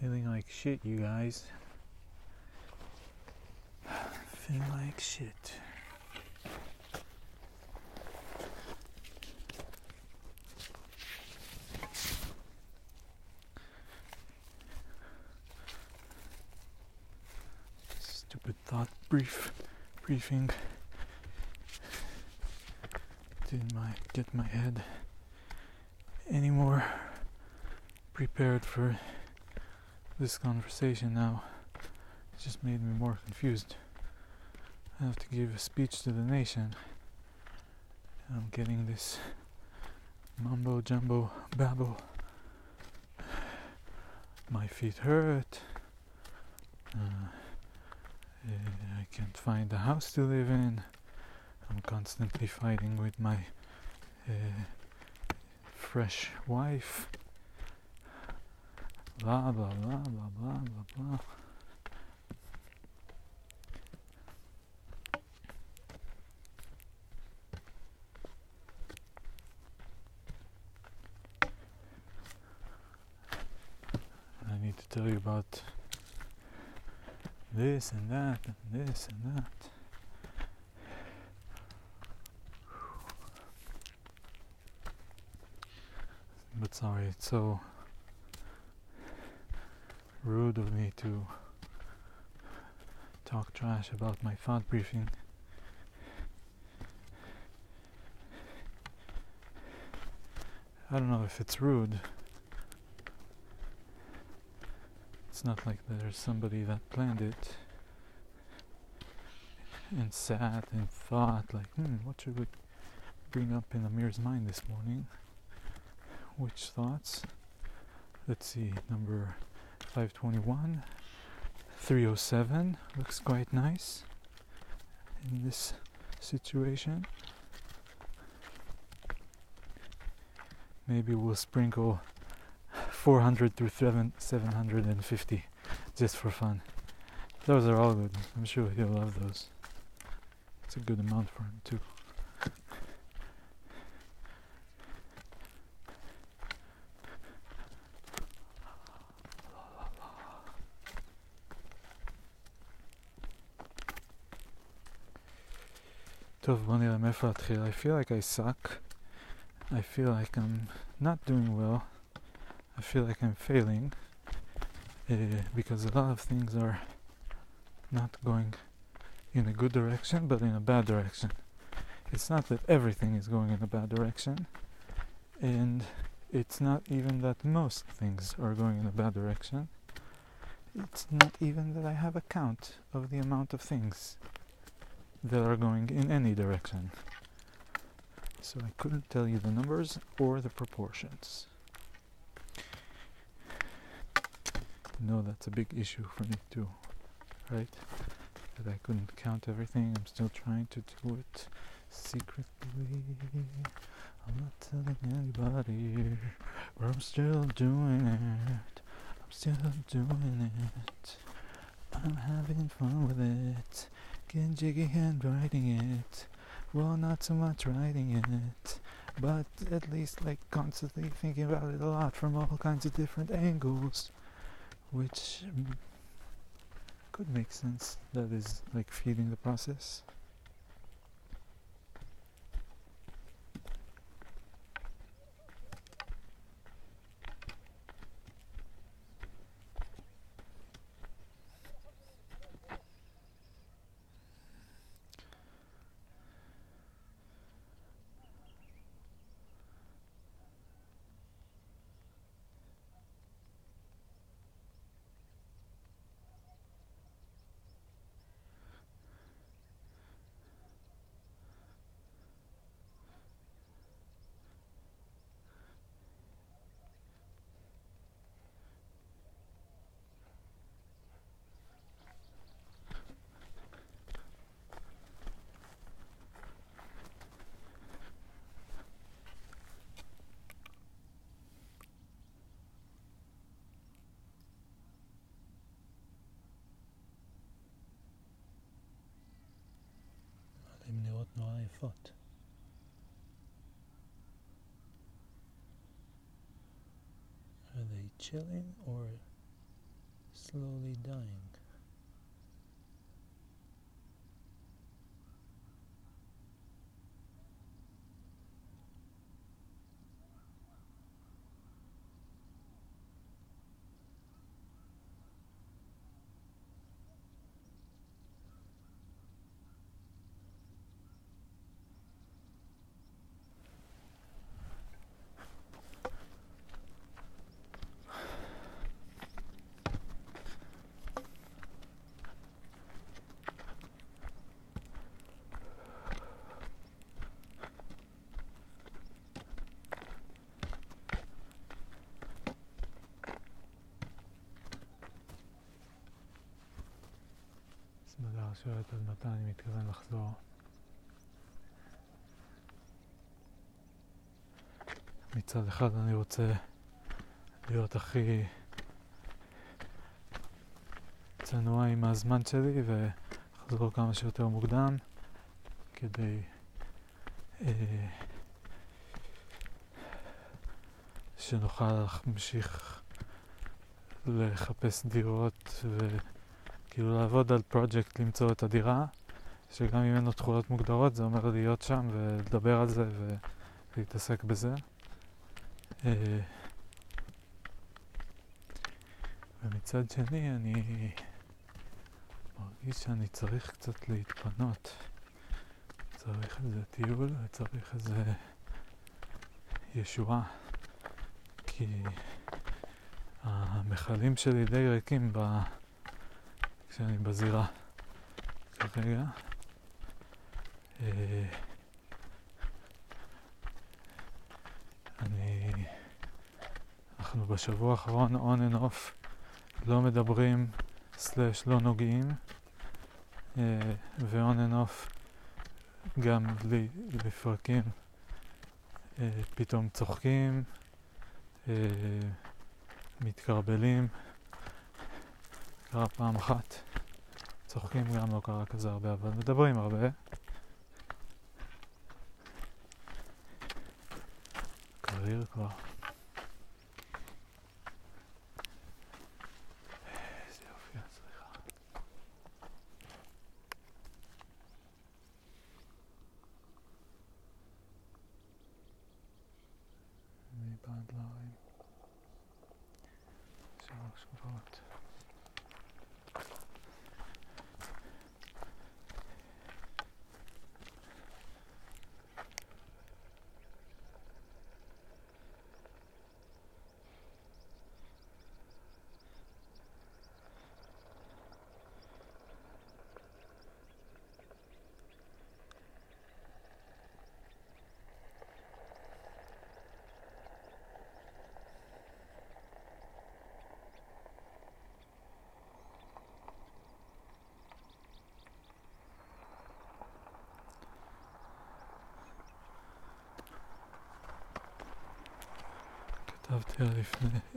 Feeling like shit, you guys. Feeling like shit. Stupid thought brief briefing. Didn't my get my head any more prepared for this conversation now. It just made me more confused. I have to give a speech to the nation. I'm getting this mumbo jumbo babble. My feet hurt. Uh, I can't find a house to live in. I'm constantly fighting with my uh, fresh wife. Blah blah blah blah blah blah blah. I need to tell you about this and that and this and that. But sorry, so rude of me to talk trash about my thought briefing. I don't know if it's rude. It's not like there's somebody that planned it and sat and thought, like, hmm, what should we bring up in Amir's mind this morning? Which thoughts? Let's see, number 521, 307 looks quite nice in this situation. Maybe we'll sprinkle 400 through 750 just for fun. Those are all good. I'm sure he'll love those. It's a good amount for him too. טוב, בוא נראה מאיפה להתחיל. I feel like I suck. I feel like I'm not doing well. I feel like I'm failing. Uh, because a lot of things are not going in a good direction, but in a bad direction. It's not that everything is going in a bad direction, and it's not even that most things are going in a bad direction. It's not even that I have a count of the amount of things that are going in any direction. So I couldn't tell you the numbers or the proportions. No, that's a big issue for me too, right? That I couldn't count everything. I'm still trying to do it secretly. I'm not telling anybody, but I'm still doing it. I'm still doing it. I'm having fun with it. Jiggy and writing it. Well, not so much writing it, but at least like constantly thinking about it a lot from all kinds of different angles, which mm, could make sense. That is like feeding the process. chilling or slowly dying? שואלת עד מתי אני מתכוון לחזור. מצד אחד אני רוצה להיות הכי צנוע עם הזמן שלי ולחזור כמה שיותר מוקדם כדי אה, שנוכל להמשיך לחפש דירות ו... כאילו לעבוד על פרויקט למצוא את הדירה, שגם אם אין לו תכולות מוגדרות זה אומר להיות שם ולדבר על זה ולהתעסק בזה. אה, ומצד שני אני מרגיש שאני צריך קצת להתפנות. צריך איזה טיול וצריך איזה ישועה. כי המכלים שלי די ריקים ב... כשאני בזירה. כרגע. אה, אני... אנחנו בשבוע האחרון on and off לא מדברים סלאש לא נוגעים. אה, ו-on and off גם בלי לפרקים. אה, פתאום צוחקים. מתקרבלים קרה פעם אחת צוחקים גם לא קרה כזה הרבה, אבל מדברים הרבה. קריר כבר.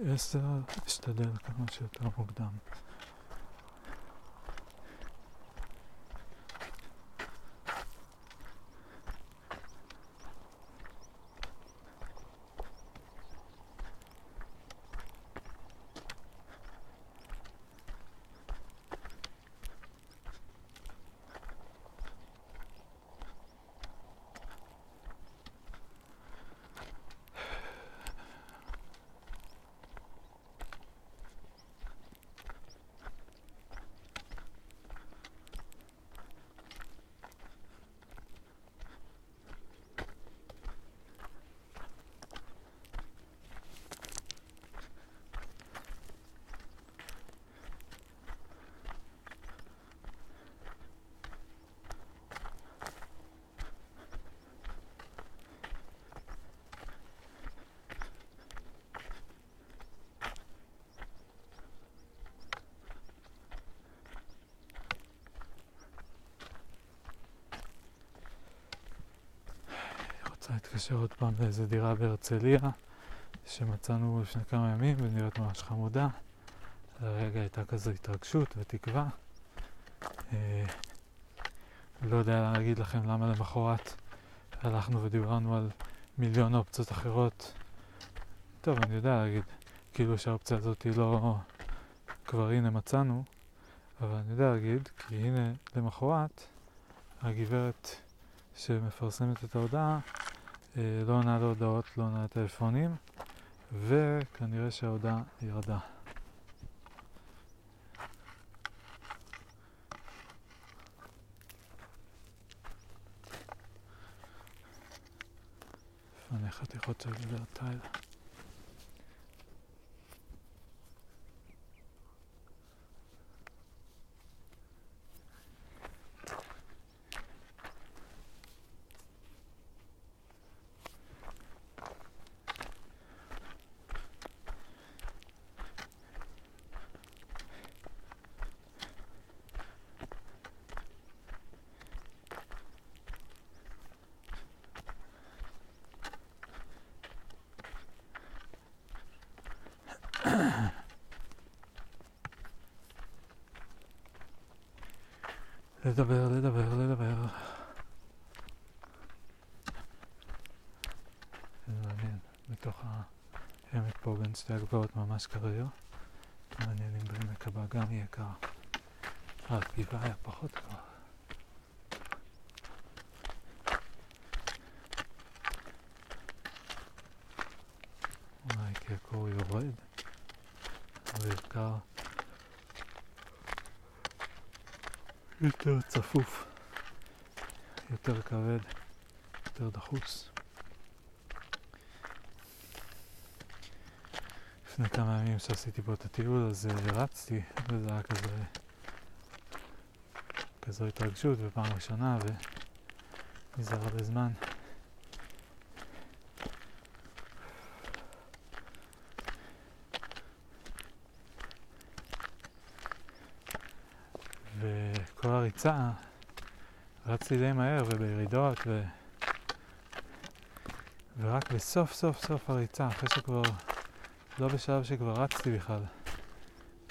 10 אשתדל כמה שיותר מוקדם. רוצה להתקשר עוד פעם לאיזה דירה בהרצליה שמצאנו לפני כמה ימים ונראית ממש חמודה. לרגע הייתה כזו התרגשות ותקווה. אה, לא יודע להגיד לכם למה למחרת הלכנו ודיברנו על מיליון אופציות אחרות. טוב, אני יודע להגיד, כאילו שהאופציה הזאת היא לא כבר הנה מצאנו, אבל אני יודע להגיד, כי הנה למחרת הגברת שמפרסמת את ההודעה לא עונה להודעות, לא עונה לטלפונים, וכנראה שההודעה ירדה. לפני חתיכות של גברת טיילה. לדבר, לדבר, לדבר. זה מעניין, בתוך העמק פה בין שתי הגבעות ממש כרגע. מעניין אם בעמק הבא גם יהיה קר. רק גבעה היה פחות קר. אולי כי הקור יורד, אבל קר. יותר צפוף, יותר כבד, יותר דחוס. לפני כמה ימים שעשיתי פה את הטיול אז uh, רצתי וזה היה כזה כזו התרגשות בפעם ראשונה ונזהר הרבה זמן. וכל הריצה רצתי די מהר ובירידות ו... ורק בסוף סוף סוף הריצה, אחרי שכבר, לא בשלב שכבר רצתי בכלל,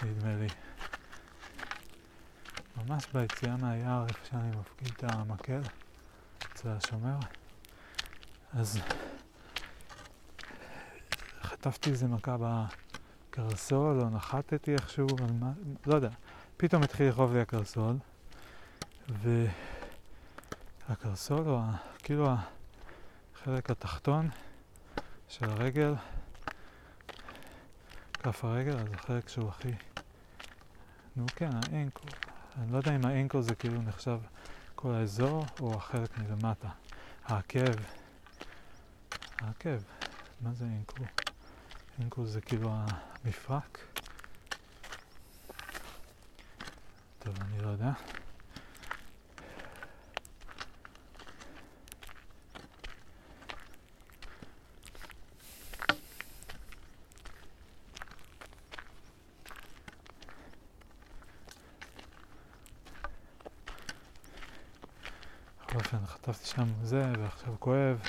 נדמה לי. ממש ביציאה מהיער, איפה שאני מפקיד את המקל, אצל השומר, אז חטפתי איזה מכה בקרסול, או נחתתי איכשהו, מה, לא יודע. פתאום התחיל לכאוב לי הקרסול, והקרסול, או כאילו החלק התחתון של הרגל, כף הרגל, אז החלק שהוא הכי... נו כן, האנקו. אני לא יודע אם האנקו זה כאילו נחשב כל האזור, או החלק מלמטה. העקב. העקב. מה זה אנקו? אנקו זה כאילו המפרק. טוב, אני לא יודע. בכל חטפתי שם זה, ועכשיו כואב,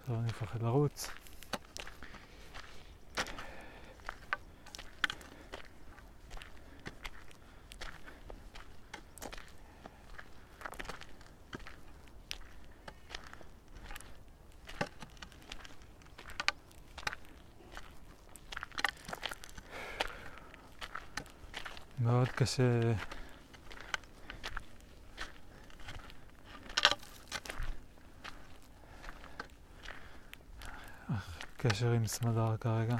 עכשיו אני מפחד לרוץ. קשה קשר עם סמדר כרגע.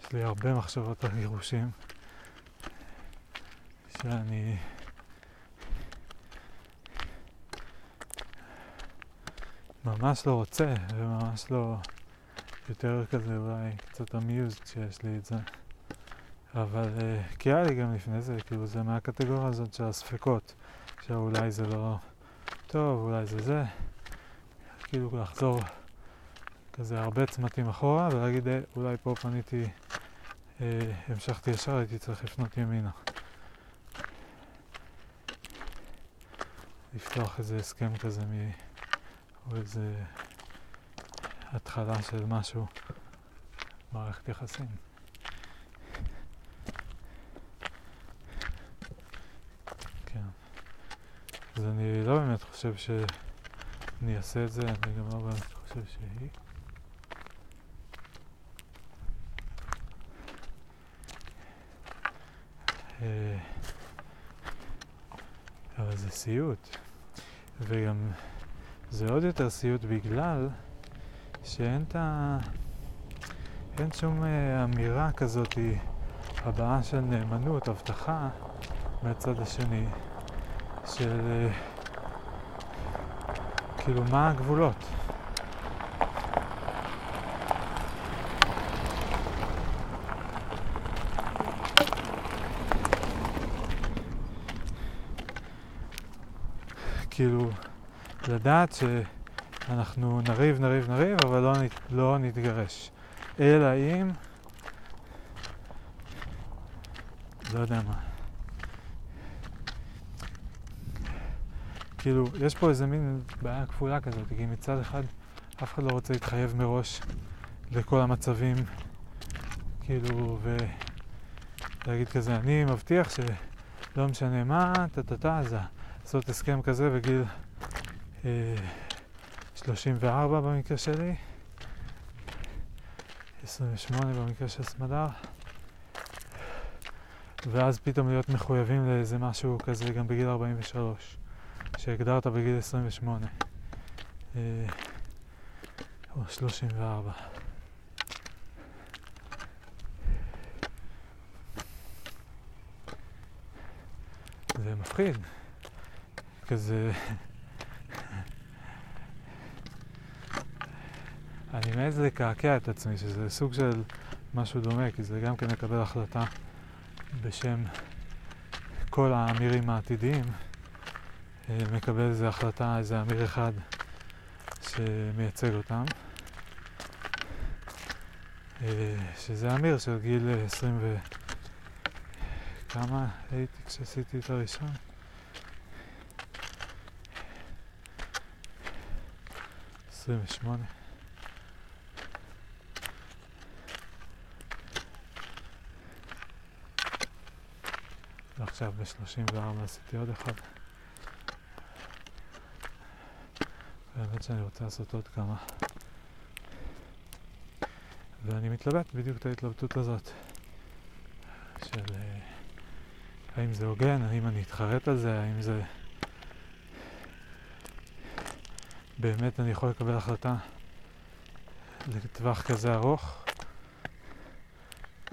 יש לי הרבה מחשבות על גירושים שאני ממש לא רוצה וממש לא יותר כזה אולי קצת amused שיש לי את זה אבל uh, כי היה לי גם לפני זה, כאילו זה מהקטגוריה הזאת של הספקות שאולי זה לא טוב, אולי זה זה כאילו לחזור כזה הרבה צמתים אחורה ולהגיד אה, אולי פה פניתי, אה, המשכתי ישר, הייתי צריך לפנות ימינה לפתוח איזה הסכם כזה מ... או איזה התחלה של משהו, מערכת יחסים. כן. אז אני לא באמת חושב ש... אני אעשה את זה, אני גם לא באמת חושב שהיא. אה, אבל זה סיוט. וגם זה עוד יותר סיוט בגלל שאין את ה... אין שום אה, אמירה כזאת הבעה של נאמנות, הבטחה מהצד השני של אה, כאילו מה הגבולות. כאילו, לדעת שאנחנו נריב, נריב, נריב, אבל לא, לא נתגרש. אלא אם... לא יודע מה. כאילו, יש פה איזה מין בעיה כפולה כזאת, כי מצד אחד אף אחד לא רוצה להתחייב מראש לכל המצבים, כאילו, ולהגיד כזה, אני מבטיח שלא משנה מה, טה-טה-טה, אז לעשות הסכם כזה בגיל אה, 34 במקרה שלי, 28 במקרה של סמדר, ואז פתאום להיות מחויבים לאיזה משהו כזה גם בגיל 43, שהגדרת בגיל 28 אה, או 34. זה מפחיד. כזה... אני מעז לקעקע את עצמי, שזה סוג של משהו דומה, כי זה גם כן לקבל החלטה בשם כל האמירים העתידיים, מקבל איזו החלטה, איזה אמיר אחד שמייצג אותם, אה, שזה אמיר של גיל 20 ו... כמה הייתי כשעשיתי את הראשון? עשרים ושמונה. ועכשיו ב-34 עשיתי עוד אחד. האמת שאני רוצה לעשות עוד כמה. ואני מתלבט בדיוק את ההתלבטות הזאת של אה, האם זה הוגן, האם אני אתחרט על זה, האם זה... באמת אני יכול לקבל החלטה לטווח כזה ארוך?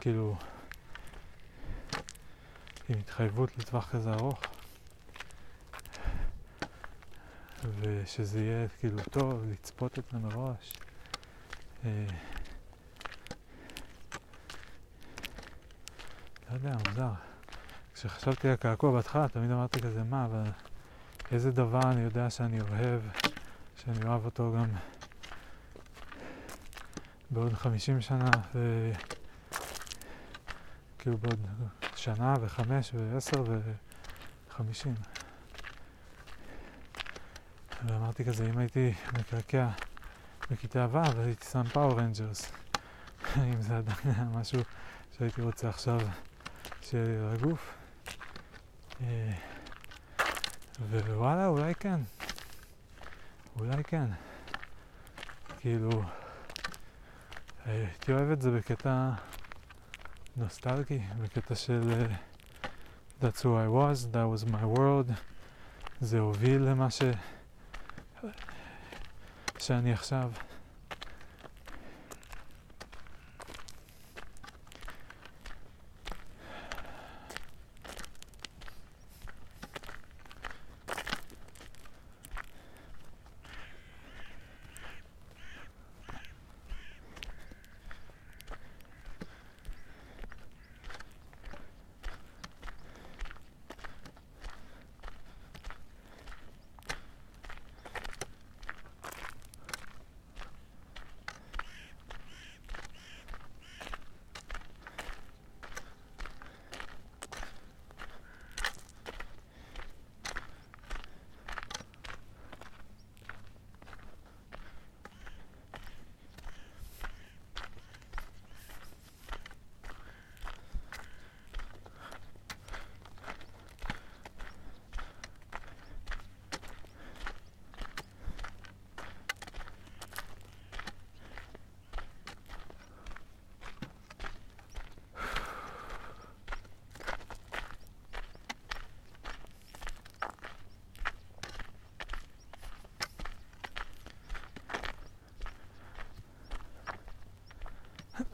כאילו... עם התחייבות לטווח כזה ארוך ושזה יהיה כאילו טוב לצפות את זה מראש אה, לא יודע, מוזר כשחשבתי על קעקוע בהתחלה תמיד אמרתי כזה מה אבל איזה דבר אני יודע שאני אוהב שאני אוהב אותו גם בעוד חמישים שנה ו... כאילו בעוד שנה וחמש ועשר וחמישים. ואמרתי כזה, אם הייתי מקעקע בכיתה ו', אז הייתי שם Power Rangers. אם זה עדיין היה משהו שהייתי רוצה עכשיו שיהיה לי על הגוף. אה, ווואלה, אולי כן. אולי כן. כאילו, הייתי אוהב את זה בקטע... נוסטלגי, בקטע של אה, That's who I was, that was my world, זה הוביל למה ש... שאני עכשיו.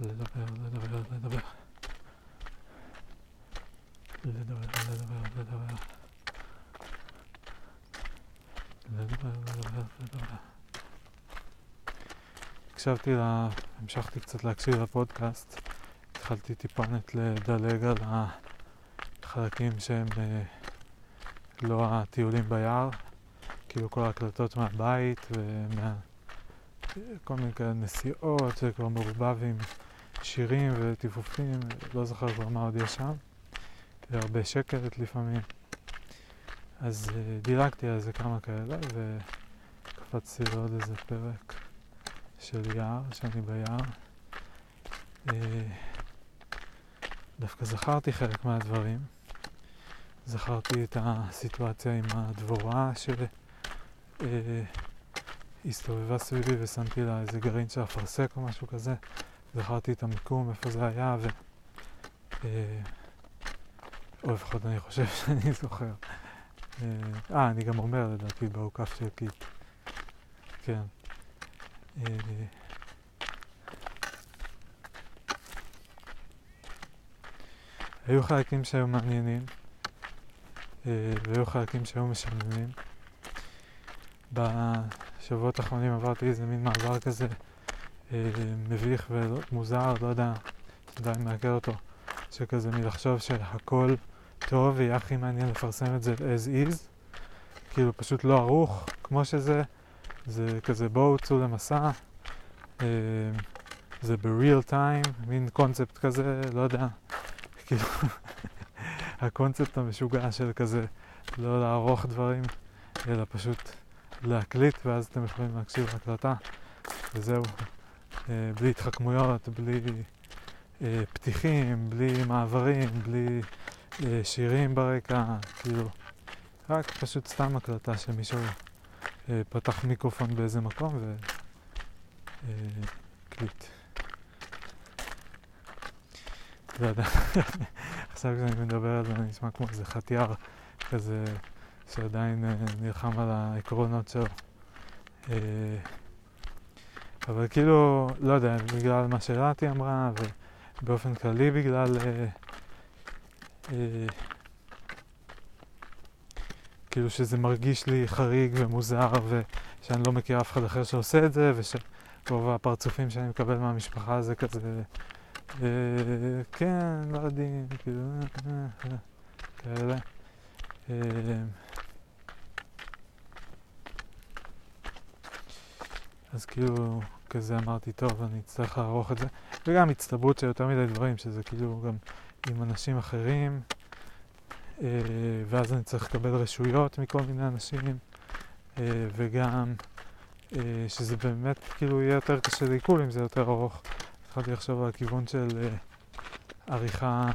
לדבר, לדבר, לדבר. לדבר, לדבר, לדבר. לדבר, לדבר, לדבר. הקשבתי ל... המשכתי קצת להקשיב לפודקאסט. התחלתי טיפונת לדלג על החלקים שהם אה, לא הטיולים ביער, כאילו כל ההקלטות מהבית ומה... כל מיני כאלה נסיעות שכבר מעורבב עם שירים וטיפופים, לא זוכר כבר מה עוד יש שם. והרבה שקט לפעמים. אז uh, דילגתי על זה כמה כאלה וקפצתי לעוד איזה פרק של יער, שאני ביער. Uh, דווקא זכרתי חלק מהדברים. זכרתי את הסיטואציה עם הדבורה שהסתובבה אה, סביבי ושמתי לה איזה גרעין של אפרסק או משהו כזה. זכרתי את המיקום, איפה זה היה, ו... אה, או לפחות אני חושב שאני זוכר. אה, אני גם אומר לדעתי באוכף של קיט. כן. היו חלקים שהיו מעניינים, והיו חלקים שהיו משעממים. בשבועות האחרונים עברתי איזה מין מעבר כזה מביך ומוזר, לא יודע, עדיין מעכל אותו, שכזה מלחשוב שהכל טוב ויהיה הכי מעניין לפרסם את זה as is, כאילו פשוט לא ערוך כמו שזה, זה כזה בואו צאו למסע, זה ב-real time, מין קונספט כזה, לא יודע, כאילו, הקונספט המשוגע של כזה לא לערוך דברים, אלא פשוט להקליט ואז אתם יכולים להקשיב להקלטה. וזהו, אה, בלי התחכמויות, בלי אה, פתיחים, בלי מעברים, בלי אה, שירים ברקע, כאילו, רק פשוט סתם הקלטה שמישהו פתח מיקרופון באיזה מקום והקליט. לא יודע, עכשיו כשאני מדבר על זה אני נשמע כמו איזה חטיאר כזה שעדיין נלחם על העקרונות שלו. אבל כאילו, לא יודע, בגלל מה שרתי אמרה, ובאופן כללי בגלל... אה, אה, כאילו שזה מרגיש לי חריג ומוזר, ושאני לא מכיר אף אחד אחר שעושה את זה, ושרוב הפרצופים שאני מקבל מהמשפחה זה כזה, אה, כן, לא יודעים, כאילו, אה, אה, כאלה. אה, אז כאילו, כזה אמרתי, טוב, אני אצטרך לערוך את זה. וגם הצטברות של יותר מדי דברים, שזה כאילו גם עם אנשים אחרים, אה, ואז אני צריך לקבל רשויות מכל מיני אנשים, אה, וגם אה, שזה באמת כאילו יהיה יותר קשה לעיכול אם זה יותר ארוך. התחלתי לחשוב על הכיוון של עריכה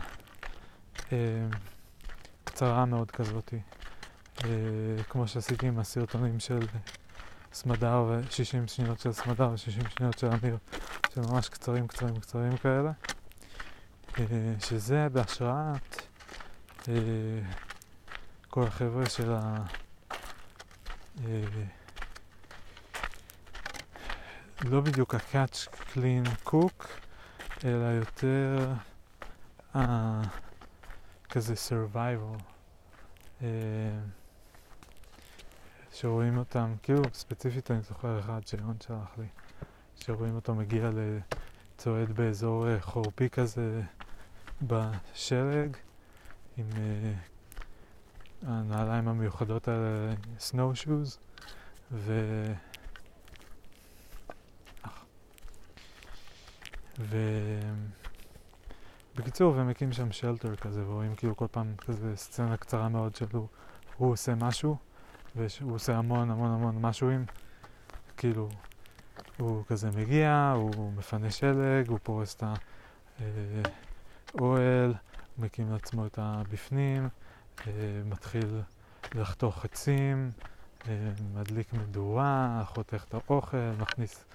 קצרה מאוד כזאתי, כמו שעשיתי עם הסרטונים של... סמדר ו-60 שניות של סמדר ו-60 שניות של אמיר, שממש קצרים קצרים קצרים כאלה, אה, שזה בהשראת אה, כל החבר'ה של ה... אה, לא בדיוק ה-catch clean cook, אלא יותר כזה survival. שרואים אותם, כאילו ספציפית אני זוכר אחד שיון שלח לי, שרואים אותו מגיע לצועד באזור אה, חורפי כזה בשלג, עם uh, הנעליים המיוחדות האלה, סנואו שוז, ו... ו... בקיצור, ומקים שם שלטר כזה, ורואים כאילו כל פעם כזה סצנה קצרה מאוד שלו, הוא עושה משהו. והוא עושה המון המון המון משהוים, כאילו, הוא כזה מגיע, הוא מפנה שלג, הוא פורס את האוהל, הוא מקים לעצמו את הבפנים, אה, מתחיל לחתוך עצים, אה, מדליק מדורה, חותך את האוכל, מכניס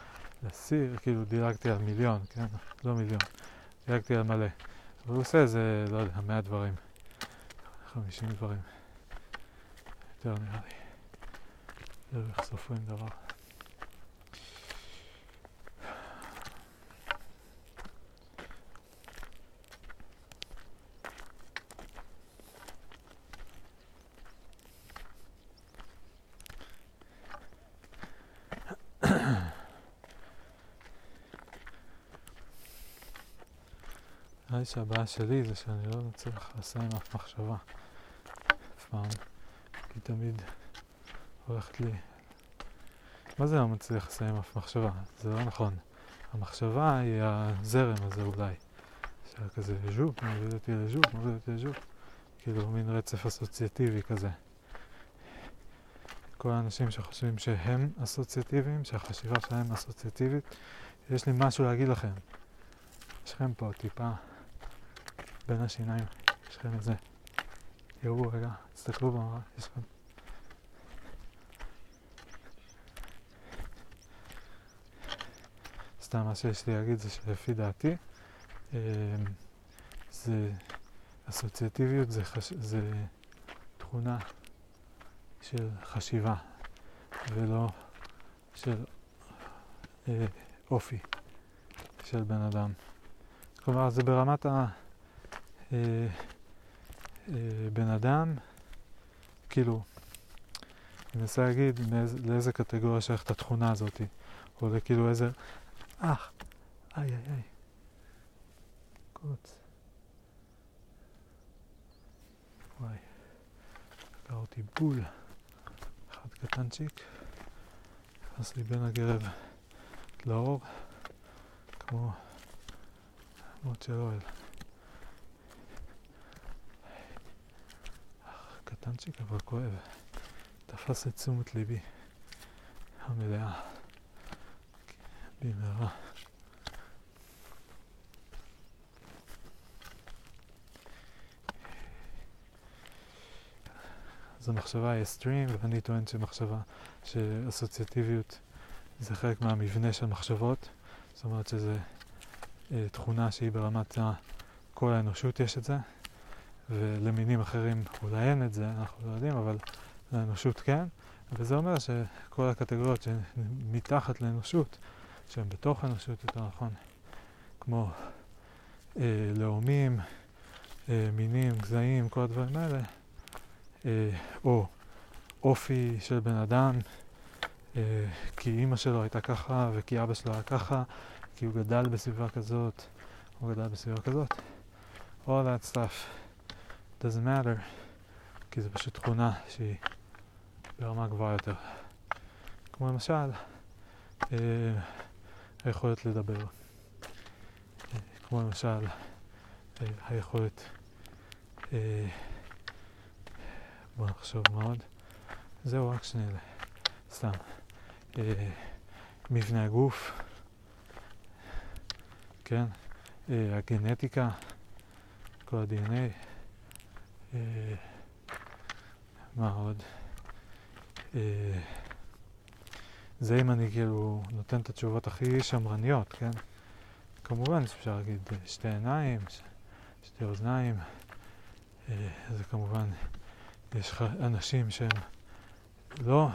לסיר, כאילו דילגתי על מיליון, כן? לא מיליון, דילגתי על מלא. והוא עושה איזה, לא יודע, מאה דברים, חמישים דברים. יותר נראה לי. דרך איך סופרים דבר. נראה לי שהבעיה שלי זה שאני לא מצליח לסיים אף מחשבה אף פעם, כי תמיד הולכת לי... מה זה לא מצליח לסיים אף מחשבה? זה לא נכון. המחשבה היא הזרם הזה אולי. שהיה כזה ז'ופ, מוביל אותי לז'ופ, מוביל אותי לז'ופ. כאילו מין רצף אסוציאטיבי כזה. כל האנשים שחושבים שהם אסוציאטיביים, שהחשיבה שלהם אסוציאטיבית, יש לי משהו להגיד לכם. יש לכם פה טיפה בין השיניים, יש לכם איזה... יראו רגע, תסתכלו במראה, יש לכם... סתם מה שיש לי להגיד זה שלפי דעתי אמ, זה אסוציאטיביות זה, חש... זה תכונה של חשיבה ולא של אה, אופי של בן אדם. כלומר זה ברמת ה... אה, אה, בן אדם, כאילו, אני מנסה להגיד לאיזה קטגוריה שייכת התכונה הזאת, או לכאילו איזה, אה, איי איי איי, קוץ. וואי, לקח אותי בול, אחד קטנצ'יק, נכנס לי בין הגרב לאור, כמו מות של אוהל. קטנצ'יק אבל כואב. תפס את תשומת ליבי המלאה במהרה. אז המחשבה היא סטרים, ואני טוען שמחשבה, שאסוציאטיביות זה חלק מהמבנה של מחשבות, זאת אומרת שזה אה, תכונה שהיא ברמת. כל האנושות יש את זה, ולמינים אחרים אולי אין את זה, אנחנו לא יודעים, אבל לאנושות כן, וזה אומר שכל הקטגוריות שמתחת לאנושות, שהן בתוך האנושות יותר נכון, כמו אה, לאומים, אה, מינים, גזעים, כל הדברים האלה, אה, או אופי של בן אדם, אה, כי אימא שלו הייתה ככה וכי אבא שלו היה ככה, כי הוא גדל בסביבה כזאת, הוא גדל בסביבה כזאת, all that stuff. doesn't matter, כי זו פשוט תכונה שהיא ברמה גבוהה יותר. כמו למשל, אה, היכולת לדבר. כמו למשל, אה, היכולת, אה, בואו נחשוב מה עוד. זהו, רק שני אלה. סתם. אה, מבנה הגוף, כן? הגנטיקה, כל ה-DNA. מה עוד? אה, זה אם אני כאילו נותן את התשובות הכי שמרניות, כן? כמובן אפשר להגיד שתי עיניים, שתי אוזניים, אה, זה כמובן, יש אנשים שהם לא,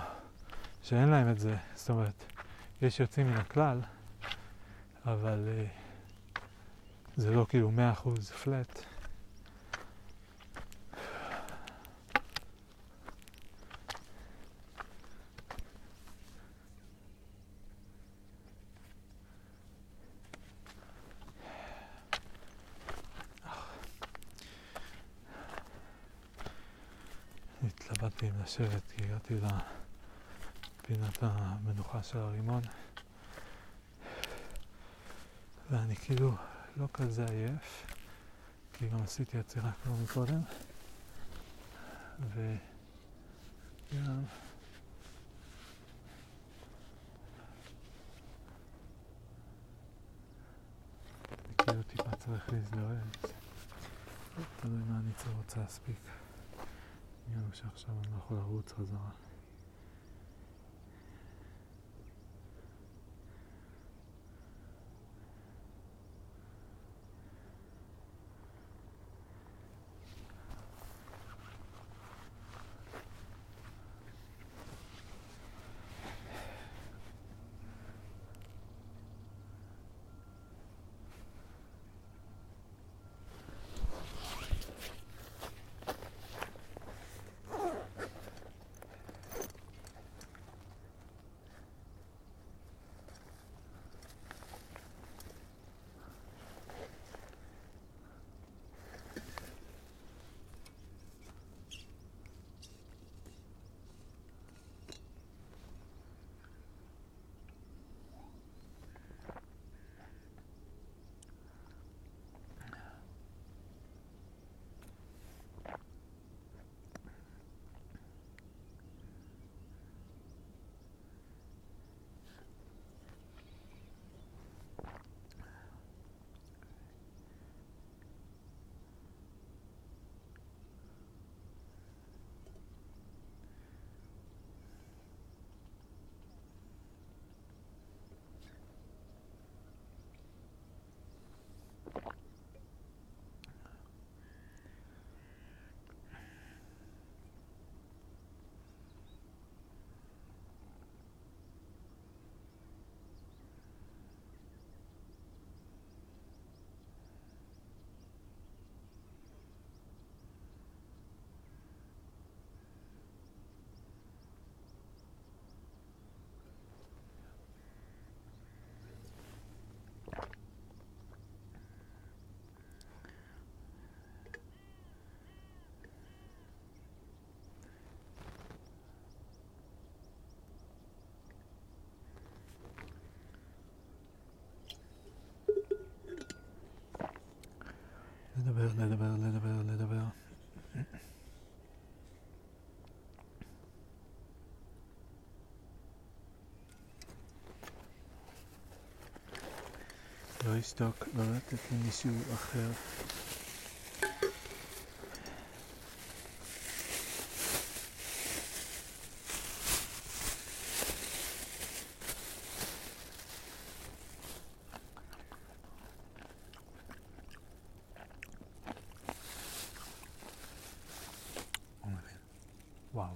שאין להם את זה, זאת אומרת, יש יוצאים מן הכלל, אבל זה לא כאילו מאה אחוז פלט. לשבת, כי הגעתי לפינת המנוחה של הרימון. ואני כאילו לא כזה עייף כי גם עשיתי עצירה כבר מקודם. וגם כאילו טיפה צריך להזדרז. תלוי מה אני רוצה להספיק הוא שעכשיו אני לא יכול לרוץ חזרה. A little bit, a little bit, a little bell. Livestock, relatively issue אחר. וואו.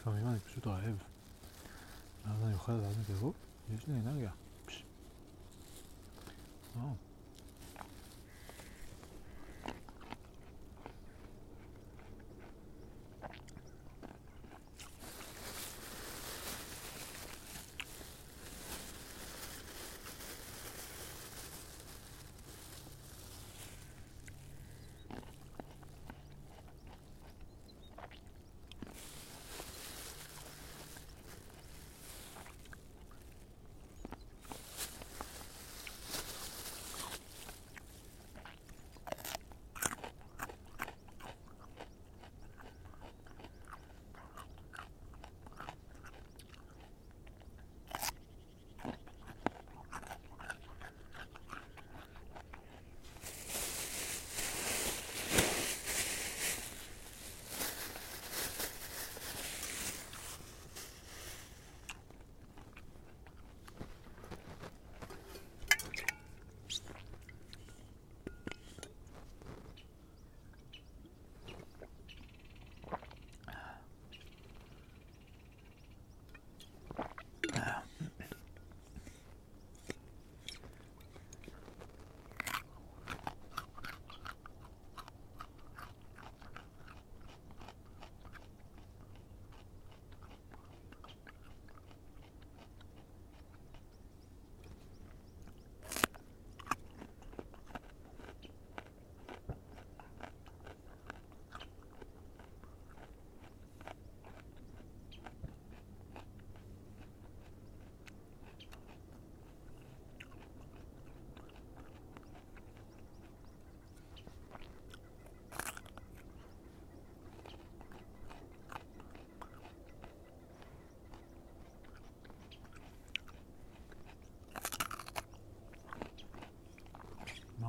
לפעמים אני פשוט רעב. ואז אני אוכל כזה, "אופ, יש לי אנרגיה.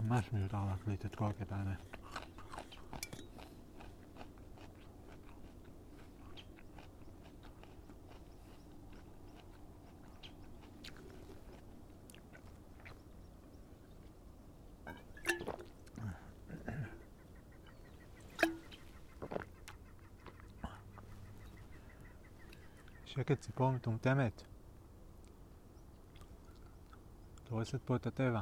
ממש מיותר להקליט את כל הקטע הזה. שקט ציפור מטומטמת. את הורסת פה את הטבע.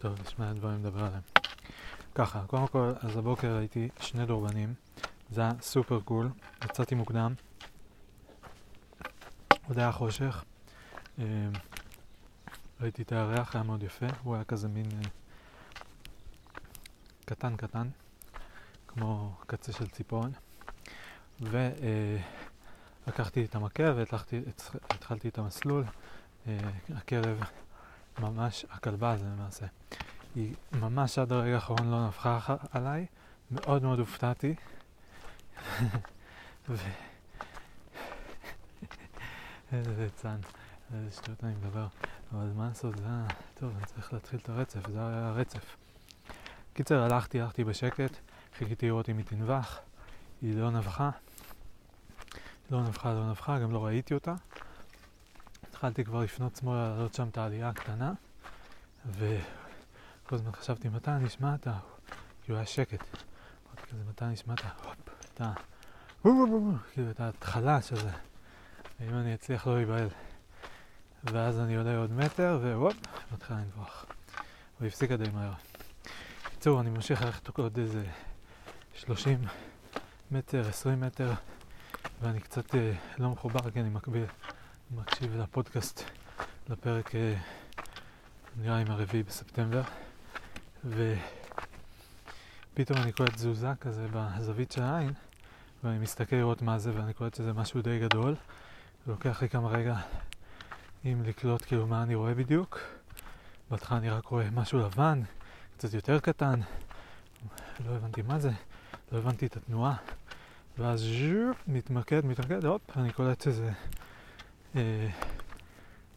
טוב, יש מלא דברים לדבר עליהם. ככה, קודם כל, אז הבוקר ראיתי שני דורבנים, זה היה סופר קול, יצאתי מוקדם, עוד היה חושך, אה, ראיתי את הירח, היה מאוד יפה, הוא היה כזה מין אה, קטן קטן, כמו קצה של ציפורן, ולקחתי את המקל והתחלתי את המסלול, אה, הכלב ממש, הכלבה הזו למעשה, היא ממש עד הרגע האחרון לא נפחה עליי, מאוד מאוד הופתעתי. ו... איזה ליצן, איזה שטויות אני מדבר. אבל מה לעשות, זה היה... טוב, אני צריך להתחיל את הרצף, זה היה הרצף. קיצר, הלכתי, הלכתי בשקט, חיכיתי לראות אם היא תנבח, היא לא נבחה. לא נבחה, לא נבחה, גם לא ראיתי אותה. התחלתי כבר לפנות שמאלה לעלות שם את העלייה הקטנה, וכל הזמן חשבתי מתי נשמע את ה... כאילו היה שקט. אמרתי כזה מתי נשמע את ה... את ה... כאילו את ההתחלה של זה. ואם אני אצליח לא להיבהל. ואז אני עולה עוד מטר, והופ, מתחילה לנבוח. הוא הפסיקה די מהר. בקיצור, אני ממשיך ללכת עוד איזה 30 מטר, 20 מטר, ואני קצת אה, לא מחובר, כי אני מקביל, מקשיב לפודקאסט, לפרק, אה, נראה עם הרביעי בספטמבר, ופתאום אני קולט תזוזה כזה בזווית של העין, ואני מסתכל לראות מה זה, ואני קולט שזה משהו די גדול, ולוקח לי כמה רגע אם לקלוט כאילו מה אני רואה בדיוק. בהתחלה אני רק רואה משהו לבן, קצת יותר קטן, לא הבנתי מה זה, לא הבנתי את התנועה, ואז ז'ופ, מתמקד, מתמקד, הופ, אני קולט שזה אה,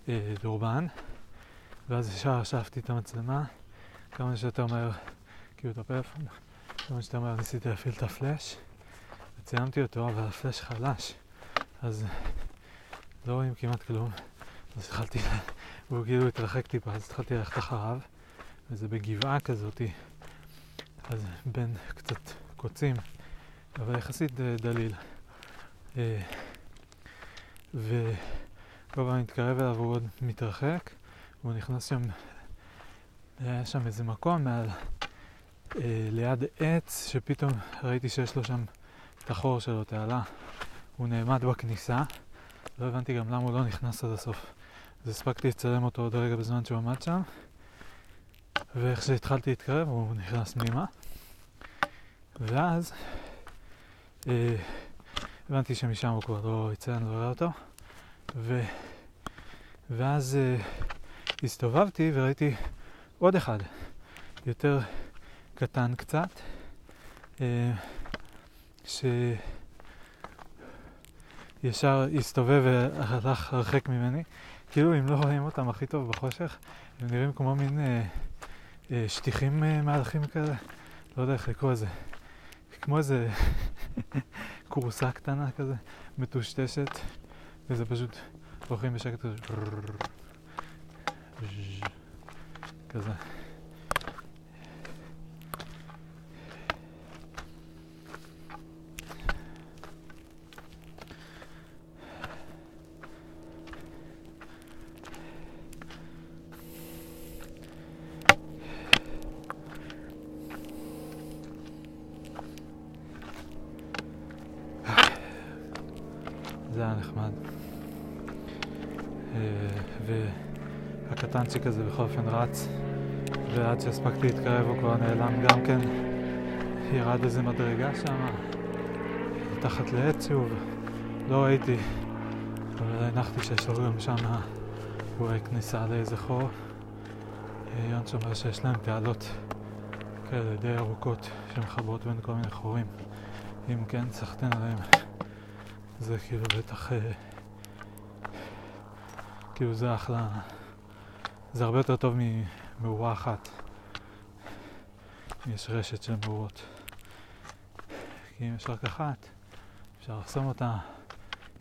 אה, דורבן, ואז ישר אשפתי את המצלמה, כמה שיותר מהר, כאילו את הפלאפון, כמה שיותר מהר ניסיתי להפעיל את הפלאש, וציימתי אותו, אבל הפלאש חלש, אז לא רואים כמעט כלום. אז התחלתי, הוא כאילו התרחק טיפה, אז התחלתי ללכת אחריו, וזה בגבעה כזאתי, אז בין קצת קוצים, אבל יחסית דליל. אה, וכל פעם מתקרב אליו הוא עוד מתרחק, והוא נכנס שם, היה שם איזה מקום מעל, אה, ליד עץ, שפתאום ראיתי שיש לו שם את החור שלו, תעלה. הוא נעמד בכניסה, לא הבנתי גם למה הוא לא נכנס עד הסוף. אז הספקתי לצלם אותו עוד רגע בזמן שהוא עמד שם, ואיך שהתחלתי להתקרב הוא נכנס פנימה, ואז אה, הבנתי שמשם הוא כבר לא יצא, אני לא רואה אותו, ו, ואז אה, הסתובבתי וראיתי עוד אחד, יותר קטן קצת, אה, שישר הסתובב והלך הרחק ממני. כאילו אם לא רואים אותם הכי טוב בחושך, הם נראים כמו מין אה, אה, שטיחים אה, מהלכים כאלה, לא יודע איך לקרוא לזה, כמו איזה כורסה קטנה כזה, מטושטשת, וזה פשוט הולכים בשקט. כזה, כזה. זה היה נחמד. אה, והקטנצ'יק הזה בכל אופן רץ, ועד שהספקתי להתקרב הוא כבר נעלם גם כן. ירד איזה מדרגה שם, תחת לעץ שוב, לא ראיתי, אבל הנחתי שיש לו גם שם אולי כניסה לאיזה חור. יונש אומר שיש להם תעלות כאלה די ארוכות שמחברות בין כל מיני חורים. אם כן, סחטיין עליהם. זה כאילו בטח, אה, כאילו זה אחלה, זה הרבה יותר טוב ממאורה אחת. יש רשת של מאורות. כי אם יש רק אחת, אפשר לחסום אותה,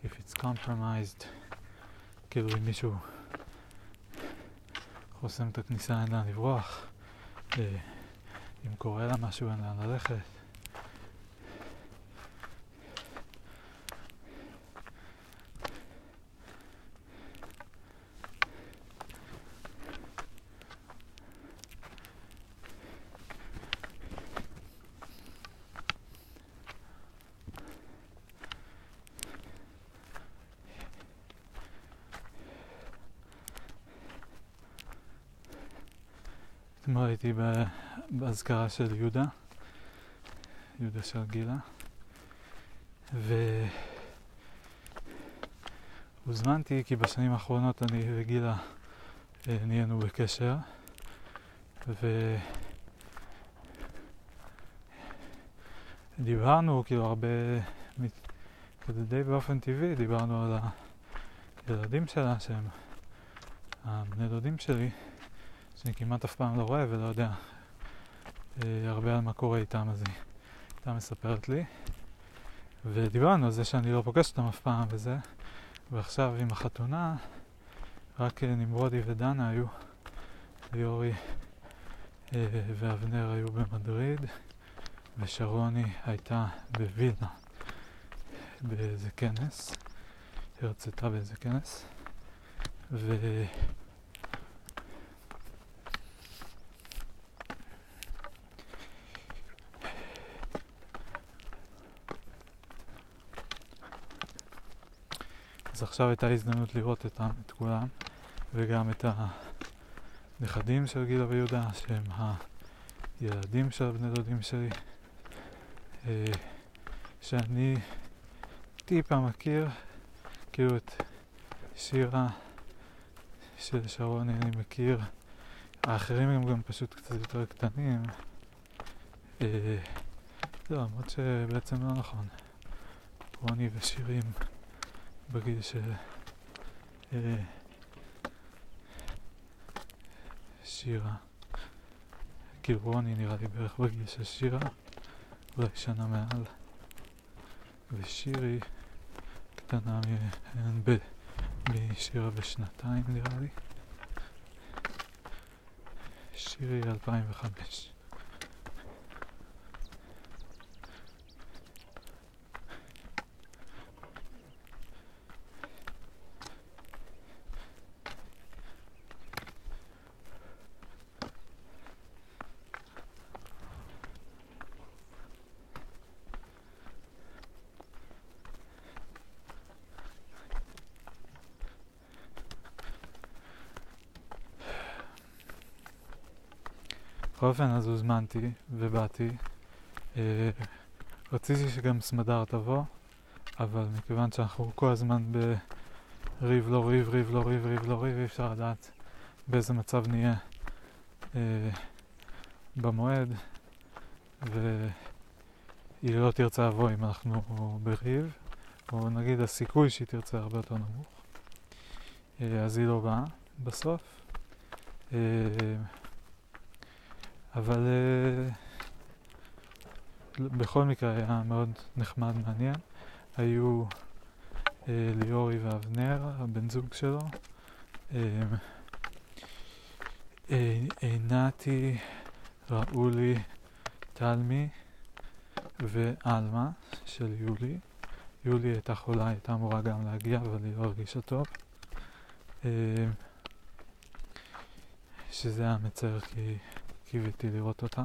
if it's compromised, כאילו אם מישהו חוסם את הכניסה אין לאן לברוח, אה, אם קורה לה משהו אין לאן ללכת. אתמול הייתי באזכרה של יהודה, יהודה של גילה, והוזמנתי כי בשנים האחרונות אני וגילה אה, נהיינו בקשר, ודיברנו כאילו הרבה, כזה די באופן טבעי, דיברנו על הילדים שלה שהם הבני דודים שלי. שאני כמעט אף פעם לא רואה ולא יודע אה, הרבה על מה קורה איתם, אז היא הייתה מספרת לי. ודיברנו על זה שאני לא פוגש אותם אף פעם וזה, ועכשיו עם החתונה, רק נמרודי ודנה היו, ליאורי ואבנר היו במדריד, ושרוני הייתה בווילנה באיזה כנס, הרצתה באיזה כנס, ו... עכשיו הייתה הזדמנות לראות את, את כולם וגם את הנכדים של גילה ויהודה שהם הילדים של הבני דודים שלי אה, שאני טיפה מכיר כאילו את שירה של שרוני אני מכיר האחרים הם גם פשוט קצת יותר קטנים אה, לא, למרות שבעצם לא נכון. רוני ושירים בגיל של אה, שירה. כאילו רוני נראה לי בערך בגיל של שירה, אולי שנה מעל. ושירי קטנה משירה בשנתיים נראה לי. שירי 2005. בכל אופן אז הוזמנתי ובאתי. אה, רציתי שגם סמדר תבוא, אבל מכיוון שאנחנו כל הזמן בריב לא ריב, ריב לא ריב, ריב לא ריב, אי אפשר לדעת באיזה מצב נהיה אה, במועד, והיא לא תרצה לבוא אם אנחנו בריב, או נגיד הסיכוי שהיא תרצה הרבה יותר נמוך. אה, אז היא לא באה בסוף. אה, אבל uh, בכל מקרה היה מאוד נחמד, מעניין. היו uh, ליאורי ואבנר, הבן זוג שלו, uh, עינתי, ראולי, תלמי ועלמה של יולי. יולי הייתה חולה, הייתה אמורה גם להגיע, אבל היא לא הרגישה טוב. שזה היה מצער כי קיוויתי לראות אותה.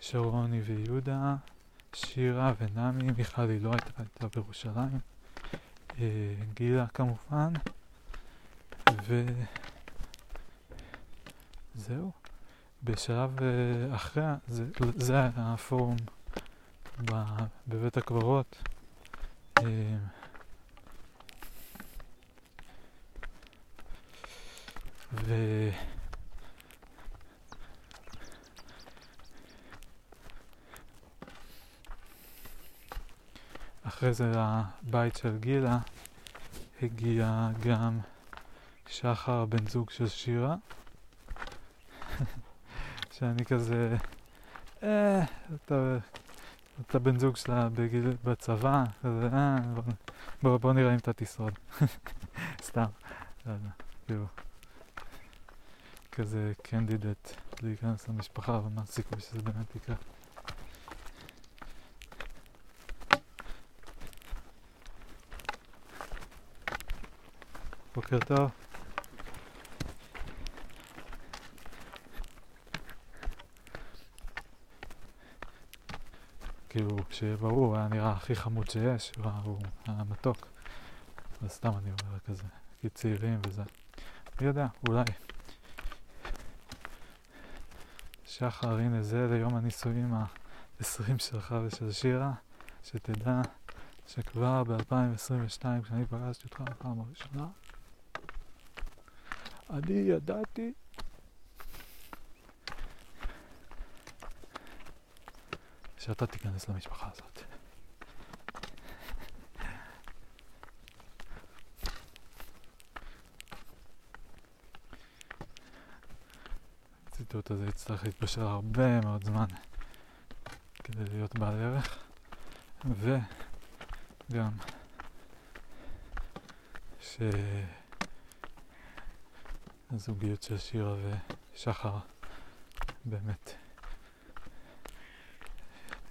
ושרוני ויהודה, שירה ונמי, מיכל היא לא הייתה, הייתה בירושלים, אה, גילה כמובן, וזהו. בשלב אה, אחרי, זה, זה היה הפורום בבית הקברות. ו... אחרי זה לבית של גילה הגיע גם שחר, בן זוג של שירה, שאני כזה, אה, אתה, אתה בן זוג שלה בגיל, בצבא, כזה, אה, בוא, בוא נראה אם אתה תשרוד. סתם, לא יודע, כאילו. כזה קנדידט להיכנס למשפחה, אבל מה הסיכוי שזה באמת יקרה? בוקר טוב. כאילו, שיהיה ברור, היה נראה הכי חמוד שיש, הוא היה מתוק. אבל סתם אני אומר כזה, כי צעירים וזה. מי יודע, אולי. שחר, הנה זה ליום הנישואים ה-20 שלך ושל שירה, שתדע שכבר ב-2022, כשאני פגשתי אותך בפעם הראשונה, אני ידעתי שאתה תיכנס למשפחה הזאת. הציטוט הזה יצטרך להתבשל הרבה מאוד זמן כדי להיות בעל ערך וגם שהזוגיות של שירה ושחר באמת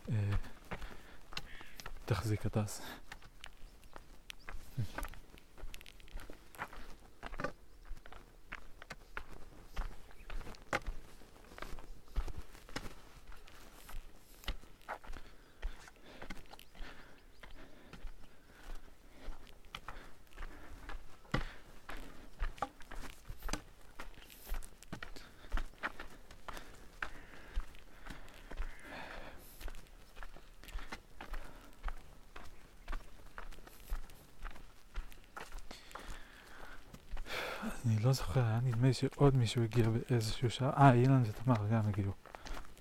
אה, תחזיק את אז. אני לא זוכר, היה נדמה לי שעוד מישהו הגיע באיזשהו שעה. אה, אילן ותמר גם הגיעו.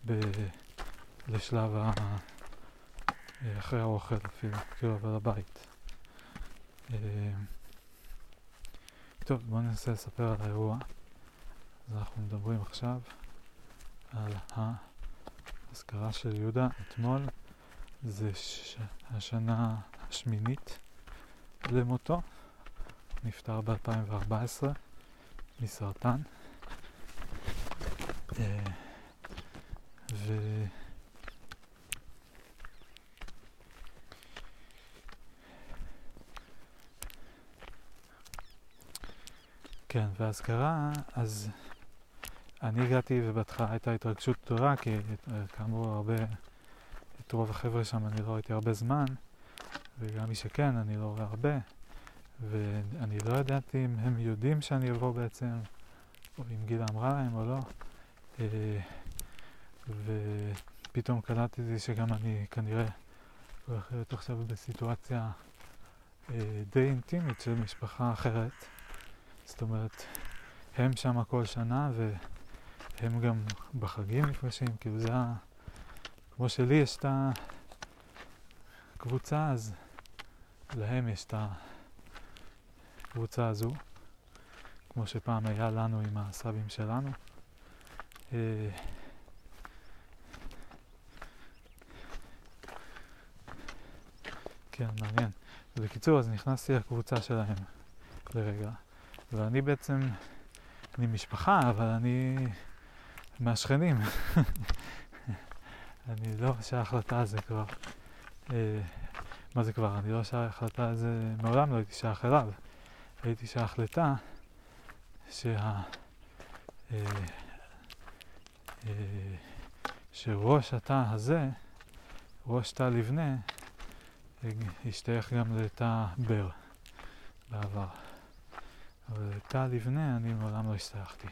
ב... לשלב ה... אחרי האוכל אפילו, כאילו, אבל הבית. אה, טוב, בואו ננסה לספר על האירוע. אז אנחנו מדברים עכשיו על האזכרה של יהודה אתמול. זה ש... השנה השמינית למותו. נפטר ב-2014 מסרטן. אה, ו... כן, והאזכרה, אז אני הגעתי ובהתחלה הייתה התרגשות גדולה, כי כאמור הרבה, את רוב החבר'ה שם אני לא ראיתי הרבה זמן, וגם מי שכן, אני לא רואה הרבה. ואני לא ידעתי אם הם יודעים שאני אבוא בעצם, או אם גילה אמרה להם או לא. אה, ופתאום קלטתי שגם אני כנראה הולך להיות עכשיו בסיטואציה אה, די אינטימית של משפחה אחרת. זאת אומרת, הם שם כל שנה והם גם בחגים נפגשים, כאילו זה ה... כמו שלי יש את הקבוצה, אז להם יש את ה... הקבוצה הזו, כמו שפעם היה לנו עם הסבים שלנו. אה, כן, מעניין. בקיצור, אז נכנסתי לקבוצה שלהם לרגע, ואני בעצם, אני משפחה, אבל אני מהשכנים. אני לא שייך הזה כבר. אה, מה זה כבר? אני לא שייך לתא הזה, מעולם לא הייתי שייך אליו. שייך לתא שה... אה, אה, שראש התא הזה, ראש תא לבנה, השתייך גם לתא בר בעבר. אבל לתא לבנה אני מעולם לא השתייכתי.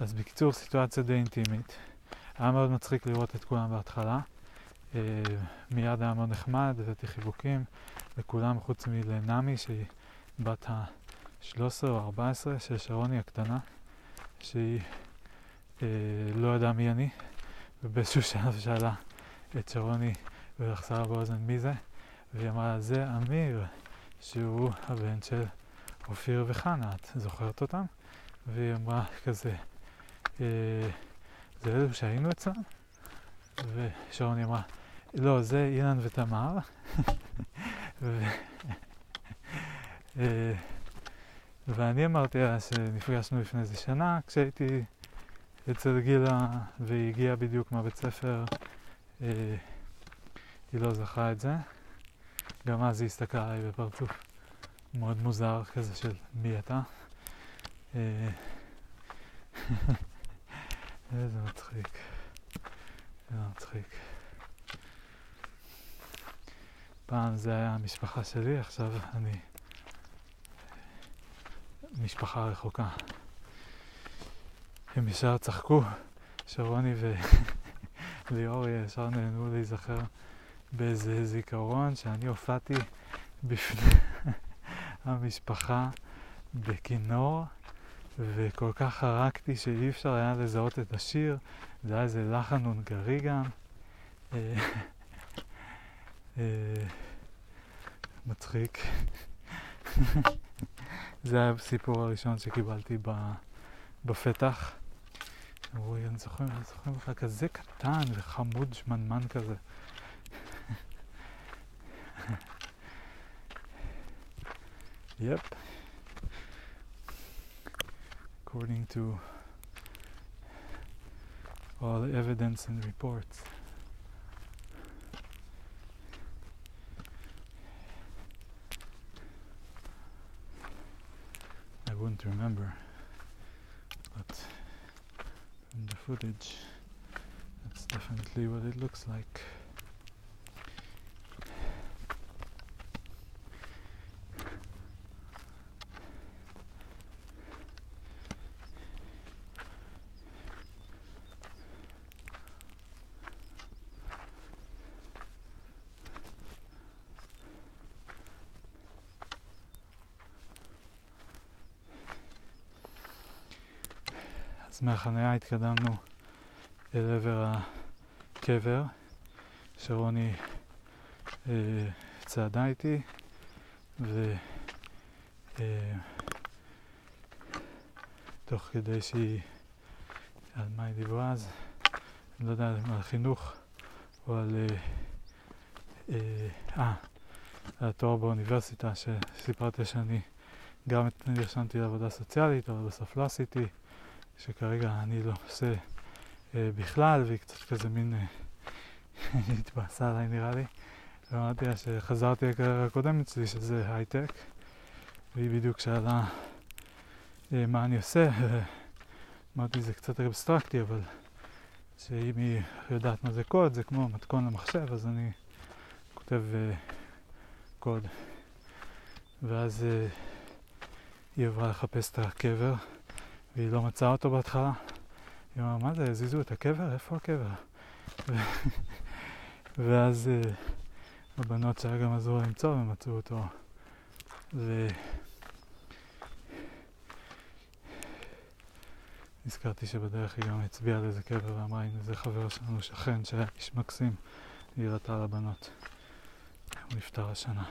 אז בקיצור, סיטואציה די אינטימית. היה מאוד מצחיק לראות את כולם בהתחלה. מיד היה מאוד נחמד, הבאתי חיבוקים לכולם חוץ מלנמי שהיא בת ה-13 או 14 של שרוני הקטנה, שהיא אה, לא ידעה מי אני, ובאיזשהו שלב שאלה את שרוני ולחסה לה באוזן מי זה, והיא אמרה זה אמיר, שהוא הבן של אופיר וחנה, את זוכרת אותם? והיא אמרה כזה, אה, זה אלו שהיינו אצלם? ושרוני אמרה, לא, זה אילן ותמר. אה, ואני אמרתי לה שנפגשנו לפני איזה שנה, כשהייתי אצל גילה והיא הגיעה בדיוק מהבית ספר, אה, היא לא זכרה את זה. גם אז היא הסתכלה עליי בפרצוף מאוד מוזר כזה של מי אתה. אה, איזה מצחיק. איזה מצחיק. פעם זה היה המשפחה שלי, עכשיו אני משפחה רחוקה. הם ישר צחקו, שרוני וליאור ישר נהנו להיזכר באיזה זיכרון שאני הופעתי בפני המשפחה בכינור וכל כך חרקתי שאי אפשר היה לזהות את השיר, זה היה איזה לחן הונגרי גם. אה, מצחיק. זה היה הסיפור הראשון שקיבלתי בפתח. אמרו לי, אני זוכר, אני זוכר לך כזה קטן וחמוד שמנמן כזה. Yep. According to all the evidence and reports. I wouldn't remember, but from the footage, that's definitely what it looks like. מהחניה התקדמנו אל עבר הקבר, שרוני אה, צעדה איתי, ותוך אה, כדי שהיא, על מה היא דיברה אז, אני לא יודע, על חינוך או על, אה, אה, אה על התואר באוניברסיטה, שסיפרתי שאני גם נרשמתי לעבודה סוציאלית, אבל בסוף לא עשיתי. שכרגע אני לא עושה אה, בכלל, והיא קצת כזה מין אה, התבאסה עליי נראה לי. ואמרתי לה שחזרתי לקריירה הקודמת שלי, שזה הייטק, והיא בדיוק שאלה אה, מה אני עושה, אמרתי זה קצת אבסטרקטי, אבל שאם היא יודעת מה זה קוד, זה כמו מתכון למחשב, אז אני כותב אה, קוד. ואז אה, היא עברה לחפש את הקבר. והיא לא מצאה אותו בהתחלה. היא אמרה, מה זה, הזיזו את הקבר? איפה הקבר? ואז uh, הבנות שהיה גם עזרו למצוא ומצאו אותו. ו... נזכרתי שבדרך היא גם הצביעה על איזה קבר ואמרה, הנה זה חבר שלנו, שכן, שהיה איש מקסים, היא הראתה לבנות. הוא נפטר השנה.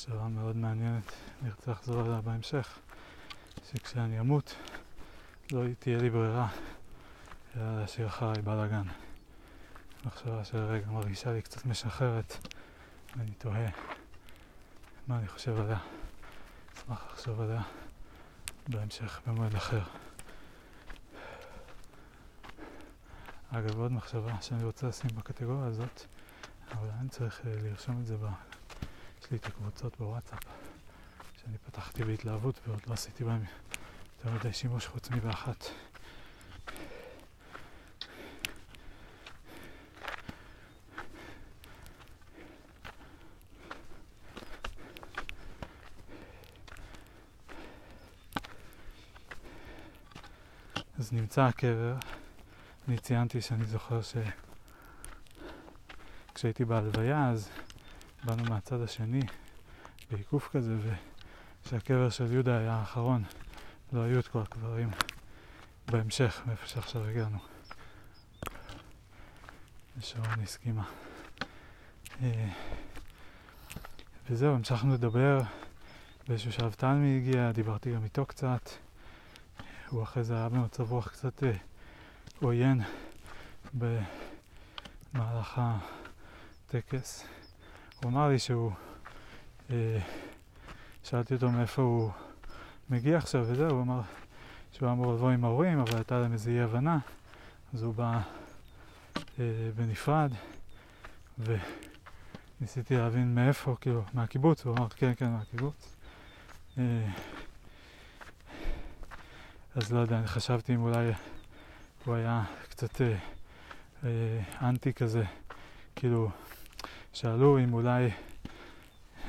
מחשבה מאוד מעניינת, אני רוצה לחזור אליה בהמשך, שכשאני אמות לא תהיה לי ברירה אלא להשאיר אחריי בלאגן. מחשבה שלרגע מרגישה לי קצת משחררת ואני תוהה מה אני חושב עליה. אשמח לחשוב עליה בהמשך במועד אחר. אגב, עוד מחשבה שאני רוצה לשים בקטגוריה הזאת, אבל אני צריך אה, לרשום את זה ב... יש לי את הקבוצות בוואטסאפ שאני פתחתי בהתלהבות ועוד לא עשיתי בהם יותר מדי שימוש חוץ מבאחת. אז נמצא הקבר, אני ציינתי שאני זוכר ש... כשהייתי בהלוויה אז באנו מהצד השני, בעיקוף כזה, ושהקבר של יהודה היה האחרון, לא היו את כל הקברים בהמשך, מאיפה שעכשיו הגענו. ושרון הסכימה. אה, וזהו, המשכנו לדבר, באיזשהו שלב תלמי הגיע, דיברתי גם איתו קצת. הוא אחרי זה היה במצב רוח קצת אה, עוין במהלך הטקס. הוא אמר לי שהוא, אה, שאלתי אותו מאיפה הוא מגיע עכשיו וזהו, הוא אמר שהוא אמור לבוא עם ההורים, אבל הייתה להם איזו אי הבנה, אז הוא בא אה, בנפרד, וניסיתי להבין מאיפה, כאילו, מהקיבוץ, הוא אמר כן, כן, מהקיבוץ. אה, אז לא יודע, אני חשבתי אם אולי הוא היה קצת אה, אה, אנטי כזה, כאילו שאלו אם אולי,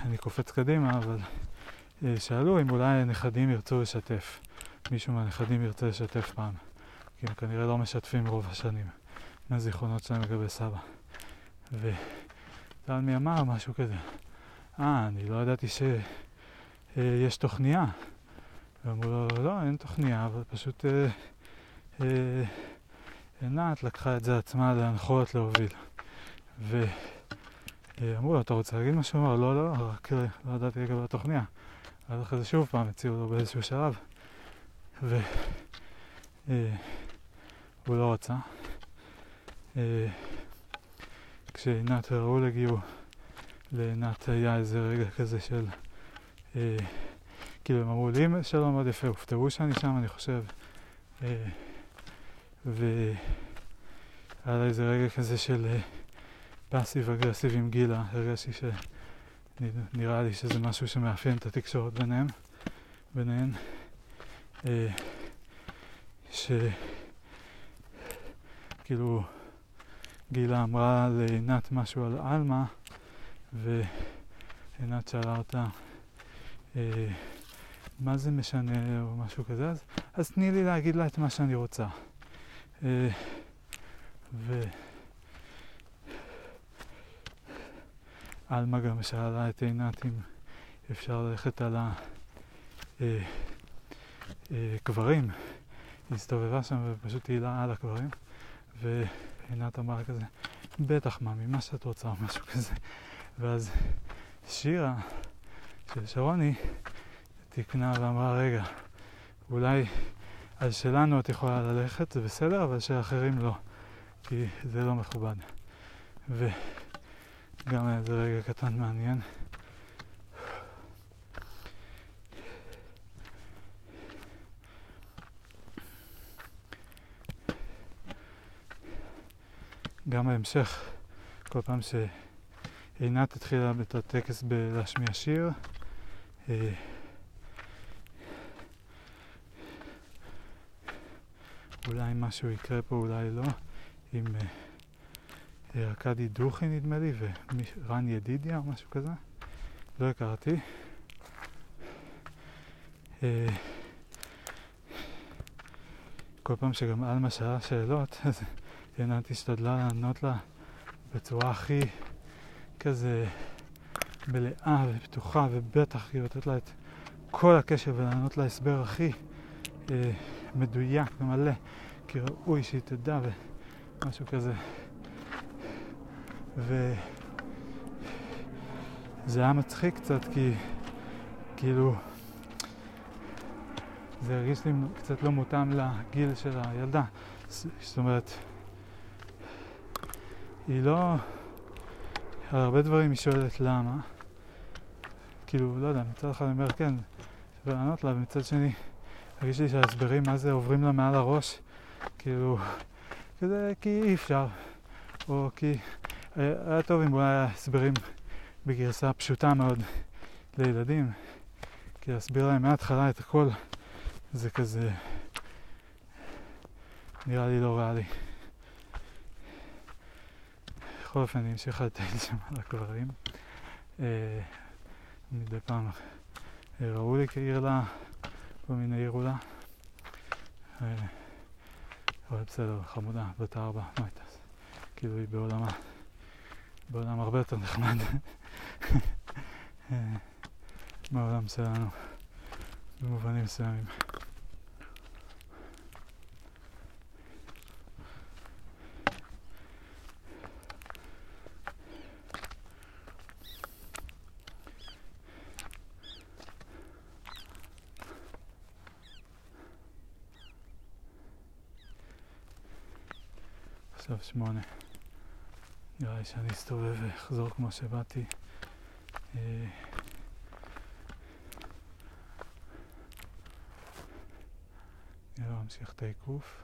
אני קופץ קדימה, אבל שאלו אם אולי הנכדים ירצו לשתף. מישהו מהנכדים ירצה לשתף פעם. כי הם כנראה לא משתפים רוב השנים מהזיכרונות שלהם לגבי סבא. ותלמי אמר משהו כזה, אה, אני לא ידעתי ש... אה, תוכניה. ואמרו לו, לא, אין תוכניה, אבל פשוט אה, אה, עינת לקחה את זה עצמה להנחות, להוביל. ואמרו לו, אתה רוצה להגיד משהו? הוא אמר, לא, לא, רק אה, לא ידעתי לגבי התוכניה. אז אחרי זה שוב פעם הציעו לו באיזשהו שלב, והוא לא רצה. כשעינת וראול הגיעו, לעינת היה איזה רגע כזה של... כאילו הם אמרו לי שלום מאוד יפה, הופתעו שאני שם אני חושב. והיה לה איזה רגע כזה של פאסיב אגרסיב עם גילה, הרגשתי שנראה לי שזה משהו שמאפיין את התקשורת ביניהם, ביניהן. שכאילו גילה אמרה לעינת משהו על עלמה ועינת שאלה אותה אה, מה זה משנה או משהו כזה, אז, אז תני לי להגיד לה את מה שאני רוצה. אה, ו... עלמה גם שאלה את עינת אם אפשר ללכת על הקברים. אה, היא הסתובבה שם ופשוט העילה על הקברים, ועינת אמרה כזה, בטח מאמי, מה שאת רוצה או משהו כזה. ואז שירה של שרוני תיקנה ואמרה, רגע, אולי על שלנו את יכולה ללכת, זה בסדר, אבל של אחרים לא, כי זה לא מכובד. וגם היה איזה רגע קטן מעניין. גם ההמשך, כל פעם שעינת התחילה את הטקס בלהשמיע שיר, אה, אולי משהו יקרה פה, אולי לא, עם אה, ארכדי דוכי נדמה לי, ורן ידידיה או משהו כזה, לא הכרתי. אה, כל פעם שגם עלמה שאלה שאלות, אז עינת השתדלה לענות לה בצורה הכי כזה מלאה ופתוחה, ובטח כאילו לתת לה את כל הקשר ולענות לה הסבר הכי אה, מדויק ומלא, כי ראוי שהיא תדע ומשהו כזה. וזה היה מצחיק קצת, כי כאילו זה הרגיש לי קצת לא מותאם לגיל של הילדה. זאת אומרת, היא לא... על הרבה דברים היא שואלת למה. כאילו, לא יודע, מצד אחד אני אומר כן, שווה לענות לה, ומצד שני, הרגיש לי שההסברים מה זה עוברים לה מעל הראש, כאילו, כזה כי אי אפשר, או כי היה טוב אם אולי היה הסברים בגרסה פשוטה מאוד לילדים, כי להסביר להם מההתחלה את הכל זה כזה נראה לי לא ריאלי. בכל אופן אני אמשיך לטייל שם על הקברים. אה, מדי פעם אה, ראו לי כעיר לה, כל מיני עירו לה. אה, אבל בסדר, חמודה, בת ארבע, מה הייתה? כאילו היא בעולמה, בעולם הרבה יותר נחמד מהעולם שלנו, במובנים מסוימים. עכשיו שמונה. נראה לי שאני אסתובב ואחזור כמו שבאתי. אה, נראה ממשיך את העיקוף.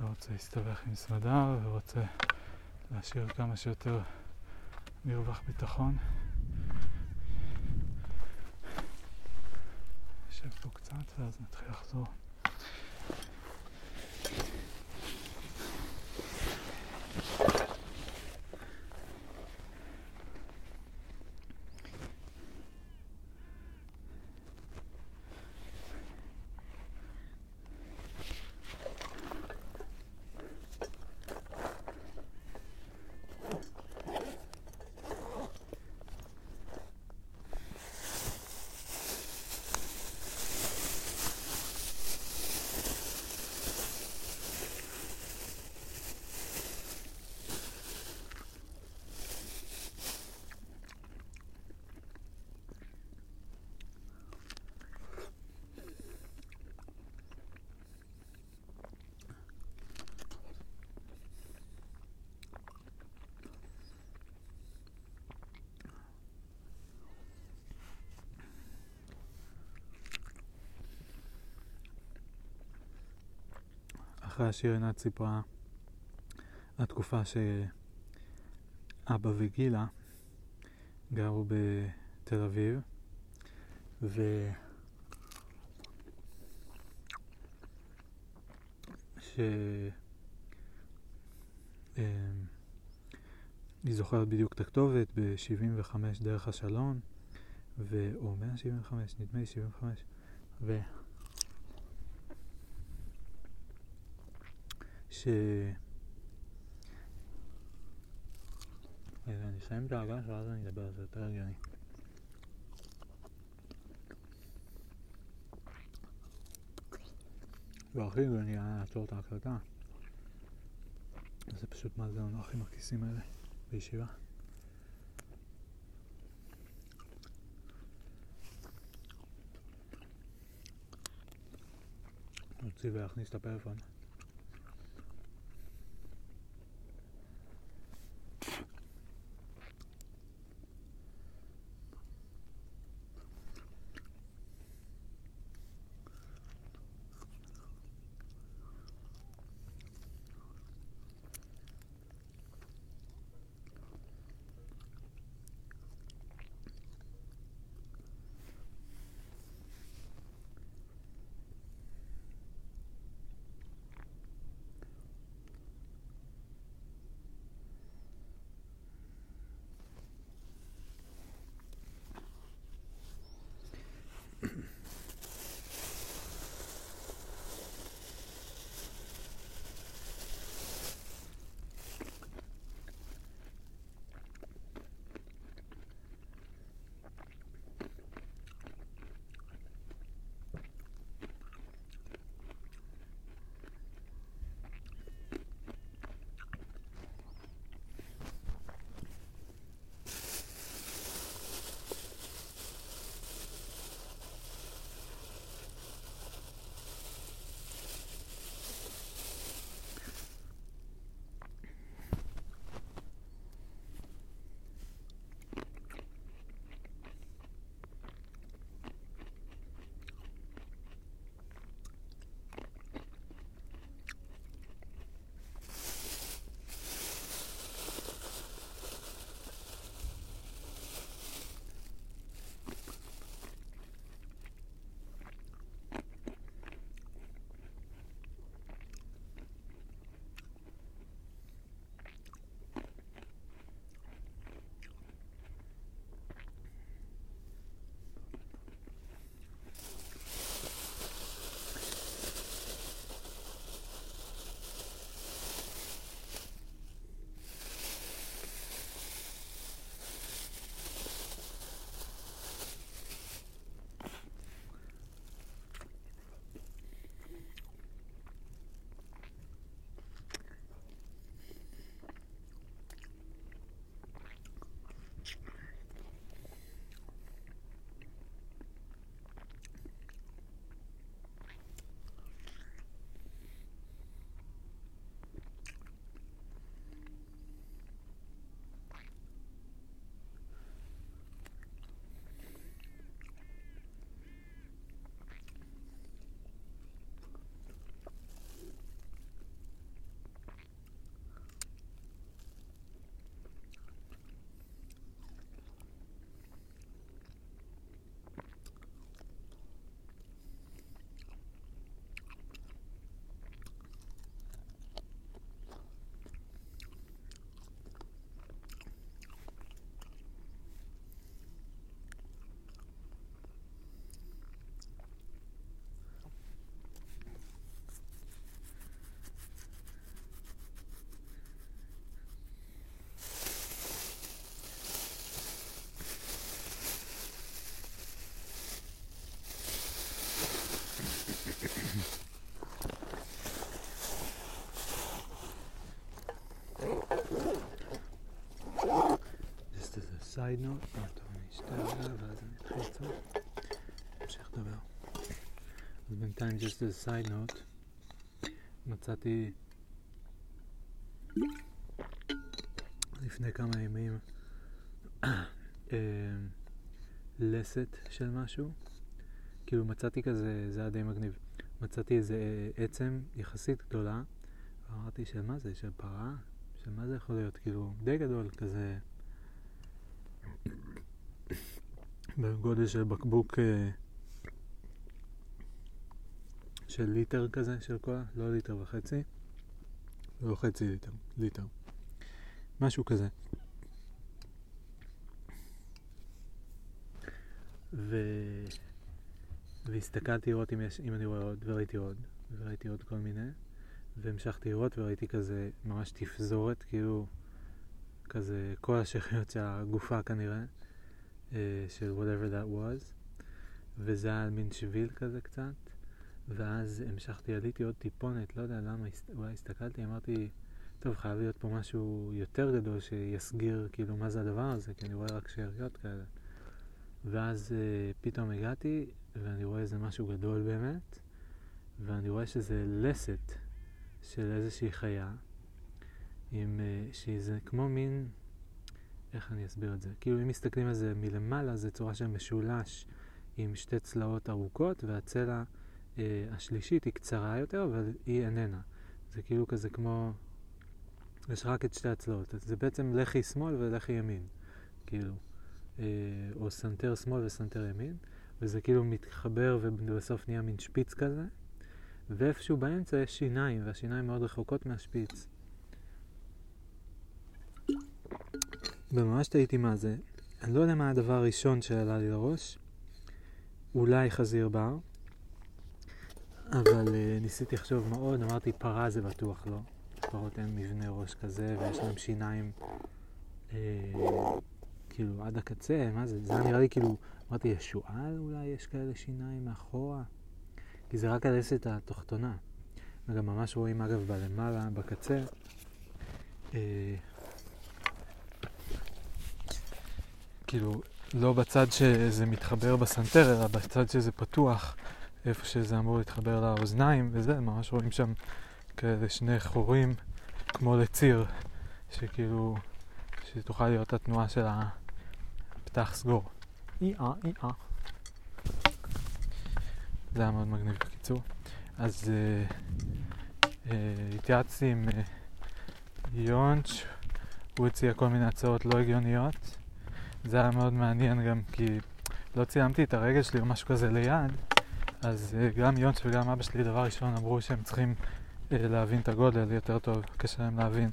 לא רוצה להסתבך עם סמדר ורוצה להשאיר כמה שיותר מרווח ביטחון. נשב פה קצת ואז נתחיל לחזור. אחרי השיר עינת סיפרה התקופה שאבא וגילה גרו בתל אביב, ו... ש... אמ, היא זוכרת בדיוק את הכתובת ב-75 דרך השלון, ו... או 175, נדמה לי 75, ו... ש... רגע, אני אסיים את ההגה ואז אני אדבר על זה יותר הגיוני. והכי הגיוני היה לעצור את ההקלטה. זה פשוט מה זה הנוחים הכיסים האלה בישיבה. להוציא ולהכניס את הפלאפון. סייד נוט, טוב, אני אשתה ואז אני אתחיל just as side note, מצאתי לפני כמה ימים לסת של משהו, כאילו מצאתי כזה, זה היה די מגניב, מצאתי איזה עצם יחסית גדולה, ואמרתי של מה זה, של פרה? של מה זה יכול להיות? כאילו, די גדול כזה, בגודל של בקבוק אה, של ליטר כזה של קולה, לא ליטר וחצי, לא חצי ליטר, ליטר, משהו כזה. ו... והסתכלתי לראות אם, יש, אם אני רואה עוד, וראיתי עוד, וראיתי עוד כל מיני, והמשכתי לראות וראיתי כזה ממש תפזורת, כאילו כזה כל השאריות של הגופה כנראה, אה, של whatever that was, וזה היה מין שביל כזה קצת, ואז המשכתי, עליתי עוד טיפונת, לא יודע למה, אולי הסתכלתי, אמרתי, טוב, חייב להיות פה משהו יותר גדול שיסגיר כאילו מה זה הדבר הזה, כי אני רואה רק שאריות כאלה. ואז uh, פתאום הגעתי, ואני רואה איזה משהו גדול באמת, ואני רואה שזה לסת של איזושהי חיה, עם, uh, שזה כמו מין, איך אני אסביר את זה? כאילו אם מסתכלים על זה מלמעלה, זה צורה של משולש עם שתי צלעות ארוכות, והצלע uh, השלישית היא קצרה יותר, אבל היא איננה. זה כאילו כזה כמו, יש רק את שתי הצלעות. זה בעצם לחי שמאל ולחי ימין, כאילו. אה, או סנטר שמאל וסנטר ימין, וזה כאילו מתחבר ובסוף נהיה מין שפיץ כזה, ואיפשהו באמצע יש שיניים, והשיניים מאוד רחוקות מהשפיץ. וממש תהיתי מה זה. אני לא יודע מה הדבר הראשון שעלה לי לראש. אולי חזיר בר, אבל אה, ניסיתי לחשוב מאוד, אמרתי פרה זה בטוח לא. פרות אין מבנה ראש כזה ויש להם שיניים uh, כאילו עד הקצה, מה זה? זה נראה לי כאילו, אמרתי, יש שועל אולי יש כאלה שיניים מאחורה? כי זה רק הלסת התחתונה. וגם ממש רואים אגב בלמעלה, בקצה. אה, כאילו, לא בצד שזה מתחבר בסנטר, אלא בצד שזה פתוח, איפה שזה אמור להתחבר לאוזניים, וזה, ממש רואים שם כאלה שני חורים, כמו לציר, שכאילו, שתוכל להיות התנועה של ה... פתח סגור. אי-אה, אי-אה. זה היה מאוד מגניב בקיצור. אז אה, אה, התייעצתי עם אה, יונץ', הוא הציע כל מיני הצעות לא הגיוניות. זה היה מאוד מעניין גם כי לא צילמתי את הרגל שלי או משהו כזה ליד, אז אה, גם יונץ' וגם אבא שלי דבר ראשון אמרו שהם צריכים אה, להבין את הגודל יותר טוב, קשה להם להבין.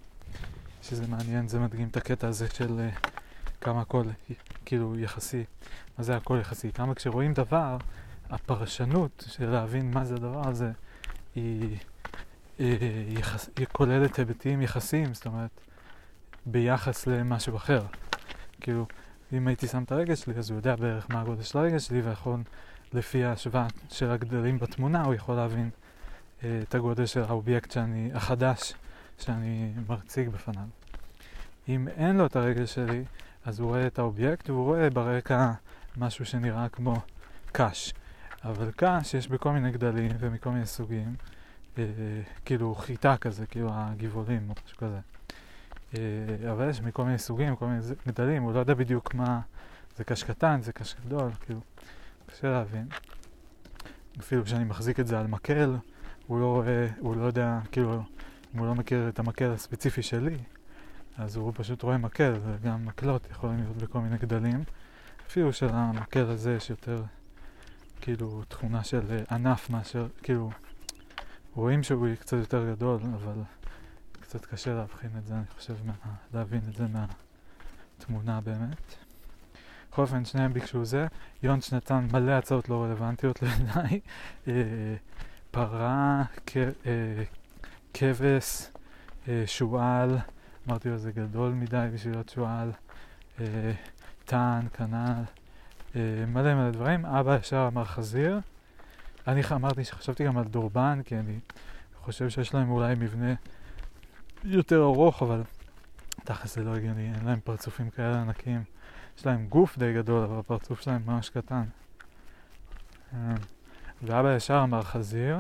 שזה מעניין, זה מדגים את הקטע הזה של אה, כמה הכל כאילו יחסי. מה זה הכל יחסי? כמה כשרואים דבר, הפרשנות של להבין מה זה הדבר הזה, היא, היא, יחס, היא כוללת היבטים יחסיים, זאת אומרת, ביחס למשהו אחר. כאילו, אם הייתי שם את הרגל שלי, אז הוא יודע בערך מה הגודל של הרגל שלי, ויכול, לפי ההשוואה של הגדלים בתמונה, הוא יכול להבין אה, את הגודל של האובייקט שאני, החדש שאני מציג בפניו. אם אין לו את הרגל שלי, אז הוא רואה את האובייקט והוא רואה ברקע משהו שנראה כמו קש. אבל קש יש בכל מיני גדלים ומכל מיני סוגים, אה, כאילו חיטה כזה, כאילו הגבעולים או משהו כזה. אה, אבל יש מכל מיני סוגים, כל מיני גדלים, הוא לא יודע בדיוק מה, זה קש קטן, זה קש גדול, כאילו, קשה להבין. אפילו כשאני מחזיק את זה על מקל, הוא לא רואה, הוא לא יודע, כאילו, אם הוא לא מכיר את המקל הספציפי שלי, אז הוא פשוט רואה מקל, וגם מקלות יכולים להיות בכל מיני גדלים. אפילו של המקל הזה יש יותר כאילו תכונה של אה, ענף מאשר, כאילו, רואים שהוא קצת יותר גדול, אבל קצת קשה להבחין את זה, אני חושב, מה, להבין את זה מהתמונה באמת. בכל אופן, שניהם ביקשו זה. יונש נתן מלא הצעות לא רלוונטיות לעיניי. אה, פרה, אה, כבש, שועל. אמרתי לו זה גדול מדי בשביל להיות שועל, אה, טען, כנ"ל, אה, מלא מלא דברים. אבא ישר אמר חזיר. אני אמרתי שחשבתי גם על דורבן, כי אני חושב שיש להם אולי מבנה יותר ארוך, אבל תכל'ס זה לא הגיוני, אין להם פרצופים כאלה ענקיים. יש להם גוף די גדול, אבל הפרצוף שלהם ממש קטן. אה, ואבא ישר אמר חזיר,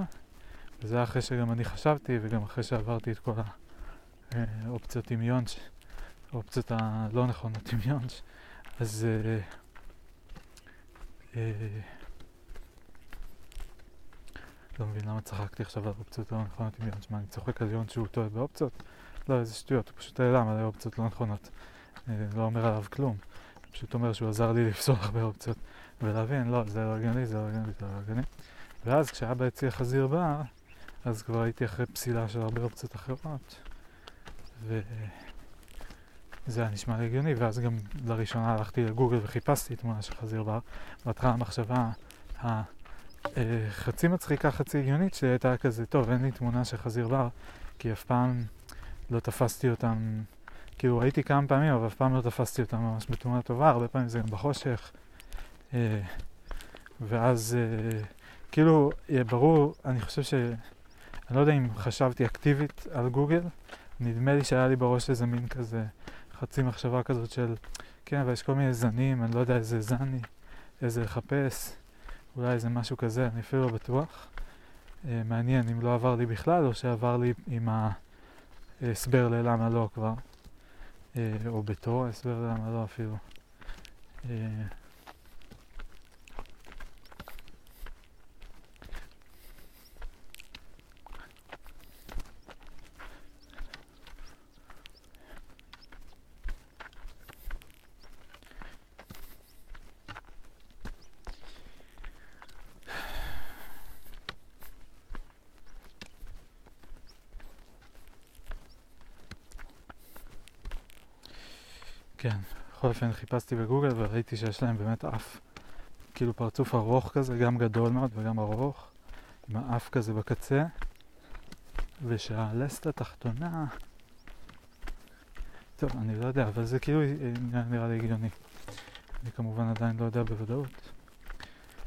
וזה אחרי שגם אני חשבתי, וגם אחרי שעברתי את כל ה... אה, עם יונש, אופציות הלא נכונות עם יונש, אז אה, אה, לא מבין למה צחקתי עכשיו על אופציות לא נכונות עם יון, שמע, אני צוחק על יון שהוא טועה באופציות? לא, איזה שטויות, הוא פשוט העלה מלא אופציות לא נכונות. אה, לא אומר עליו כלום. פשוט אומר שהוא עזר לי לפסול הרבה אופציות ולהבין, לא, זה לא הגיוני, זה לא הגיוני, זה לא הגיוני. ואז כשאבא הציע חזיר בר, אז כבר הייתי אחרי פסילה של הרבה אופציות אחרות. וזה היה נשמע הגיוני, ואז גם לראשונה הלכתי לגוגל וחיפשתי תמונה של חזיר בר. בהתחלה המחשבה החצי מצחיקה, חצי הגיונית, שהייתה כזה, טוב, אין לי תמונה של חזיר בר, כי אף פעם לא תפסתי אותם כאילו ראיתי כמה פעמים, אבל אף פעם לא תפסתי אותם ממש בתמונה טובה, הרבה פעמים זה גם בחושך. אה, ואז אה, כאילו, ברור, אני חושב ש... אני לא יודע אם חשבתי אקטיבית על גוגל, נדמה לי שהיה לי בראש איזה מין כזה חצי מחשבה כזאת של כן, אבל יש כל מיני זנים, אני לא יודע איזה זן איזה לחפש, אולי איזה משהו כזה, אני אפילו לא בטוח. אה, מעניין אם לא עבר לי בכלל, או שעבר לי עם ההסבר ללמה לא כבר. אה, או בתור ההסבר למה לא אפילו. כן, בכל אופן חיפשתי בגוגל וראיתי שיש להם באמת אף, כאילו פרצוף ארוך כזה, גם גדול מאוד וגם ארוך, עם האף כזה בקצה, ושהלסת התחתונה, טוב, אני לא יודע, אבל זה כאילו נראה לי הגיוני. אני כמובן עדיין לא יודע בוודאות.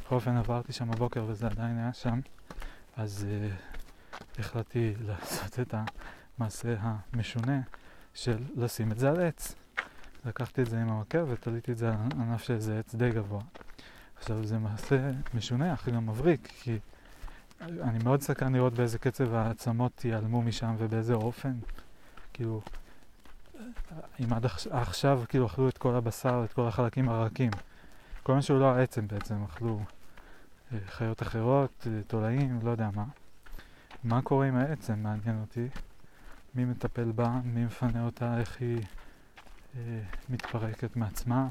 בכל אופן עברתי שם בבוקר וזה עדיין היה שם, אז uh, החלטתי לעשות את המעשה המשונה של לשים את זה על עץ. לקחתי את זה עם המקל ותליתי את זה על ענף של איזה עץ די גבוה. עכשיו זה מעשה משונה, אך גם מבריק, כי אני מאוד סקרן לראות באיזה קצב העצמות ייעלמו משם ובאיזה אופן. כאילו, אם עד עכשיו כאילו אכלו את כל הבשר, את כל החלקים הרכים. כל מה שהוא לא העצם בעצם, אכלו אה, חיות אחרות, אה, תולעים, לא יודע מה. מה קורה עם העצם, מעניין אותי. מי מטפל בה, מי מפנה אותה, איך היא... מתפרקת מעצמה.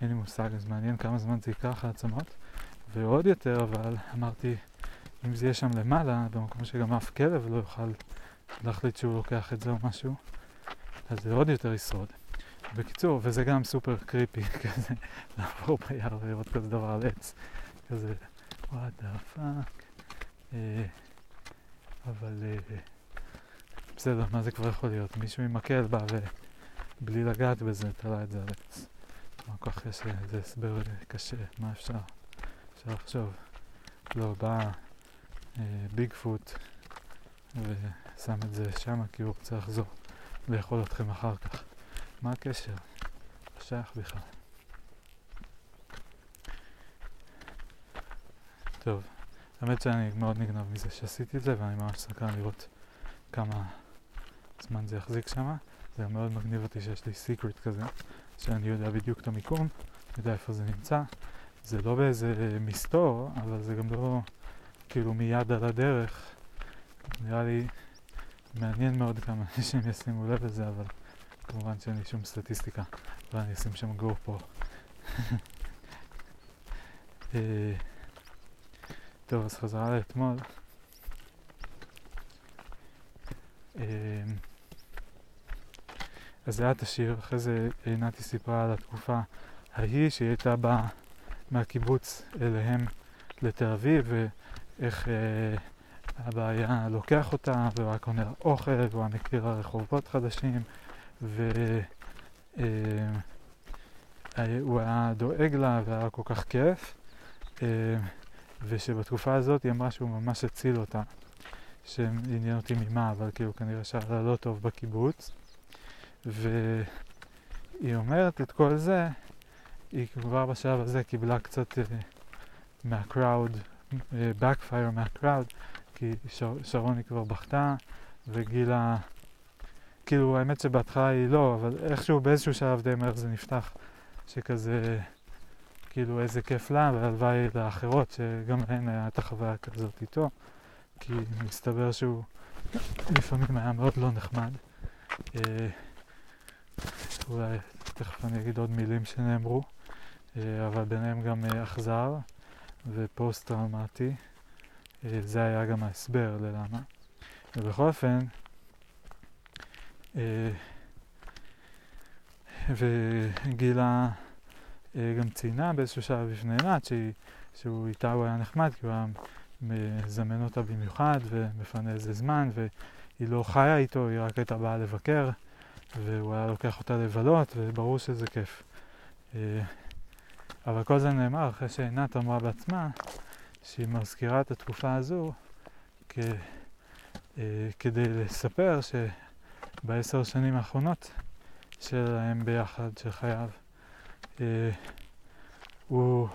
אין לי מושג, אז מעניין כמה זמן זה ייקח העצמות. ועוד יותר, אבל אמרתי, אם זה יהיה שם למעלה, במקום שגם אף כלב לא יוכל להחליט שהוא לוקח את זה או משהו, אז זה עוד יותר ישרוד. בקיצור, וזה גם סופר קריפי, כזה, לעבור ביער ולראות כזה דבר על עץ, כזה, what the fuck. אבל אה, בסדר, מה זה כבר יכול להיות? מישהו עם מקל בא ו... בלי לגעת בזה, תלה את זה על עץ. מה כל כך קשה, זה הסבר קשה, מה אפשר? אפשר לחשוב. לא, בא אה, Bigfoot ושם את זה שם כי הוא רוצה לחזור לאכול אתכם אחר כך. מה הקשר? לא שייך בכלל. טוב, האמת שאני מאוד נגנב מזה שעשיתי את זה ואני ממש סקרן לראות כמה זמן זה יחזיק שמה. זה מאוד מגניב אותי שיש לי סיקרט כזה, שאני יודע בדיוק את המיקום, יודע איפה זה נמצא. זה לא באיזה מסתור, אבל זה גם לא כאילו מיד על הדרך. נראה לי מעניין מאוד כמה אנשים ישימו לב לזה, אבל כמובן שאין לי שום סטטיסטיקה, ואני אשים שם גו פה. אה, טוב, אז חזרה לאתמול. אה, אז זה היה השיר, אחרי זה נתי סיפרה על התקופה ההיא שהיא הייתה באה מהקיבוץ אליהם לתל אביב ואיך אה, אבא היה לוקח אותה והוא היה קונה אוכל והוא היה מכיר רחובות חדשים והוא אה, היה דואג לה והיה כל כך כיף אה, ושבתקופה הזאת היא אמרה שהוא ממש הציל אותה שעניין אותי ממה אבל כאילו כנראה שהיה לה לא טוב בקיבוץ והיא אומרת את כל זה, היא כבר בשלב הזה קיבלה קצת uh, מהקראוד, uh, backfire מהקראוד, כי שר, שרוני כבר בכתה, וגילה, כאילו האמת שבהתחלה היא לא, אבל איכשהו באיזשהו שלב די מהר זה נפתח, שכזה, כאילו איזה כיף לה, והלוואי לאחרות שגם להן היה את החוויה כזאת איתו, כי מסתבר שהוא לפעמים היה מאוד לא נחמד. אולי תכף אני אגיד עוד מילים שנאמרו, אה, אבל ביניהם גם אה, אכזר ופוסט-טראומטי. אה, זה היה גם ההסבר ללמה. ובכל אופן, וגילה גם ציינה באיזשהו שלב בפני עינת שהוא איתה הוא היה נחמד כי הוא היה מזמן אותה במיוחד ומפנה איזה זמן והיא לא חיה איתו, היא רק הייתה באה לבקר והוא היה לוקח אותה לבלות וברור שזה כיף. אה, אבל כל זה נאמר אחרי שעינת אמרה בעצמה שהיא מזכירה את התקופה הזו כ, אה, כדי לספר שבעשר שנים האחרונות שלהם ביחד, של חייו, אה, הוא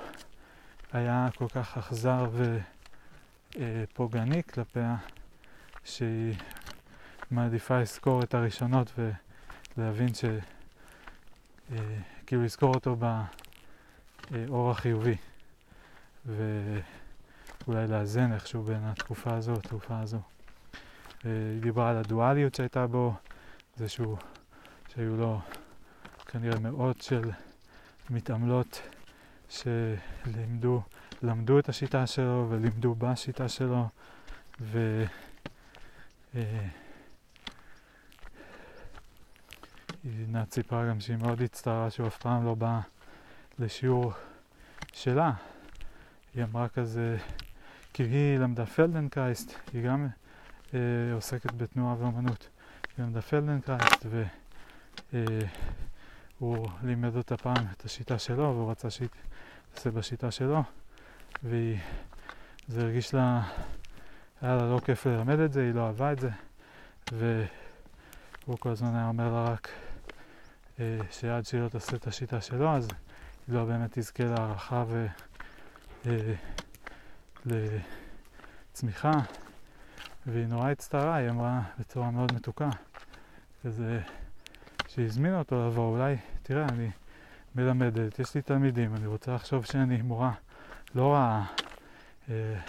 היה כל כך אכזר ופוגעני כלפיה, שהיא מעדיפה לזכור את הראשונות ולהבין ש... אה, כאילו לזכור אותו באור החיובי ואולי לאזן איכשהו בין התקופה הזו לתקופה הזו. אה, היא דיברה על הדואליות שהייתה בו, זה שהוא, שהיו לו כנראה מאות של מתעמלות שלימדו, למדו את השיטה שלו ולימדו בשיטה שלו ו... אה, עינת סיפרה גם שהיא מאוד הצטערה שהוא אף פעם לא בא לשיעור שלה. היא אמרה כזה, כי היא למדה פלדנקרייז, היא גם אה, עוסקת בתנועה ואומנות. היא למדה פלדנקרייז והוא אה, לימד אותה פעם את השיטה שלו והוא רצה שהיא תעשה בשיטה שלו וזה הרגיש לה, היה לה לא כיף ללמד את זה, היא לא אהבה את זה והוא כל הזמן היה אומר לה רק שעד שהיא לא תעשה את השיטה שלו אז היא לא באמת תזכה להערכה ו... אה, והיא נורא הצטערה, היא אמרה בצורה מאוד מתוקה כזה שהזמינה אותו לבוא, אולי, תראה, אני מלמדת, יש לי תלמידים, אני רוצה לחשוב שאני מורה לא רעה. אה,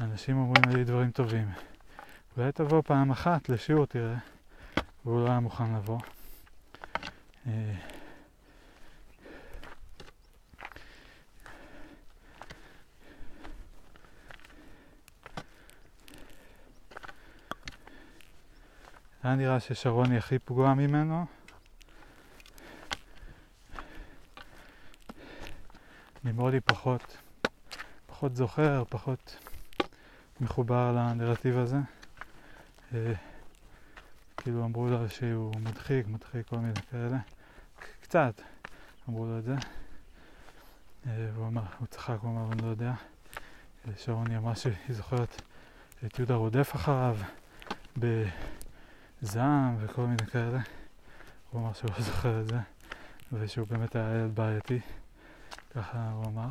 אנשים אומרים לי דברים טובים. אולי תבוא פעם אחת לשיעור, תראה. והוא לא היה מוכן לבוא. אה, היה נראה ששרון היא הכי פגועה ממנו. ממולי פחות, פחות זוכר, פחות מחובר לנרטיב הזה. אה, כאילו אמרו לו שהוא מדחיק, מדחיק כל מיני כאלה. קצת אמרו לו את זה. אה, והוא אמר, הוא צחק, הוא אמר, אני לא יודע. אה, שרון היא אמרה שהיא זוכרת את יהודה רודף אחריו. זעם וכל מיני כאלה. הוא אמר שהוא לא זוכר את זה, ושהוא באמת היה ילד בעייתי, ככה הוא אמר.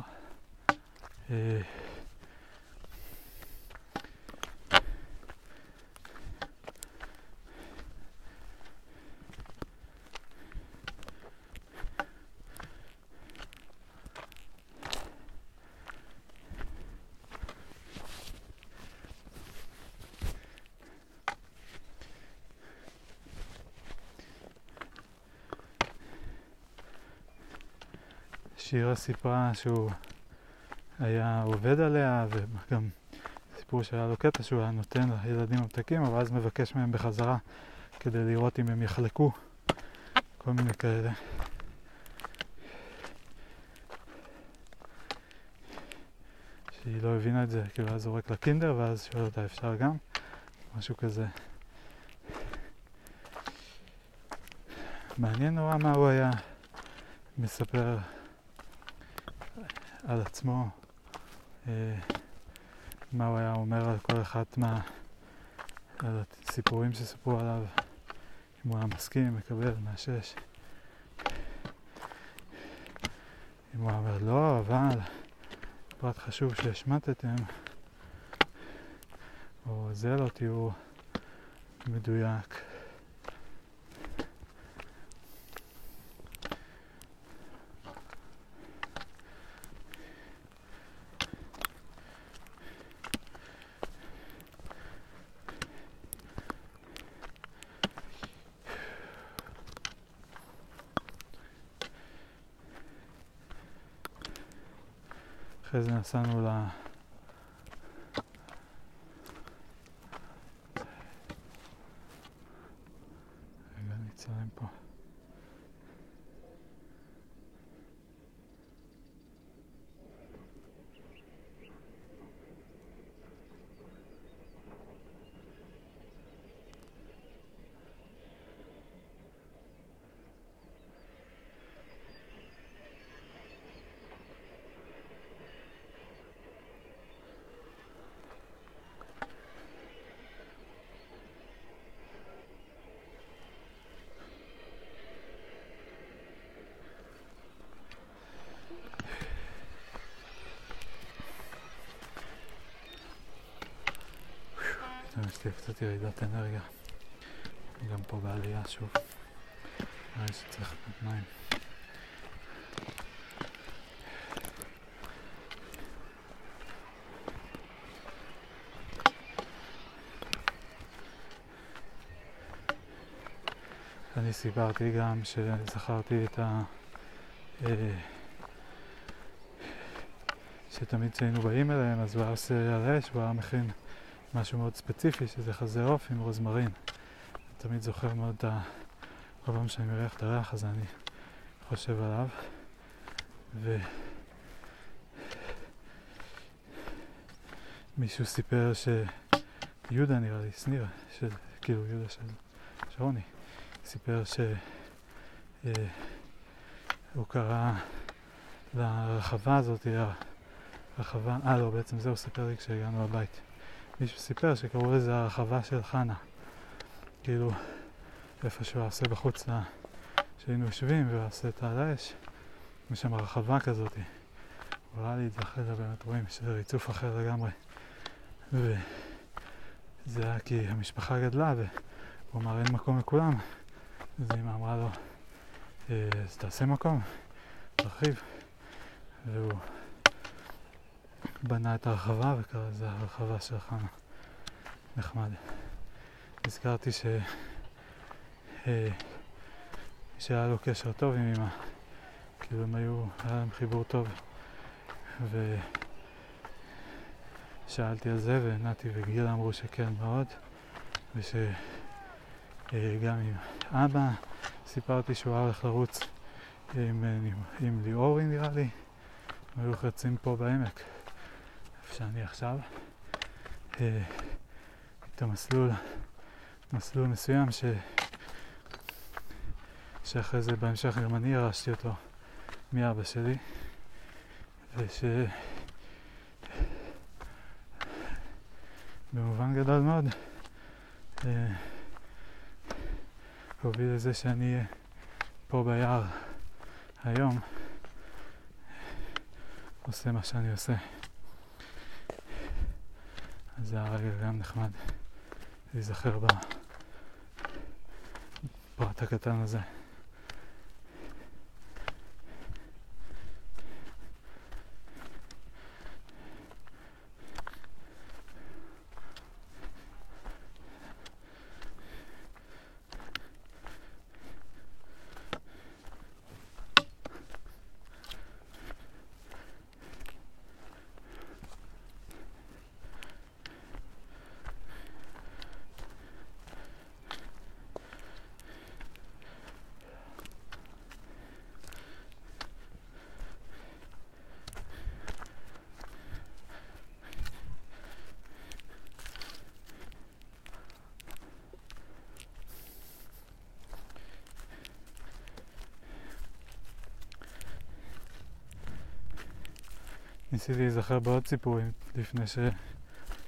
שירה סיפרה שהוא היה עובד עליה, וגם סיפור שהיה לו קטע שהוא היה נותן לילדים המתקים, אבל אז מבקש מהם בחזרה כדי לראות אם הם יחלקו, כל מיני כאלה. שהיא לא הבינה את זה, כאילו היה זורק לקינדר ואז שואל אותה אפשר גם, משהו כזה. מעניין נורא מה הוא היה מספר על עצמו, אה, מה הוא היה אומר על כל אחת מה... על הסיפורים שסיפרו עליו, אם הוא היה מסכים, מקבל, מאשש. אם הוא היה אומר לא, אבל פרט חשוב שהשמטתם, או זה לא תיאור מדויק. אחרי זה נסענו ל... רגע, אני אצלם פה. פתאום יש לי קצת ירידת אנרגיה. גם פה בעלייה שוב. נראה לי שצריך מים. אני סיפרתי גם שזכרתי את ה... אה, שתמיד כשהיינו באים אליהם אז הוא עושה על האש והוא היה מכין משהו מאוד ספציפי שזה חזה עוף עם רוזמרין. אני תמיד זוכר מאוד את ה... כל פעם שאני מריח את הריח הזה אני חושב עליו. ו... מישהו סיפר שיהודה נראה לי, שניר, של, כאילו יהודה של שרוני, סיפר שהוא אה, קרא לרחבה הזאת, הרחבה, אה לא, בעצם זה הוא סיפר לי כשהגענו לבית. מישהו סיפר שקראו לזה הרחבה של חנה. כאילו, איפה שהוא עושה בחוץ, שהיינו יושבים והוא עושה את על האש, יש שם רחבה כזאת. ראה לי את זה אחרי זה, באמת רואים שזה ריצוף אחר לגמרי. וזה היה כי המשפחה גדלה והוא אמר אין מקום לכולם. אז אמא אמרה לו, אה, אז תעשה מקום, תרחיב. והוא בנה את הרחבה וקרא לזה הרחבה של חנה. נחמד. הזכרתי ש... אה, שהיה לו קשר טוב עם אמא. כאילו הם היו, היה להם חיבור טוב. ושאלתי על זה ונתי וגילה אמרו שכן מאוד. ושגם עם אבא סיפרתי שהוא היה הולך לרוץ עם, עם, עם ליאורי נראה לי. היו רצים פה בעמק. שאני עכשיו, אה, את המסלול, מסלול מסוים ש... שאחרי זה בהמשך גם אני ירשתי אותו מאבא שלי, וש... במובן גדול מאוד אה, הוביל לזה שאני אהיה פה ביער היום, עושה מה שאני עושה. זה היה רגע גם נחמד להיזכר בפרט הקטן הזה. ניסיתי להיזכר בעוד סיפורים לפני ש...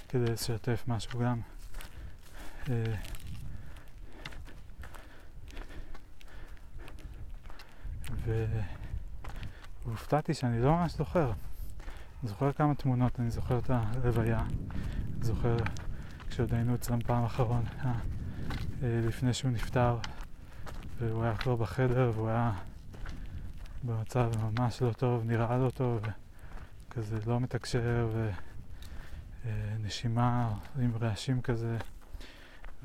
כדי לשתף משהו גם. אה, והופתעתי שאני לא ממש זוכר. אני זוכר כמה תמונות, אני זוכר את הלוויה, זוכר כשעוד היינו אצלם פעם אחרון, אה, אה, לפני שהוא נפטר, והוא היה כבר בחדר והוא היה במצב ממש לא טוב, נראה לא טוב. כזה לא מתקשר ונשימה עם רעשים כזה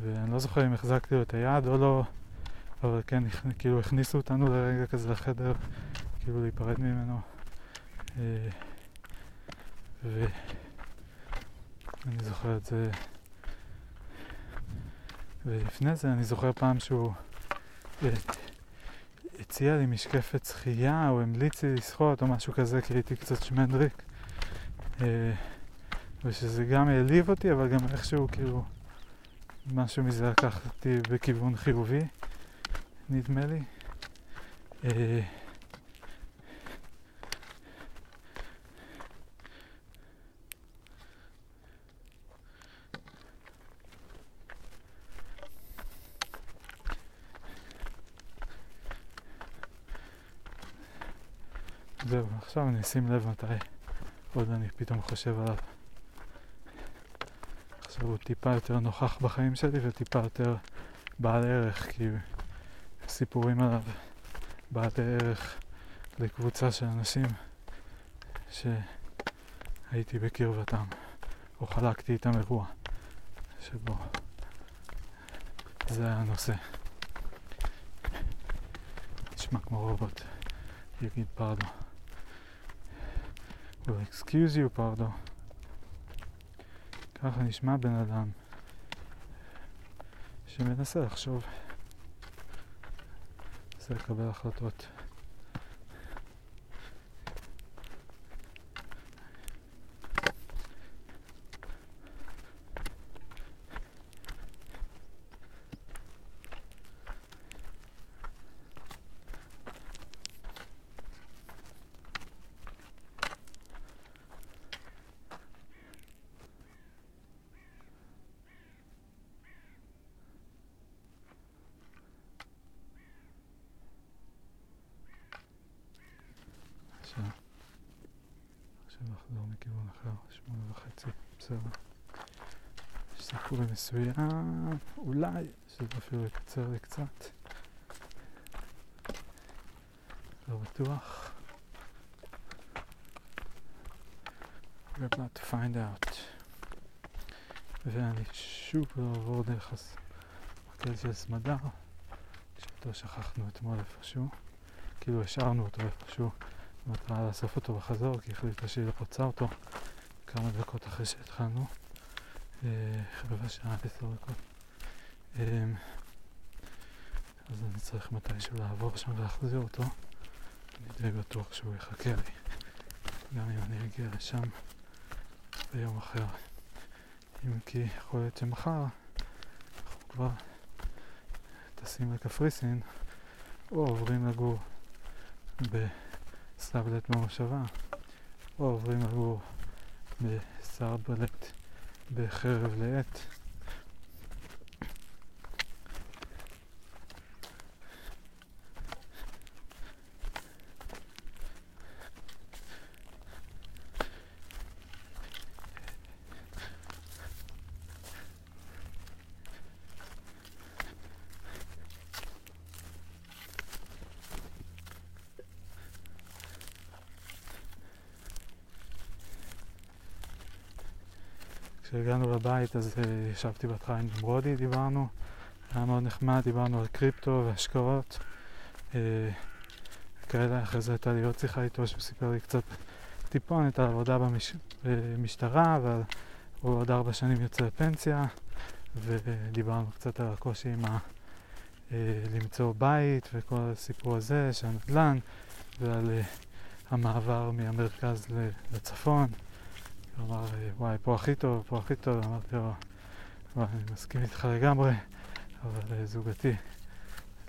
ואני לא זוכר אם החזקתי לו את היד או לא אבל כן, כאילו הכניסו אותנו לרגע כזה לחדר כאילו להיפרד ממנו. אה, ואני זוכר את זה. ולפני זה אני זוכר פעם שהוא הציע לי משקפת שחייה או המליץ לי לשחות או משהו כזה כי הייתי קצת שמנדריק אה, ושזה גם העליב אותי אבל גם איכשהו כאילו משהו מזה לקח אותי בכיוון חיובי נדמה לי אה, זהו, עכשיו אני אשים לב מתי עוד אני פתאום חושב עליו. עכשיו הוא טיפה יותר נוכח בחיים שלי וטיפה יותר בעל ערך, כי סיפורים עליו בעל ערך לקבוצה של אנשים שהייתי בקרבתם, או חלקתי איתם אירוע שבו זה היה הנושא. נשמע כמו רובוט, יגיד פרדו. Will excuse you, פרדו. ככה נשמע בן אדם שמנסה לחשוב, מנסה לקבל החלטות. מסוים, אולי שזה אפילו יקצר לי קצת, לא בטוח. We're about to find out. ואני שוב לא אעבור דרך המקל של סמדר, שאותו שכחנו אתמול איפשהו, כאילו השארנו אותו איפשהו, במטרה לאסוף אותו בחזור, כי החליטה שהיא לא רוצה אותו כמה דקות אחרי שהתחלנו. רבע שעה, עשר דקות. אמ, אז אני צריך מתישהו לעבור שם ולהחזיר אותו. אני די בטוח שהוא יחכה לי, גם אם אני אגיע לשם ביום אחר. אם כי יכול להיות שמחר אנחנו כבר טסים לקפריסין, או עוברים לגור בסבלט במושבה, או עוברים לגור בסרבלט בחרב לעט. כשהגענו לבית אז uh, ישבתי בהתחלה עם נמרודי, דיברנו, היה מאוד נחמד, דיברנו על קריפטו והשקעות uh, כאלה, אחרי זה הייתה לי עוד שיחה איתו שהוא סיפר לי קצת טיפונת על עבודה במשטרה אבל הוא עוד ארבע שנים יוצא לפנסיה ודיברנו קצת על הקושי עם ה... uh, למצוא בית וכל הסיפור הזה של הנדל"ן ועל המעבר מהמרכז לצפון. אמר, וואי, פה הכי טוב, פה הכי טוב, אמרתי לו, וואי, אני מסכים איתך לגמרי, אבל אה, זוגתי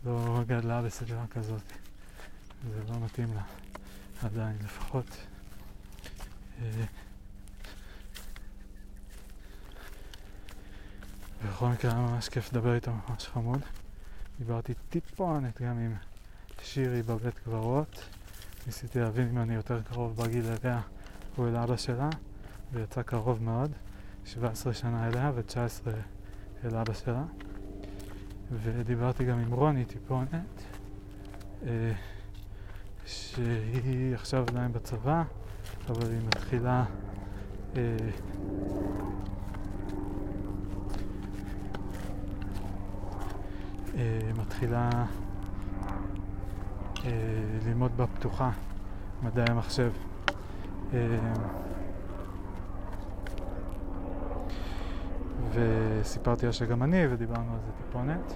לא גדלה בסדרה כזאת, זה לא מתאים לה, עדיין לפחות. אה, בכל מקרה היה ממש כיף לדבר איתו, ממש חמוד. דיברתי טיפונת גם עם שירי בבית קברות. ניסיתי להבין אם אני יותר קרוב בגיל אליה או אל אבא שלה. ויצא קרוב מאוד, 17 שנה אליה ו-19 אל אבא שלה. ודיברתי גם עם רוני טיפונת, אה, שהיא עכשיו עדיין בצבא, אבל היא מתחילה אה, אה, מתחילה ללמוד בפתוחה מדעי המחשב. וסיפרתי לה שגם אני, ודיברנו על זה טיפונת.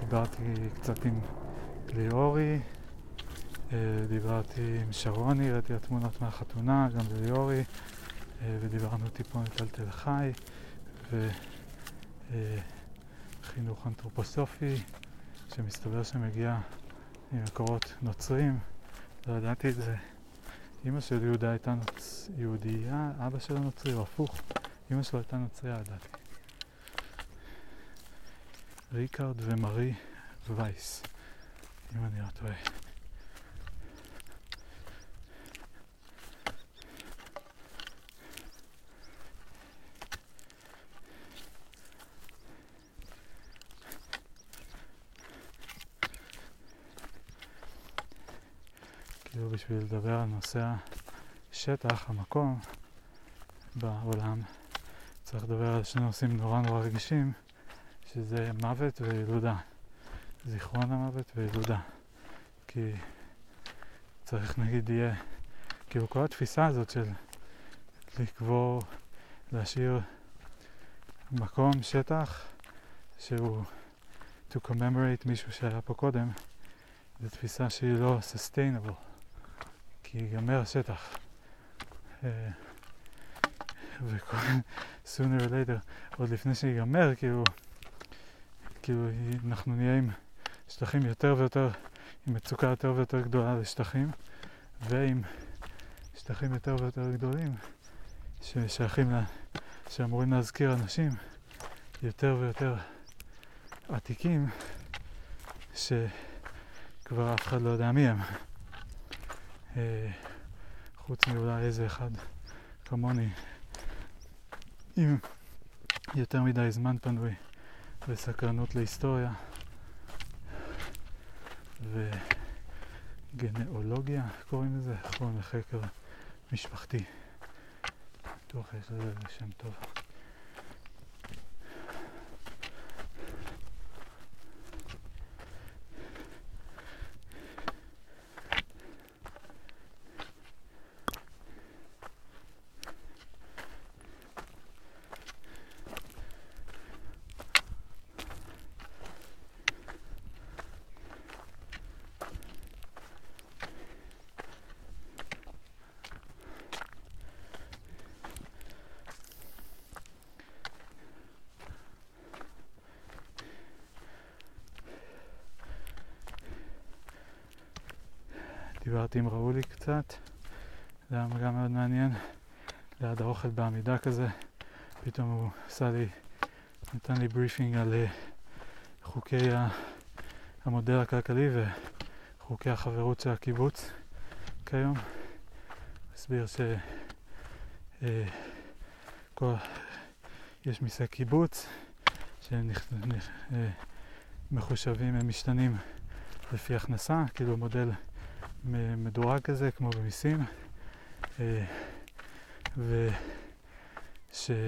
דיברתי קצת עם ליאורי, דיברתי עם שרוני, ראיתי לה תמונות מהחתונה, גם ליאורי, אה, ודיברנו טיפונת על תל חי, וחינוך אנתרופוסופי, שמסתבר שמגיע ממקורות נוצרים, לא ידעתי את זה. אימא של יהודה הייתה נוצ... יהודייה, אבא שלה נוצרי, או הפוך, אימא שלו הייתה נוצריה, ידעתי. ריקארד ומרי וייס, אם אני לא טועה. כאילו בשביל לדבר על נושא השטח, המקום בעולם, צריך לדבר על שני נושאים נורא נורא רגישים. שזה מוות וילודה. זיכרון המוות וילודה. כי צריך נגיד יהיה, כאילו כל התפיסה הזאת של לקבור, להשאיר מקום, שטח, שהוא to commemorate מישהו שהיה פה קודם, זו תפיסה שהיא לא sustainable, כי ייגמר השטח. אה, וכל sooner or later, עוד לפני שיגמר, כאילו כאילו אנחנו נהיה עם שטחים יותר ויותר, עם מצוקה יותר ויותר גדולה לשטחים, ועם שטחים יותר ויותר גדולים ששייכים, לה, שאמורים להזכיר אנשים יותר ויותר עתיקים, שכבר אף אחד לא יודע מי הם. אה, חוץ מאולי איזה אחד כמוני עם יותר מדי זמן פנוי. וסקרנות להיסטוריה וגנאולוגיה, קוראים לזה? קוראים לחקר משפחתי? בטוח יש לזה שם טוב. דיברתי עם ראולי קצת, זה היה גם מאוד מעניין, ליד האוכל בעמידה כזה, פתאום הוא עשה לי, נתן לי briefing על אה, חוקי המודל הכלכלי וחוקי החברות של הקיבוץ כיום. הסביר ש... אה, כל... יש מיסי קיבוץ שמחושבים, הם משתנים לפי הכנסה, כאילו מודל מדורג כזה, כמו במיסים, אה, ושבעצם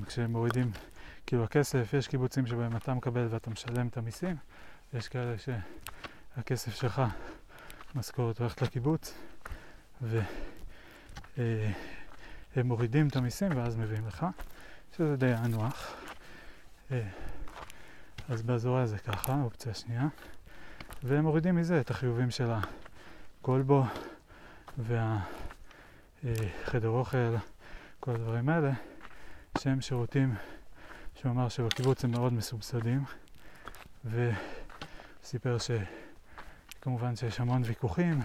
אה, כשמורידים כאילו הכסף, יש קיבוצים שבהם אתה מקבל ואתה משלם את המיסים, יש כאלה שהכסף שלך, משכורת הולכת לקיבוץ, והם אה, מורידים את המיסים ואז מביאים לך, שזה די הנוח. אז באזורי זה ככה, אופציה שנייה. והם מורידים מזה את החיובים של הכלבו והחדר אוכל, כל הדברים האלה, שהם שירותים שהוא אמר שבקיבוץ הם מאוד מסובסדים, וסיפר שכמובן שיש המון ויכוחים,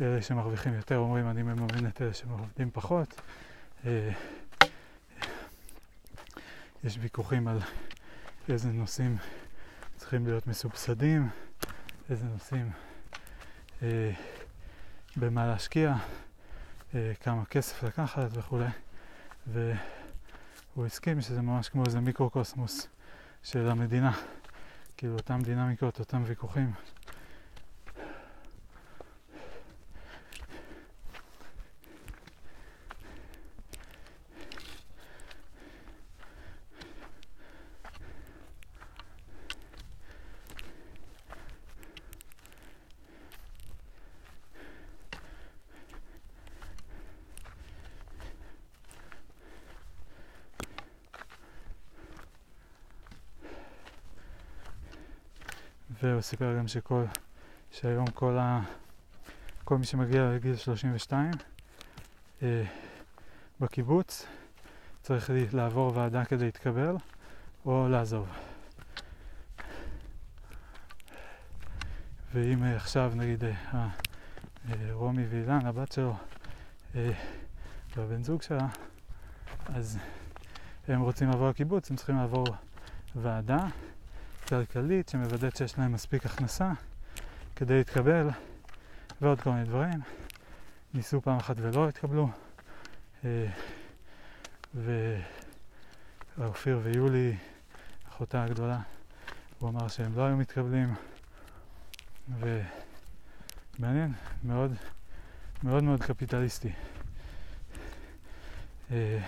אלה שמרוויחים יותר אומרים אני מממן את אלה שעובדים פחות. אה, יש ויכוחים על איזה נושאים צריכים להיות מסובסדים. איזה נושאים, אה, במה להשקיע, אה, כמה כסף לקחת וכולי. והוא הסכים שזה ממש כמו איזה מיקרוקוסמוס של המדינה, כאילו אותם דינמיקות, אותם ויכוחים. סיפר גם שכל, שהיום כל, ה, כל מי שמגיע לגיל 32 אה, בקיבוץ צריך לעבור ועדה כדי להתקבל או לעזוב. ואם אה, עכשיו נגיד אה, אה, רומי ואילן, הבת שלו, והבן זוג שלה, אז הם רוצים לעבור לקיבוץ, הם צריכים לעבור ועדה כלכלית שמוודאת שיש להם מספיק הכנסה כדי להתקבל ועוד כל מיני דברים. ניסו פעם אחת ולא התקבלו. ואופיר ויולי, אחותה הגדולה, הוא אמר שהם לא היו מתקבלים. ומעניין, מאוד מאוד מאוד קפיטליסטי. אה,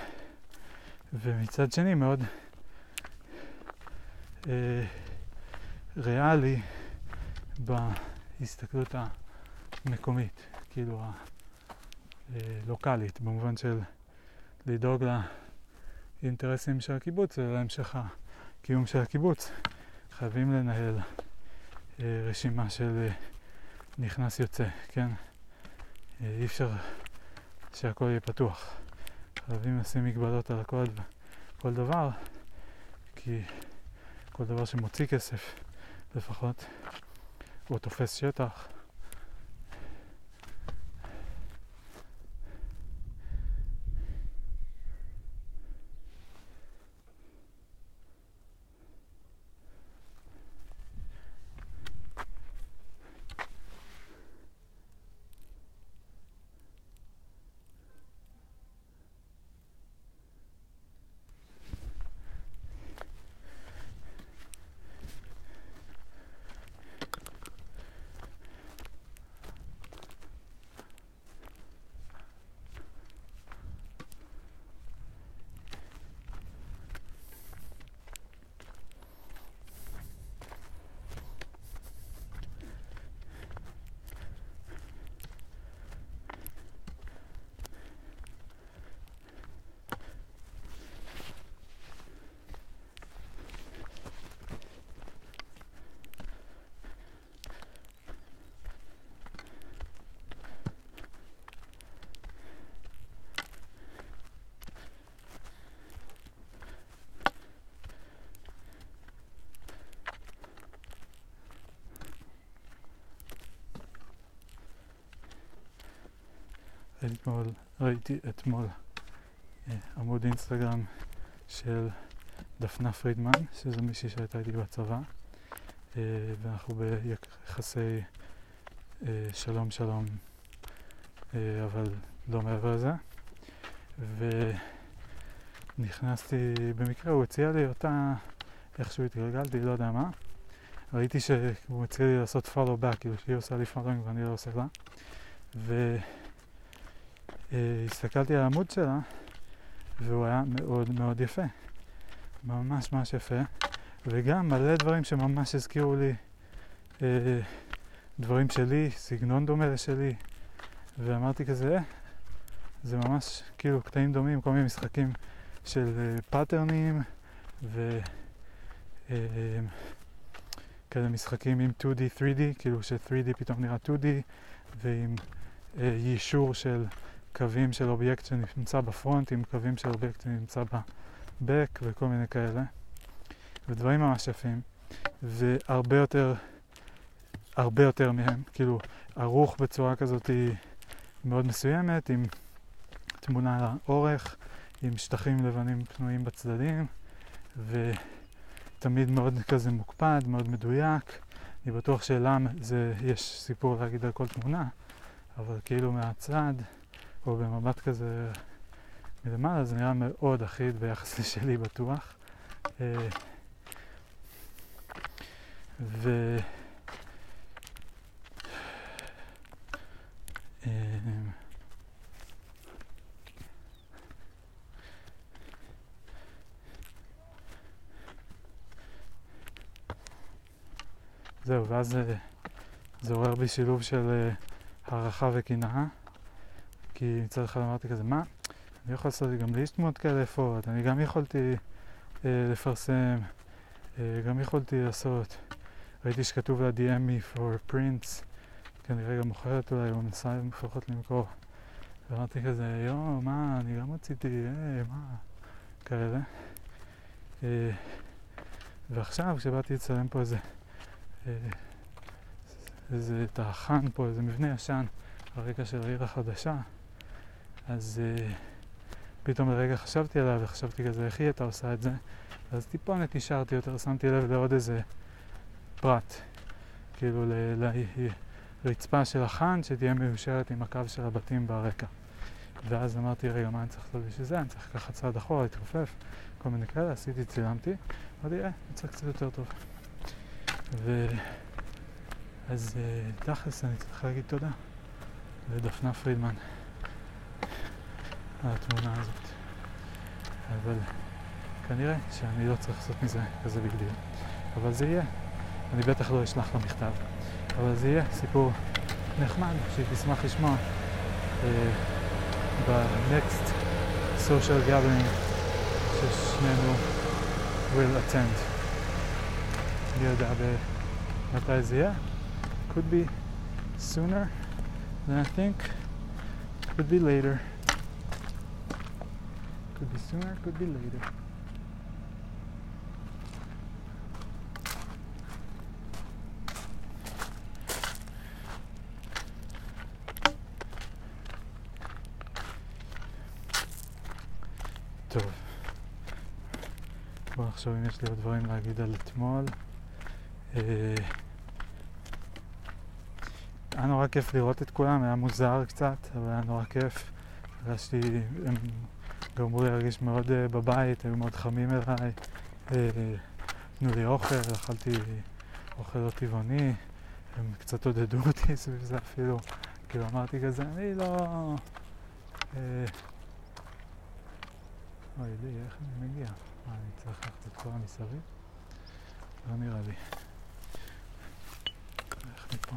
ומצד שני מאוד אה, ריאלי בהסתכלות המקומית, כאילו הלוקאלית, במובן של לדאוג לאינטרסים של הקיבוץ ולהמשך הקיום של הקיבוץ. חייבים לנהל אה, רשימה של אה, נכנס יוצא, כן? אה, אי אפשר שהכל יהיה פתוח. חייבים לשים מגבלות על הכל, כל דבר, כי כל דבר שמוציא כסף לפחות, או תופס שטח, אתמול, ראיתי אתמול אה, עמוד אינסטגרם של דפנה פרידמן, שזו מישהי שהייתה איתי בצבא, אה, ואנחנו ביחסי אה, שלום שלום, אבל לא מעבר לזה. ונכנסתי, במקרה הוא הציע לי אותה, איכשהו התגלגלתי, לא יודע מה. ראיתי שהוא הציע לי לעשות follow back, כאילו שהיא עושה לי following ואני לא עושה לה. ו... אה, הסתכלתי על העמוד שלה והוא היה מאוד מאוד יפה. ממש ממש יפה. וגם מלא דברים שממש הזכירו לי אה, דברים שלי, סגנון דומה לשלי. ואמרתי כזה, אה, זה ממש כאילו קטעים דומים, כל מיני משחקים של אה, פאטרנים ו... אה, משחקים עם 2D, 3D, כאילו ש-3D פתאום נראה 2D, ועם אה, יישור של קווים של אובייקט שנמצא ב front עם קווים של אובייקט שנמצא ב back וכל מיני כאלה. ודברים ממש יפים, והרבה יותר, הרבה יותר מהם, כאילו ערוך בצורה כזאת מאוד מסוימת, עם תמונה לאורך, עם שטחים לבנים פנויים בצדדים, ותמיד מאוד כזה מוקפד, מאוד מדויק. אני בטוח שלם זה, יש סיפור להגיד על כל תמונה, אבל כאילו מהצד או במבט כזה מלמעלה זה נראה מאוד אחיד ביחס לשלי בטוח. אה, ו... אה, זהו, ואז זה עורר בי שילוב של הערכה וקנאה. כי מצד אחד אמרתי כזה, מה? אני יכול לעשות גם לי יש תמונות כאלה יפות, אני גם יכולתי אה, לפרסם, אה, גם יכולתי לעשות, ראיתי שכתוב לה DM me for prints, כנראה גם מוכרת אולי, או מנסה לפחות למכור. ואמרתי כזה, יואו, מה, אני גם רציתי, אה, מה, כאלה. אה, ועכשיו, כשבאתי לצלם פה איזה, אה, איזה טרחן פה, איזה מבנה ישן, הרקע של העיר החדשה, אז אה, פתאום לרגע חשבתי עליו וחשבתי כזה, איך היא הייתה עושה את זה? אז טיפונת נשארתי יותר, שמתי לב לעוד איזה פרט, כאילו לרצפה של החאן שתהיה מיושרת עם הקו של הבתים ברקע. ואז אמרתי, רגע, מה אני צריך לעשות בשביל זה? אני צריך לקחת צעד אחורה, להתכופף, כל מיני כאלה, עשיתי, צילמתי, אמרתי, אה, יצא קצת יותר טוב. ו... אז אה, תכלס אני צריך להגיד תודה לדפנה פרידמן התמונה הזאת. אבל כנראה שאני לא צריך לעשות מזה כזה big deal. אבל זה יהיה. אני בטח לא אשלח לה מכתב. אבל זה יהיה סיפור נחמד שהיא תשמח לשמוע אה, ב-next social gathering ששנינו will attend. אני יודע מתי זה יהיה. could be sooner than I think. Could be later. Could be sooner, could be later. טוב, בואו נחשוב אם יש לי עוד דברים להגיד על אתמול. אה, היה נורא כיף לראות את כולם, היה מוזר קצת, אבל היה נורא כיף. הרגשתי, הם גרמו לי להרגיש מאוד uh, בבית, היו מאוד חמים אליי. נתנו uh, לי אוכל, אכלתי אוכל לא טבעוני, הם קצת עודדו אותי סביב זה אפילו. כאילו אמרתי כזה, אני לא... Uh, אוי לי, איך אני מגיע? מה, אני צריך לקחת את כל המסביב? לא נראה לי. איך מפה?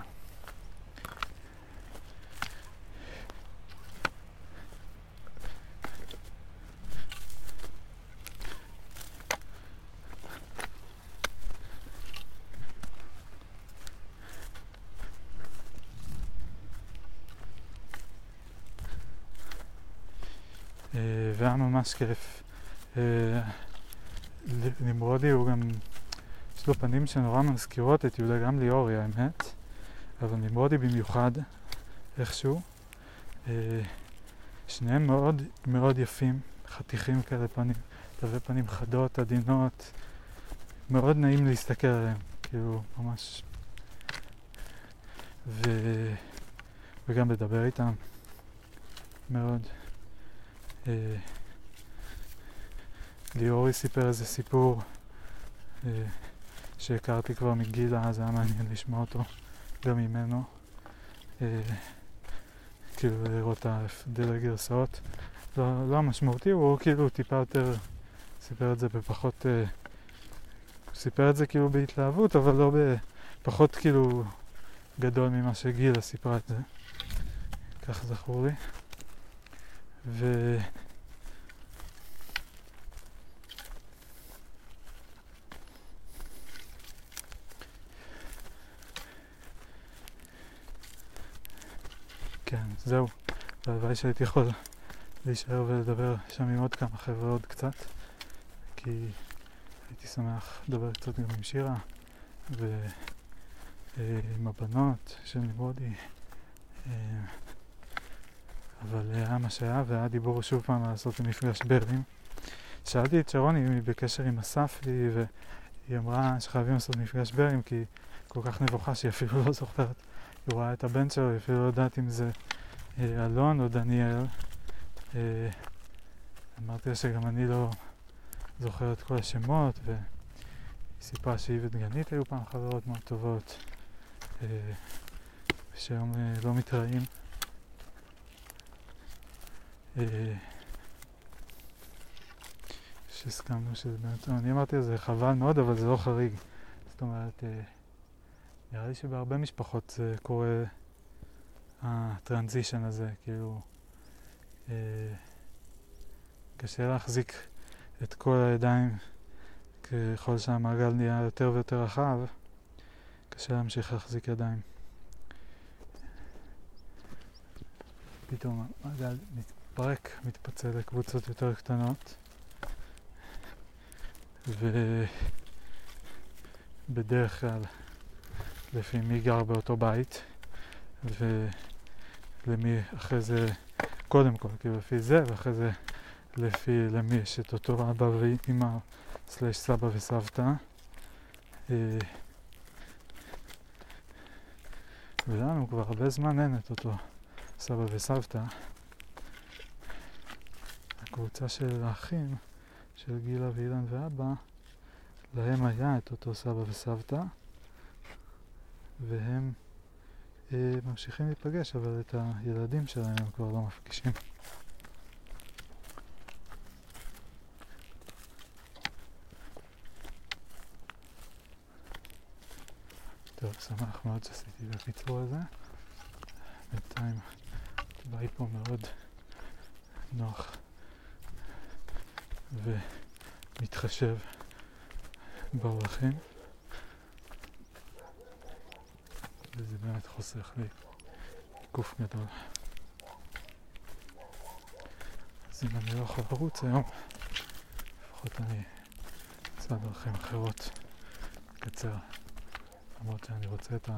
והיה ממש כיף. אה, נמרודי הוא גם, יש לו פנים שנורא מזכירות את יהודה, גם ליאורי האמת, אבל נמרודי במיוחד, איכשהו. אה, שניהם מאוד מאוד יפים, חתיכים כאלה פנים, תווי פנים חדות, עדינות, מאוד נעים להסתכל עליהם, כאילו ממש... ו... וגם לדבר איתם מאוד. אה, ליאורי סיפר איזה סיפור אה, שהכרתי כבר מגילה, אז היה מעניין לשמוע אותו גם ממנו. אה, כאילו לראות את ההבדל הגרסאות. לא, לא המשמעותי, הוא כאילו טיפה יותר סיפר את זה בפחות... סיפר את זה כאילו בהתלהבות, אבל לא בפחות כאילו גדול ממה שגילה סיפרה את זה. כך זכור לי. ו... כן, זהו. והלוואי שהייתי יכול להישאר ולדבר שם עם עוד כמה חבר'ה עוד קצת, כי הייתי שמח לדבר קצת גם עם שירה ועם הבנות של נמרודי. אה, אבל היה מה שהיה, והיה דיבור שוב פעם לעשות מפגש ברלים. שאלתי את שרון אם היא בקשר עם אסף לי, והיא אמרה שחייבים לעשות מפגש ברלים, כי היא כל כך נבוכה שהיא אפילו לא זוכרת. היא רואה את הבן שלו, היא אפילו לא יודעת אם זה אה, אלון או דניאל. אה, אמרתי לה שגם אני לא זוכר את כל השמות, והיא סיפרה שהיא ודגנית היו פעם חברות מאוד טובות, אה, ושהיום אה, לא מתראים. אה, שהסכמנו שזה באמת, אני אמרתי זה חבל מאוד, אבל זה לא חריג. זאת אומרת, אה, נראה לי שבהרבה משפחות זה קורה, הטרנזישן הזה, כאילו, אה, קשה להחזיק את כל הידיים ככל שהמעגל נהיה יותר ויותר רחב, קשה להמשיך להחזיק ידיים. פתאום המעגל מתפרק, מתפצל לקבוצות יותר קטנות, ובדרך כלל לפי מי גר באותו בית, ולמי אחרי זה, קודם כל, כאילו לפי זה, ואחרי זה לפי למי יש את אותו אבא ואמא, סלש סבא וסבתא. אה, ולנו כבר הרבה זמן אין את אותו סבא וסבתא. הקבוצה של האחים, של גילה ואילן ואבא, להם היה את אותו סבא וסבתא, והם ממשיכים להיפגש, אבל את הילדים שלהם הם כבר לא מפגישים. טוב, שמח מאוד שעשיתי את הקיצור הזה. בינתיים בית פה מאוד נוח ומתחשב באורחים. וזה באמת חוסך לי עיקוף גדול. אז אם אני לא יכול לרוץ היום, לפחות אני אמצא דרכים אחרות לקצר. למרות שאני רוצה את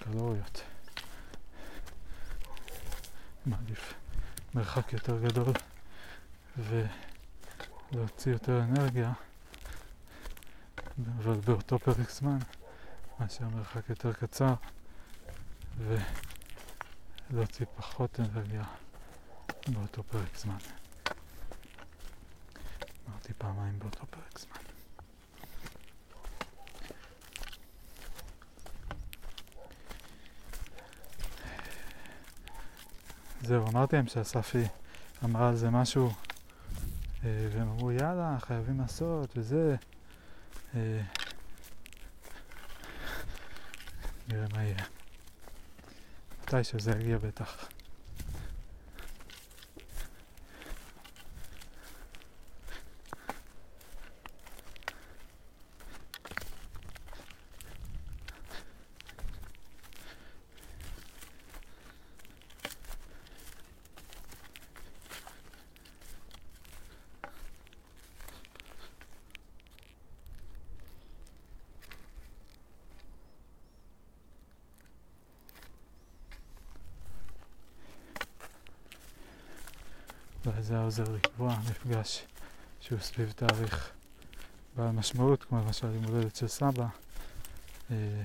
הקלוריות. מעדיף מרחק יותר גדול ולהוציא יותר אנרגיה, אבל באותו פרק זמן, מאשר מרחק יותר קצר ולהוציא פחות אנרגיה באותו פרק זמן. אמרתי פעמיים באותו פרק זמן. זהו, אמרתי להם שאספי אמרה על זה משהו, אה, והם אמרו יאללה, חייבים לעשות וזה. אה, נראה מה יהיה. מתי שזה יגיע בטח. אולי זה היה עוזר לקבוע מפגש שהוא סביב תאריך בעל משמעות, כמו למשל יום הולדת של סבא. אה,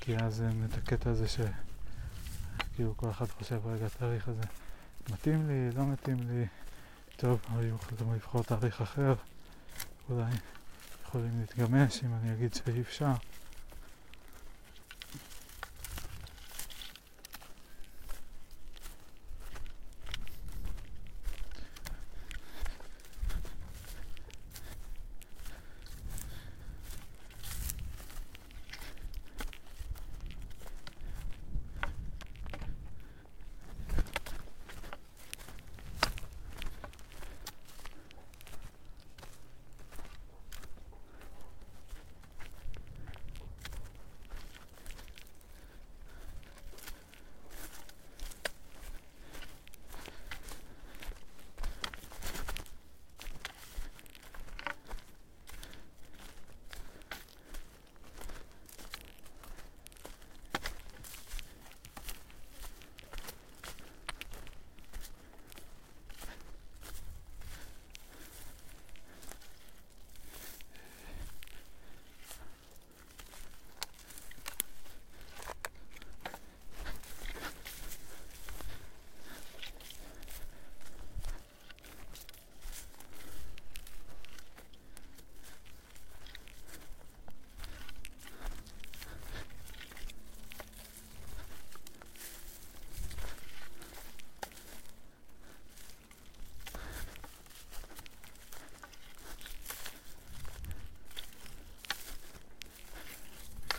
כי אז אין את הקטע הזה שכאילו כל אחד חושב, רגע, התאריך הזה מתאים לי, לא מתאים לי, טוב, היו יכולים לבחור תאריך אחר, אולי יכולים להתגמש אם אני אגיד שאי אפשר.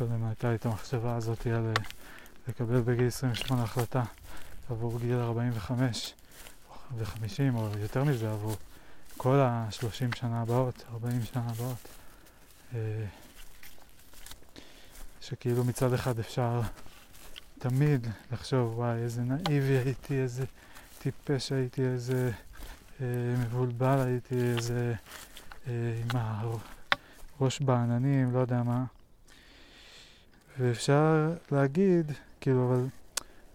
קודם הייתה לי את המחשבה הזאת על אה, לקבל בגיל 28 החלטה עבור גיל 45 ו-50 או יותר מזה עבור כל ה-30 שנה הבאות, 40 שנה הבאות. אה, שכאילו מצד אחד אפשר תמיד לחשוב, וואי, איזה נאיבי הייתי, איזה טיפש הייתי, איזה אה, מבולבל הייתי, איזה אה, עם הראש בעננים, לא יודע מה. ואפשר להגיד, כאילו, אבל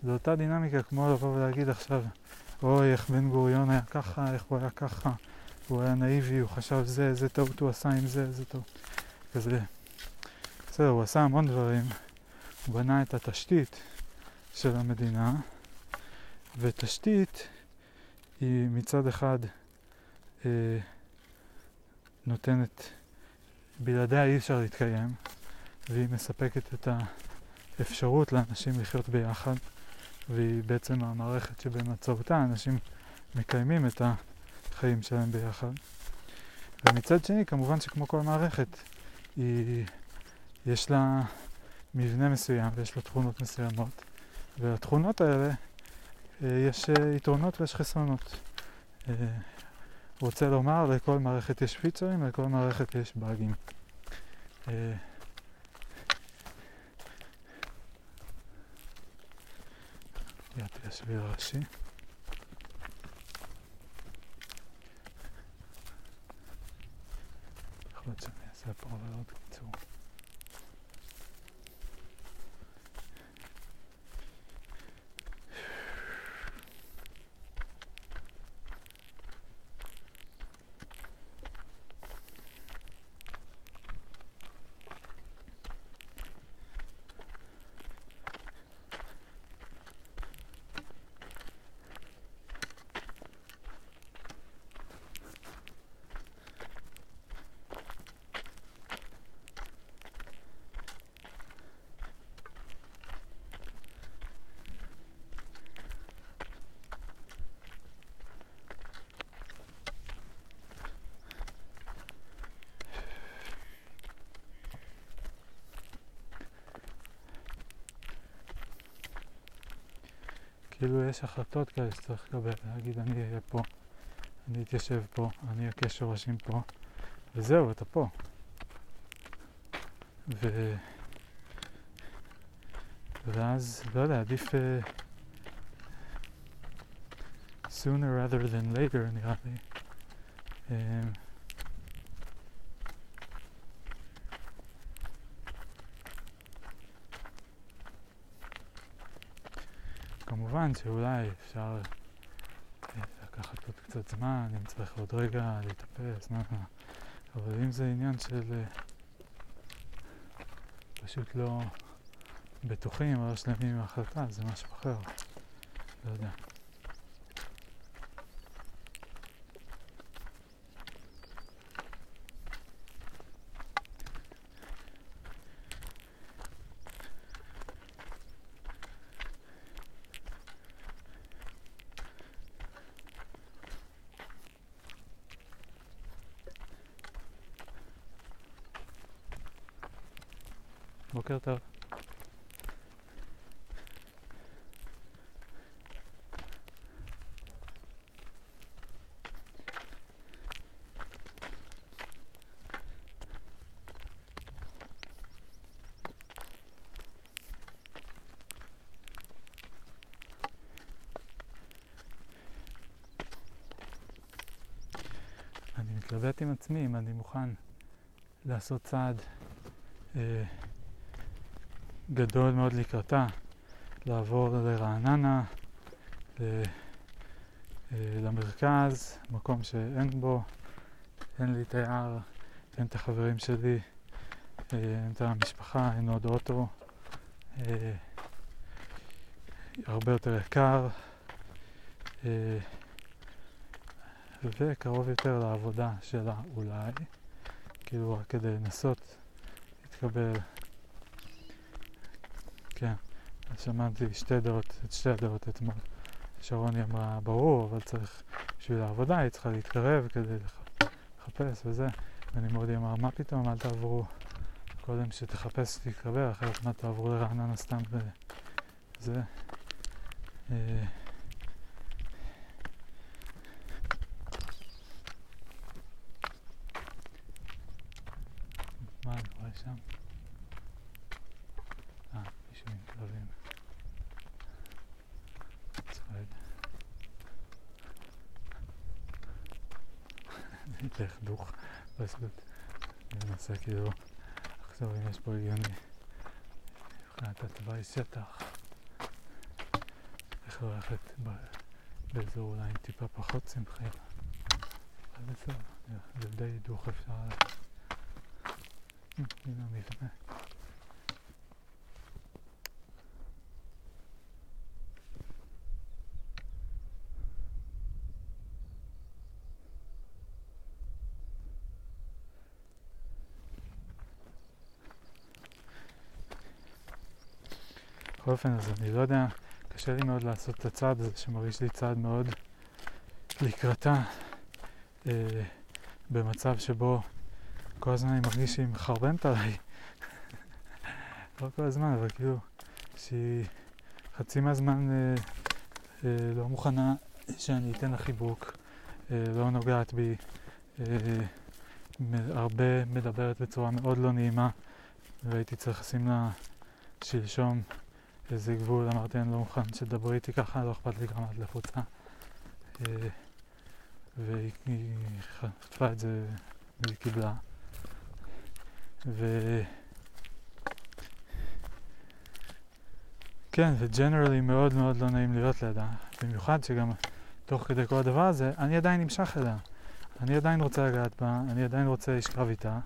זו אותה דינמיקה כמו לבוא ולהגיד עכשיו, אוי, איך בן גוריון היה ככה, איך הוא היה ככה, הוא היה נאיבי, הוא חשב זה, איזה טעות הוא עשה עם זה, איזה טעות. כזה. בסדר, הוא עשה המון דברים, הוא בנה את התשתית של המדינה, ותשתית היא מצד אחד אה, נותנת, בלעדיה אי אפשר להתקיים, והיא מספקת את האפשרות לאנשים לחיות ביחד, והיא בעצם המערכת שבאמצעותה אנשים מקיימים את החיים שלהם ביחד. ומצד שני, כמובן שכמו כל מערכת, היא, יש לה מבנה מסוים ויש לה תכונות מסוימות, ולתכונות האלה אה, יש אה, יתרונות ויש חסרונות. אה, רוצה לומר, לכל מערכת יש פיצ'רים, לכל מערכת יש באגים. הגעתי לשביל הראשי. יכול להיות שאני אעשה פה עוד כאילו יש החלטות כאלה שצריך לקבל, להגיד אני אהיה פה, אני אתיישב פה, אני אכה שורשים פה, וזהו, אתה פה. ו... ואז, לא יודע, עדיף uh, sooner rather than later נראה לי. Uh, כמובן שאולי אפשר אה, לקחת עוד קצת זמן, אם צריך עוד רגע להתאפס, מה. אבל אם זה עניין של אה, פשוט לא בטוחים או לא שלמים עם ההחלטה, זה משהו אחר. לא יודע. בוקר טוב. מתלבט עם עצמי אם אני מוכן לעשות צעד אה, גדול מאוד לקראתה, לעבור לרעננה, ל, אה, למרכז, מקום שאין בו, אין לי את היער, אין את החברים שלי, אה, אין את המשפחה, אין עוד אוטו, אה, הרבה יותר יקר, וקרוב יותר לעבודה שלה אולי, כאילו רק כדי לנסות להתקבל כן, אז שמעתי שתי דעות, את שתי הדעות אתמול. שרוני אמרה, ברור, אבל צריך, בשביל העבודה היא צריכה להתקרב כדי לחפש וזה. ואני מאוד אמר, מה פתאום, אל תעברו, קודם שתחפש ותתקבל, אחרת מה תעברו לרעננה סתם וזה. אה, מה שם. אה, עם כלבים. צועד. נלך דוך פשוט. אני מנסה כאילו לחשוב אם יש פה הגיוני. מבחינת התוואי שטח. איך ללכת באזור אולי טיפה פחות צמחי. אבל בסדר, זה די דוך אפשר בכל אופן, אז אני לא יודע, קשה לי מאוד לעשות את הצעד הזה שמרגיש לי צעד מאוד לקראתה אה, במצב שבו כל הזמן אני מרגיש שהיא מחרבנת עליי. לא כל הזמן, אבל כאילו שהיא חצי מהזמן אה, אה, לא מוכנה שאני אתן לה חיבוק, אה, לא נוגעת בי, אה, הרבה מדברת בצורה מאוד לא נעימה והייתי צריך לשים לה שלשום איזה גבול, אמרתי אני לא מוכן שתדברי איתי ככה, לא אכפת לי גם עד לחוצה. אה, והיא חטפה את זה והיא קיבלה. ו... כן, וג'נרלי מאוד מאוד לא נעים להיות לידה. במיוחד שגם תוך כדי כל הדבר הזה, אני עדיין נמשך אליה. אני עדיין רוצה לגעת בה, אני עדיין רוצה לשכב איתה.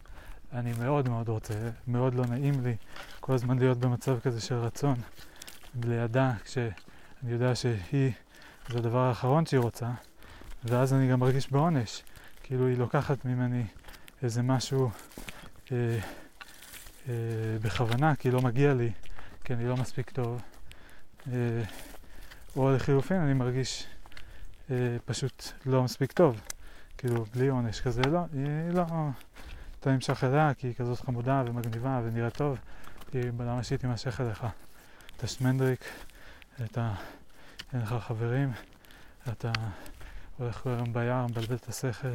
אני מאוד מאוד רוצה, מאוד לא נעים לי כל הזמן להיות במצב כזה של רצון לידה, כשאני יודע שהיא, זה הדבר האחרון שהיא רוצה, ואז אני גם מרגיש בעונש. כאילו היא לוקחת ממני איזה משהו אה, אה, בכוונה, כי לא מגיע לי, כי אני לא מספיק טוב. אה, או לחילופין, אני מרגיש אה, פשוט לא מספיק טוב. כאילו, בלי עונש כזה, לא, היא לא... אתה נמשך אליה כי היא כזאת חמודה ומגניבה ונראית טוב, כי למה שהיא תימשך אליך? אתה שמנדריק, אתה, אין לך חברים, אתה הולך כל היום ביער, מבלבל את השכל,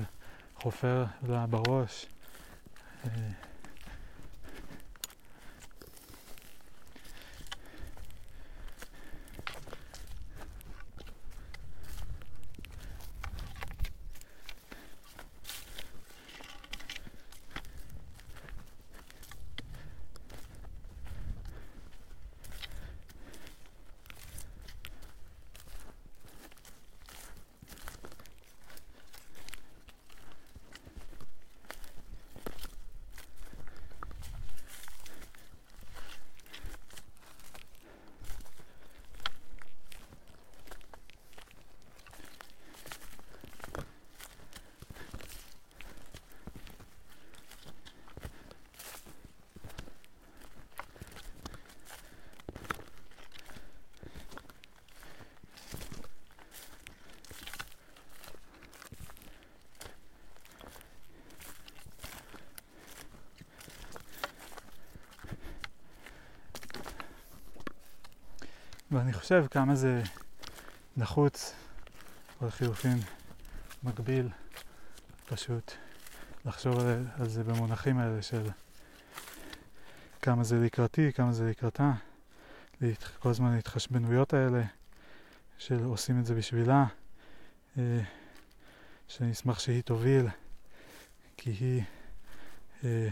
חופר לה בראש. אה, ואני חושב כמה זה נחוץ, או לחילופין מקביל, פשוט לחשוב על, על זה במונחים האלה של כמה זה לקראתי, כמה זה לקראתה, כל הזמן ההתחשבנויות האלה של עושים את זה בשבילה, אה, שאני אשמח שהיא תוביל, כי היא, אה,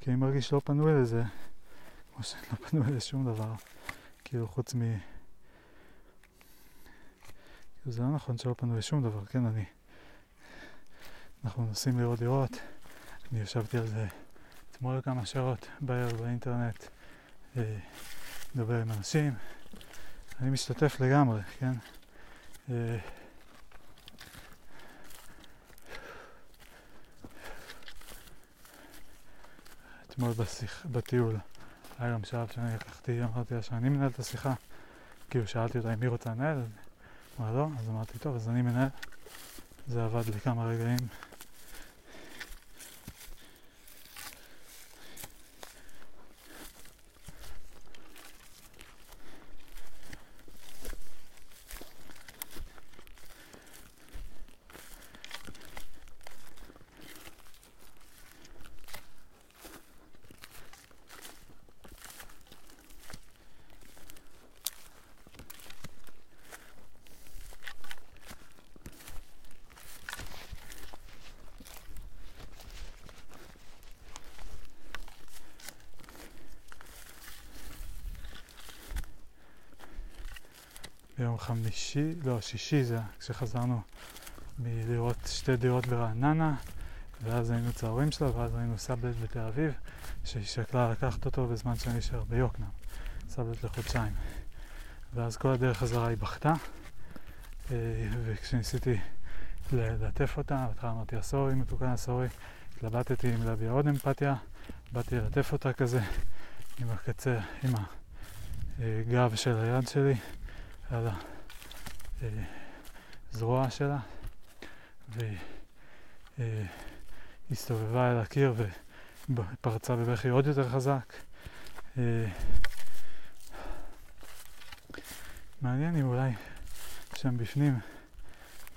כי אני מרגיש לא פנוי לזה. כמו שלא פנו אלי שום דבר, כאילו חוץ מ... כאילו זה לא נכון שלא פנו לשום דבר, כן, אני... אנחנו נוסעים לראות דירות, אני ישבתי על זה אתמול כמה שעות בערב באינטרנט, לדבר אה, עם אנשים, אני משתתף לגמרי, כן? אה, אתמול בשיח, בטיול היה גם שלב שאני לקחתי, אמרתי לה שאני מנהל את השיחה. כאילו שאלתי אותה אם היא רוצה לנהל, אמרה לא, אז אמרתי טוב, אז אני מנהל. זה עבד לי כמה רגעים. ביום חמישי, לא, שישי זה כשחזרנו מלראות שתי דירות ברעננה, ואז היינו אצל ההורים שלו, ואז היינו סאבלט בתל אביב, שהיא שקלה לקחת אותו בזמן שאני אשאר ביוקנעם, סאבלט לחודשיים. ואז כל הדרך חזרה היא בכתה, אה, וכשניסיתי ללטף אותה, בהתחלה אמרתי הסורי, מתוקן הסורי, התלבטתי אם להביע עוד אמפתיה, באתי ללטף אותה כזה עם הקצר, עם הגב של היד שלי על הזרוע שלה, והיא אה, הסתובבה אל הקיר ופרצה בבכי עוד יותר חזק. אה, מעניין אם אולי שם בפנים,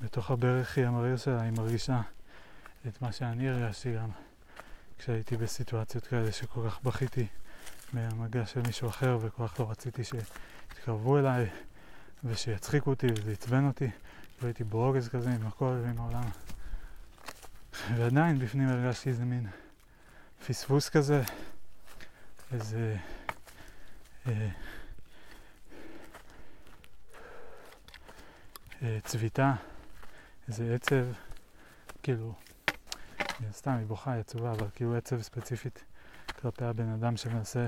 בתוך הברכי המריר שלה, היא מרגישה את מה שאני הרגשתי גם כשהייתי בסיטואציות כאלה שכל כך בכיתי מהמגע של מישהו אחר וכל כך לא רציתי שיתקרבו אליי ושיצחיקו אותי וזה עצבן אותי והייתי ברוגז כזה עם הכל ועם העולם. ועדיין בפנים הרגשתי איזה מין פספוס כזה, איזה... אה, אה, צביטה, איזה עצב, כאילו, סתם היא בוכה, היא עצובה, אבל כאילו עצב ספציפית כלפי הבן אדם שמנסה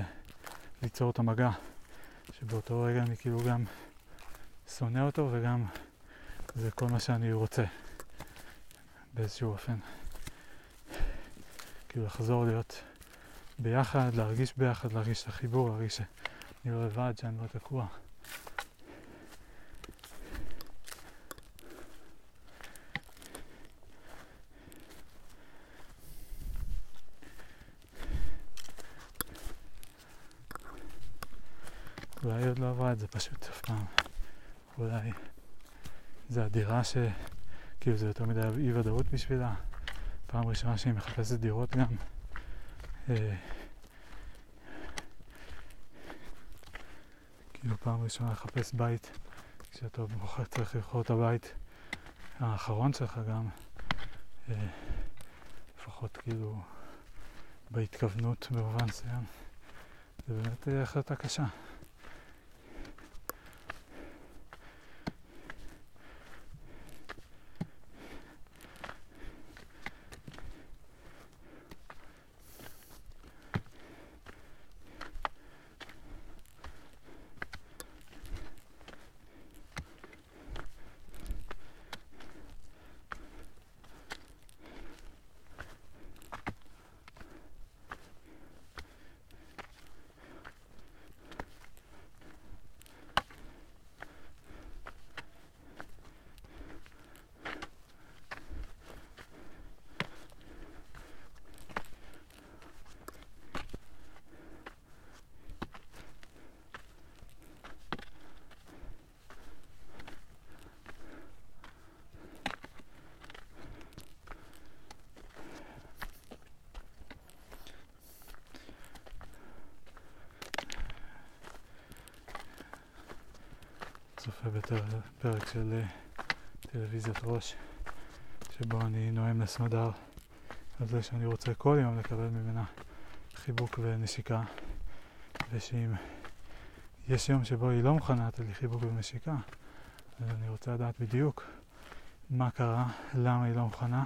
ליצור את המגע, שבאותו רגע אני כאילו גם שונא אותו וגם זה כל מה שאני רוצה באיזשהו אופן. כאילו לחזור להיות ביחד, להרגיש ביחד, להרגיש את החיבור, להרגיש שאני לא לבד, שאני לא תקוע. אולי עוד לא עברה את זה פשוט אף פעם. אולי זה הדירה ש... כאילו זה יותר מדי אי ודאות בשבילה. פעם ראשונה שהיא מחפשת דירות גם. אה, כאילו פעם ראשונה לחפש בית, כשאתה בוחר צריך לבחור את הבית האחרון שלך גם, אה, לפחות כאילו בהתכוונות במובן מסוים. זה באמת אה, החלטה קשה. צופה בפרק של אה, טלוויזיית ראש, שבו אני נואם לסמדר על זה שאני רוצה כל יום לקבל ממנה חיבוק ונשיקה, ושאם יש יום שבו היא לא מוכנה לתת לי חיבוק ונשיקה, אז אני רוצה לדעת בדיוק מה קרה, למה היא לא מוכנה,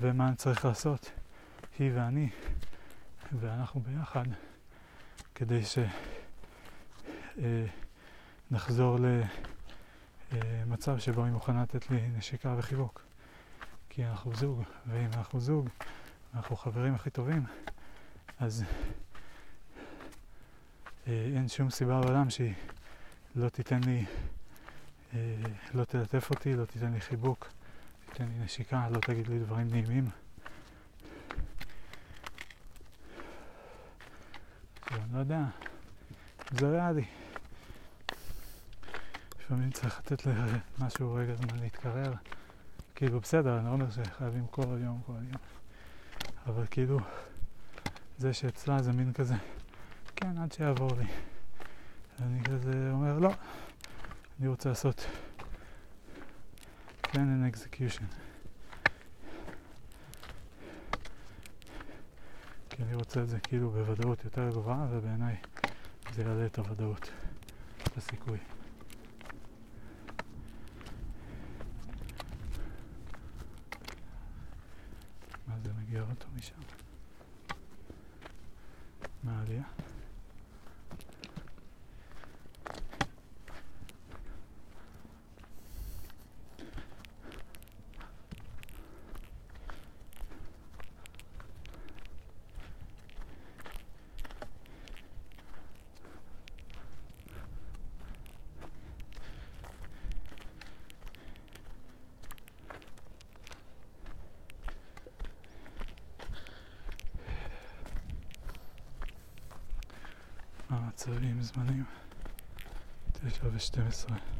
ומה אני צריך לעשות, היא ואני, ואנחנו ביחד, כדי ש... אה, נחזור למצב שבו היא מוכנה לתת לי נשיקה וחיבוק. כי אנחנו זוג, ואם אנחנו זוג, אנחנו חברים הכי טובים, אז אה, אין שום סיבה בעולם שהיא לא תיתן לי, אה, לא תלטף אותי, לא תיתן לי חיבוק, תיתן לי נשיקה, לא תגיד לי דברים נעימים. אני לא יודע, זה ריאלי. לפעמים צריך לתת למשהו רגע זמן להתקרר. כאילו בסדר, אני לא אומר שחייבים כל יום, כל יום. אבל כאילו, זה שאצלה זה מין כזה, כן, עד שיעבור לי. אני כזה אומר, לא, אני רוצה לעשות plan and execution. כי אני רוצה את זה כאילו בוודאות יותר גבוהה, ובעיניי זה יעלה את הוודאות, את הסיכוי. מה זה מגיע אוטו משם? מה העלייה? הזמנים, 9 ו-12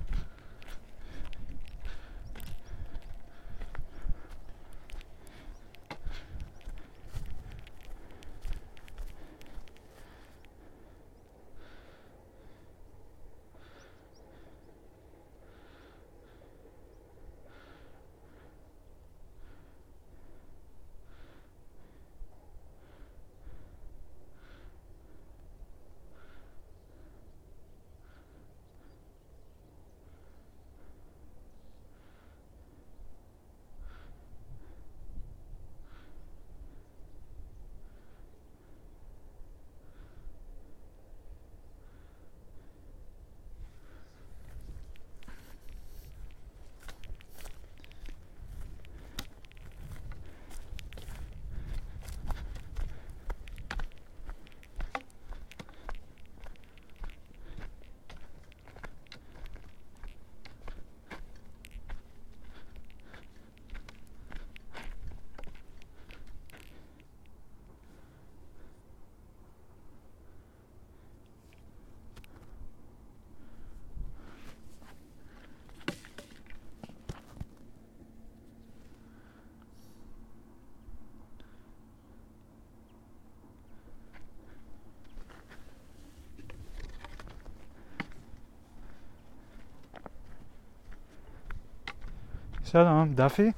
שלום, דפי?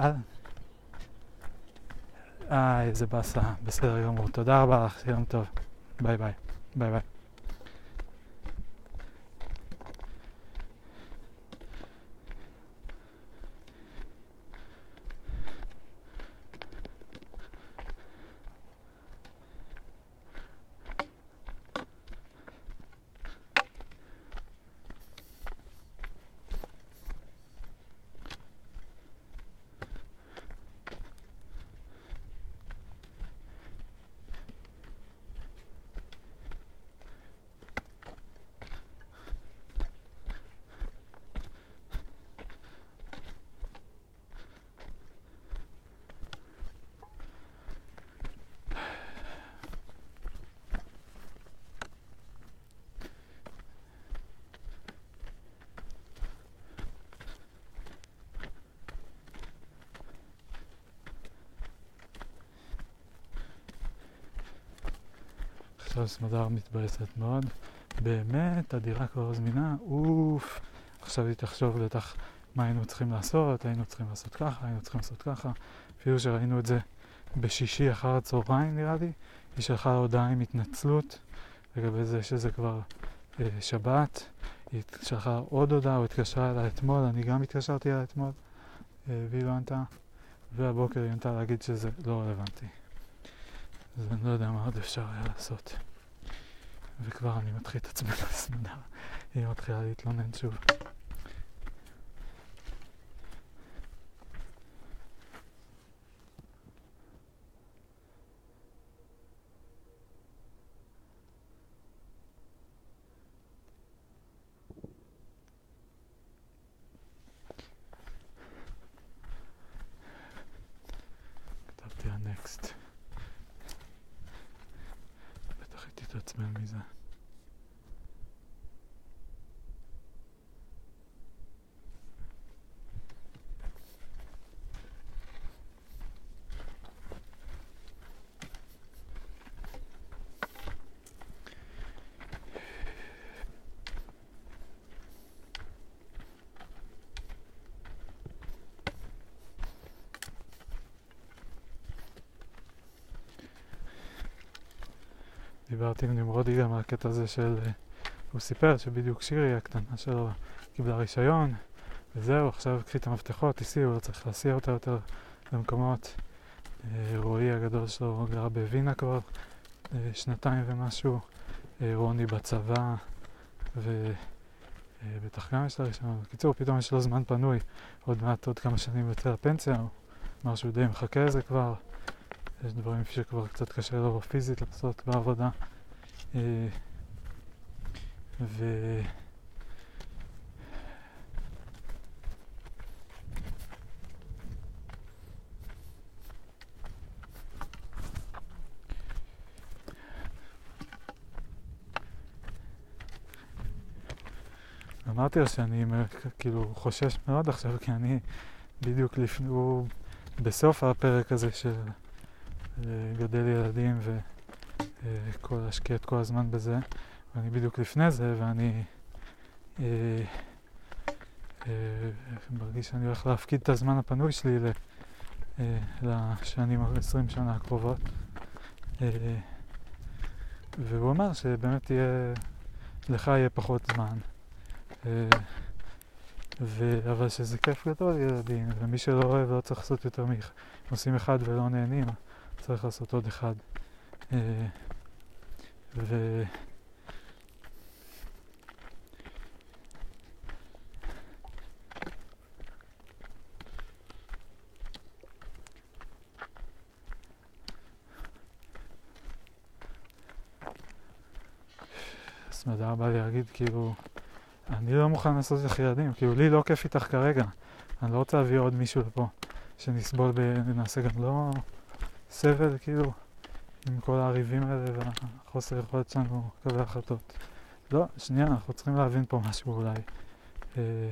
אה, אה, איזה באסה, בסדר גמור. תודה רבה לך, יום טוב. ביי ביי. ביי ביי. עכשיו סמדר מתבאסת מאוד. באמת, הדירה כבר זמינה, אוף. עכשיו היא תחשוב בטח מה היינו צריכים לעשות, היינו צריכים לעשות ככה, היינו צריכים לעשות ככה. אפילו שראינו את זה בשישי אחר הצהריים נראה לי, היא שלחה הודעה עם התנצלות לגבי זה שזה כבר אה, שבת. היא שלחה עוד הודעה, הוא התקשרה אליי אתמול, אני גם התקשרתי אליה אתמול, אה, והיא לא ענתה. והבוקר היא ענתה להגיד שזה לא רלוונטי. אז אני לא יודע מה עוד אפשר היה לעשות. וכבר אני מתחיל את עצמי לסמדה. היא מתחילה להתלונן שוב. דיברתי עם נמרודי גם על הקטע הזה של... אה, הוא סיפר שבדיוק שירי הקטנה שלו קיבלה רישיון, וזהו, עכשיו קחי את המפתחות, תיסעי, הוא לא צריך להסיע אותה יותר למקומות. אה, רועי הגדול שלו גר בווינה כבר אה, שנתיים ומשהו, רוני בצבא, ובטח גם יש לה רישיון. בקיצור, פתאום יש לו זמן פנוי, עוד מעט, עוד כמה שנים יוצא לפנסיה, הוא אמר שהוא די מחכה לזה כבר. יש דברים שכבר קצת קשה לו פיזית לעשות בעבודה. ו... אמרתי לו שאני כאילו חושש מאוד עכשיו, כי אני בדיוק לפני, הוא בסוף הפרק הזה של אה, גדל ילדים ולהשקיע את כל הזמן בזה, ואני בדיוק לפני זה, ואני אה, אה, מרגיש שאני הולך להפקיד את הזמן הפנוי שלי ל, אה, לשנים, 20 שנה הקרובות. אה, והוא אמר שבאמת יהיה, לך יהיה פחות זמן. אה, ו... אבל שזה כיף גדול ילדים, ומי שלא אוהב לא צריך לעשות יותר עושים אחד ולא נהנים, צריך לעשות עוד אחד. אה, ו... סמדר בא לי להגיד כאילו אני לא מוכן לעשות לך ילדים, כאילו לי לא כיף איתך כרגע. אני לא רוצה להביא עוד מישהו לפה שנסבול ונעשה גם לא סבל, כאילו, עם כל הריבים האלה והחוסר יכולת שלנו לקבל החלטות. לא, שנייה, אנחנו צריכים להבין פה משהו אולי. אה,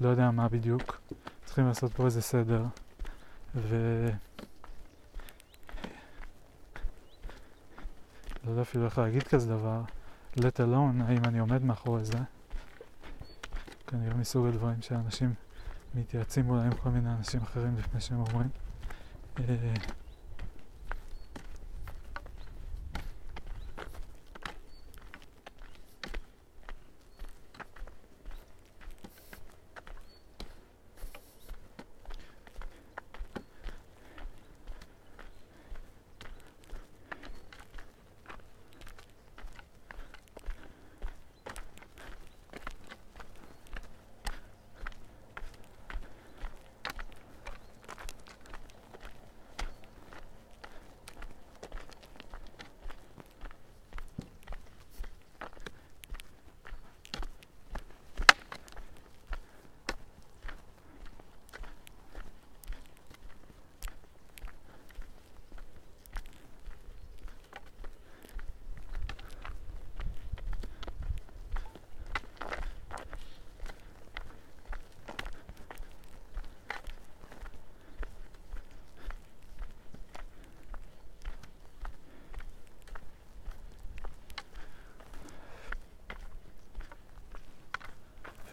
לא יודע מה בדיוק. צריכים לעשות פה איזה סדר. ו... לא יודע אפילו איך להגיד כזה דבר. let alone, האם אני עומד מאחורי זה. כנראה מסוג הדברים שאנשים מתייעצים אולי עם כל מיני אנשים אחרים לפני שהם אומרים. אה,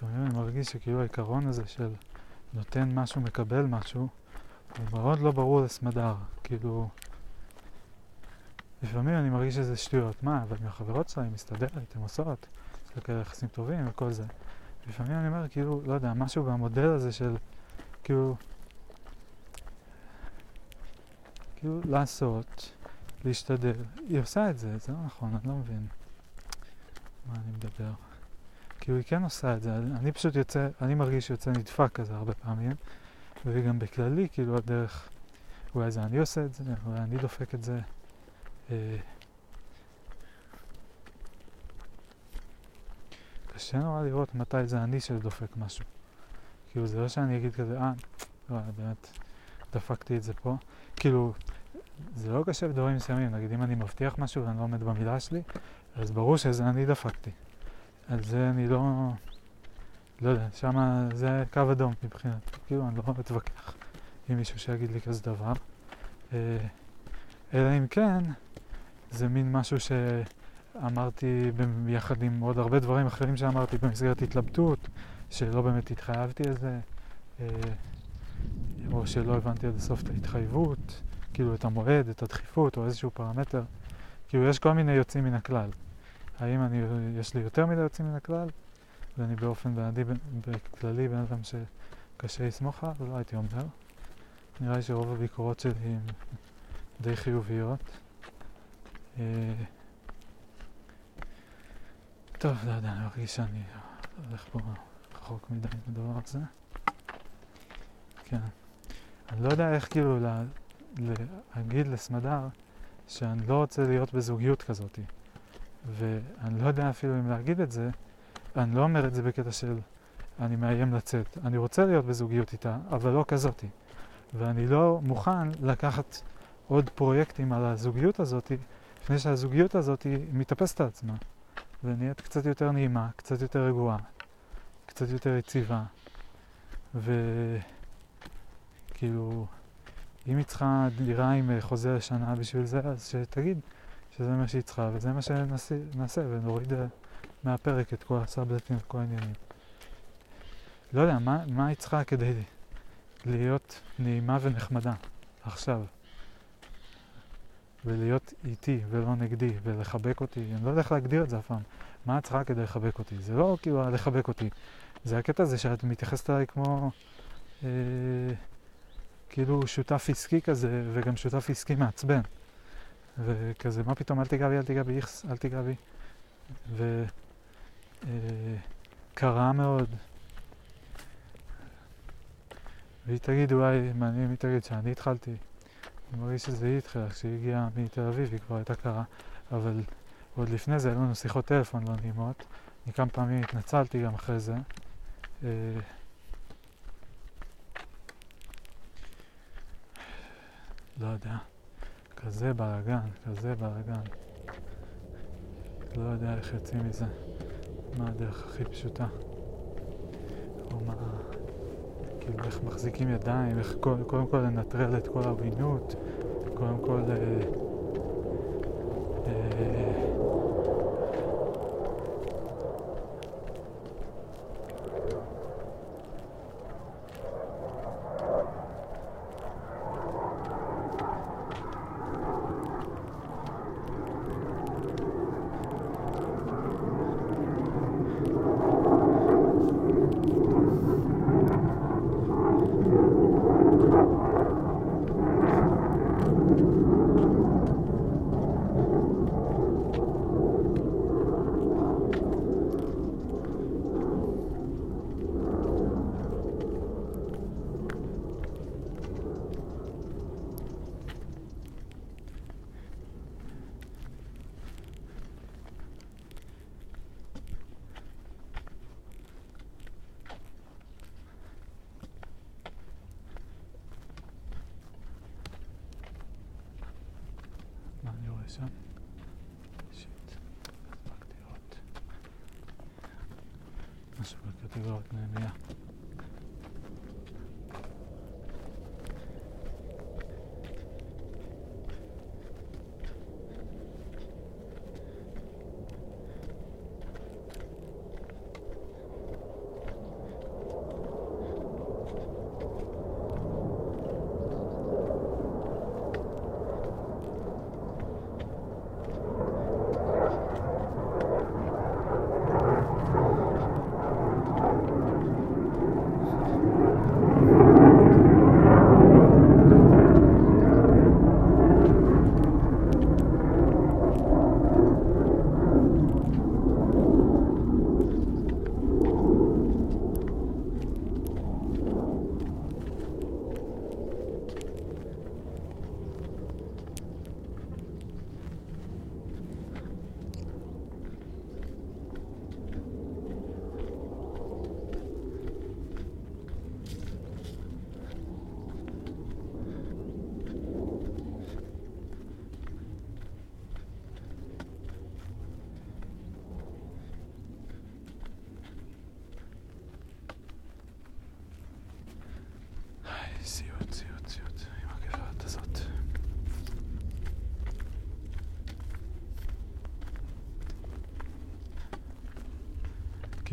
לפעמים אני מרגיש שכאילו העיקרון הזה של נותן משהו, מקבל משהו, הוא מאוד לא ברור לסמדר. כאילו, לפעמים אני מרגיש שזה שטויות. מה, אבל עם החברות שלה היא מסתדרת, הן עושות, יש לה כאלה יחסים טובים וכל זה. לפעמים אני אומר, כאילו, לא יודע, משהו במודל הזה של, כאילו, כאילו לעשות, להשתדל. היא עושה את זה, זה לא נכון, אני לא מבין מה אני מדבר. כאילו היא כן עושה את זה, אני פשוט יוצא, אני מרגיש שיוצא נדפק כזה הרבה פעמים, וגם בכללי, כאילו הדרך, אולי זה אני עושה את זה, אולי אני דופק את זה. אה, קשה נורא לראות מתי זה אני שדופק משהו. כאילו זה לא שאני אגיד כזה, אה, לא, באמת דפקתי את זה פה. כאילו, זה לא קשה בדברים מסוימים, נגיד אם אני מבטיח משהו ואני לא עומד במילה שלי, אז ברור שזה אני דפקתי. על זה אני לא... לא יודע, שמה זה קו אדום מבחינת, כאילו אני לא אתווכח עם מישהו שיגיד לי כזה דבר. אה, אלא אם כן, זה מין משהו שאמרתי ביחד עם עוד הרבה דברים אחרים שאמרתי במסגרת התלבטות, שלא באמת התחייבתי לזה, אה, או שלא הבנתי עד הסוף את ההתחייבות, כאילו את המועד, את הדחיפות או איזשהו פרמטר. כאילו יש כל מיני יוצאים מן הכלל. האם אני, יש לי יותר מדי יוצאים מן הכלל, ואני באופן בעדי, בכללי בן אדם שקשה לסמוך עליו, לא הייתי אומר. נראה לי שרוב הביקורות שלי הן די חיוביות. אה, טוב, לא יודע, אני מרגיש שאני הולך פה רחוק מדי בדבר הזה. כן. אני לא יודע איך כאילו לה, להגיד לסמדר שאני לא רוצה להיות בזוגיות כזאת. ואני לא יודע אפילו אם להגיד את זה, אני לא אומר את זה בקטע של אני מאיים לצאת. אני רוצה להיות בזוגיות איתה, אבל לא כזאתי. ואני לא מוכן לקחת עוד פרויקטים על הזוגיות הזאת, לפני שהזוגיות הזאת מתאפסת על עצמה, ונהיית קצת יותר נעימה, קצת יותר רגועה, קצת יותר יציבה. וכאילו, אם היא צריכה דירה עם חוזה לשנה בשביל זה, אז שתגיד שזה מה שהיא צריכה, וזה מה שנעשה, ונוריד מהפרק את כל הסאבלטים וכל העניינים. לא יודע, מה, מה היא צריכה כדי להיות נעימה ונחמדה עכשיו? ולהיות איתי ולא נגדי ולחבק אותי, אני לא יודע איך להגדיר את זה אף פעם. מה את צריכה כדי לחבק אותי? זה לא כאילו לחבק אותי, זה הקטע הזה שאת מתייחסת אליי כמו אה, כאילו שותף עסקי כזה, וגם שותף עסקי מעצבן. וכזה, מה פתאום, אל תיגע בי, אל תיגע בי, איכס, אל תיגע בי. וקרה אה, מאוד. והיא תגיד אולי, מעניין אם היא תגיד שאני התחלתי. אני מרגיש שזה היא התחילה, כשהיא הגיעה מתל אביב היא כבר הייתה קרה, אבל עוד לפני זה היו לנו שיחות טלפון לא נעימות. אני כמה פעמים התנצלתי גם אחרי זה. אה, לא יודע. כזה בלאגן, כזה בלאגן. לא יודע איך יוצאים מזה. מה הדרך הכי פשוטה? או מה... כאילו איך מחזיקים ידיים, איך קודם, קודם כל לנטרל את כל העוינות, קודם כל... אה, אה,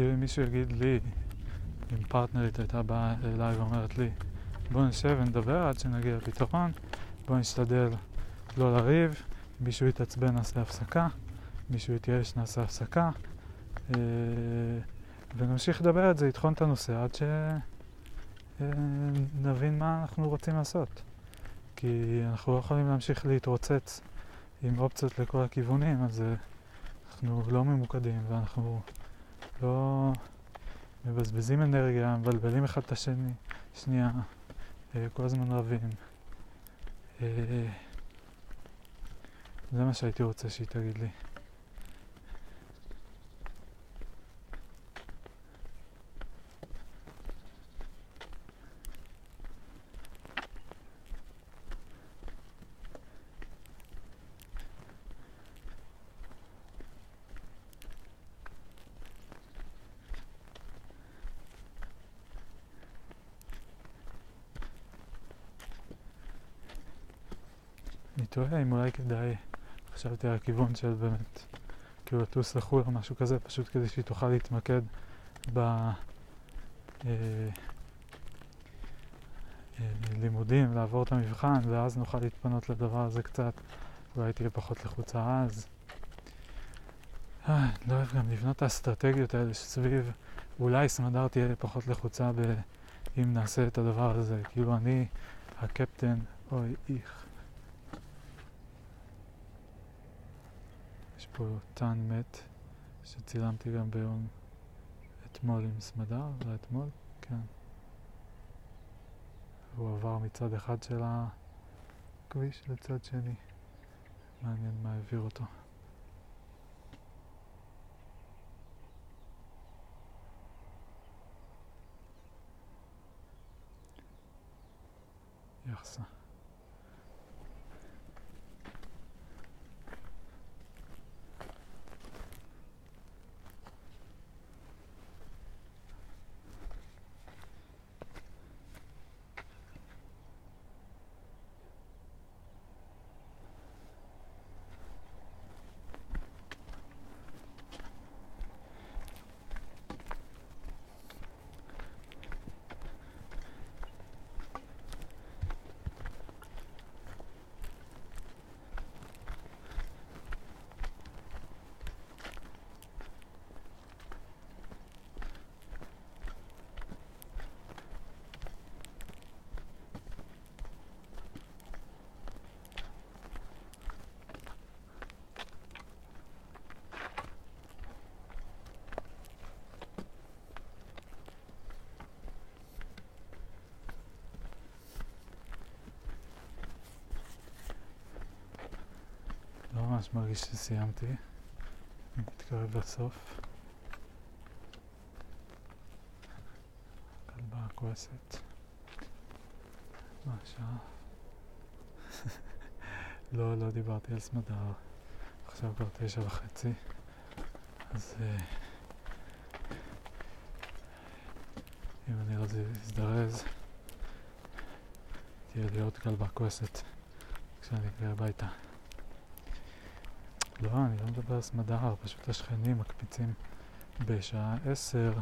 כאילו מישהו יגיד לי, אם פרטנרית הייתה באה אליי ואומרת לי, בוא נשב ונדבר עד שנגיע לפתרון, בוא נשתדל לא לריב, מישהו יתעצבן נעשה הפסקה, מישהו יתייאש נעשה הפסקה, אה, ונמשיך לדבר את זה, לטחון את הנושא עד ש... אה, מה אנחנו רוצים לעשות. כי אנחנו לא יכולים להמשיך להתרוצץ עם אופציות לכל הכיוונים, אז אה, אנחנו לא ממוקדים ואנחנו לא מבזבזים אנרגיה, מבלבלים אחד את השני, שנייה, אה, כל הזמן רבים. זה מה שהייתי רוצה שהיא תגיד לי. אני תוהה אם אולי כדאי, חשבתי על הכיוון של באמת, כאילו לטוס לחו"ל או משהו כזה, פשוט כדי שהיא תוכל להתמקד בלימודים, אה, אה, לעבור את המבחן, ואז נוכל להתפנות לדבר הזה קצת. אולי תהיה פחות לחוצה אז. אה, לא אוהב גם לבנות את האסטרטגיות האלה שסביב, אולי סמדר תהיה פחות לחוצה ב... אם נעשה את הדבר הזה. כאילו אני הקפטן, אוי, איך. פה טן מת שצילמתי גם ביום אתמול עם סמדר, היה אתמול? כן. הוא עבר מצד אחד של הכביש לצד שני. מעניין מה העביר אותו. ממש מרגיש שסיימתי. אני מתקרב לסוף. כלבה כועסת. מה השעה? לא, לא דיברתי על סמדר. עכשיו כבר תשע וחצי. אז אה, אם אני רוצה להזדרז, תהיה לי עוד כלבה כועסת כשאני אגיע הביתה. לא, אני לא מדבר על סמדר, פשוט השכנים מקפיצים בשעה עשר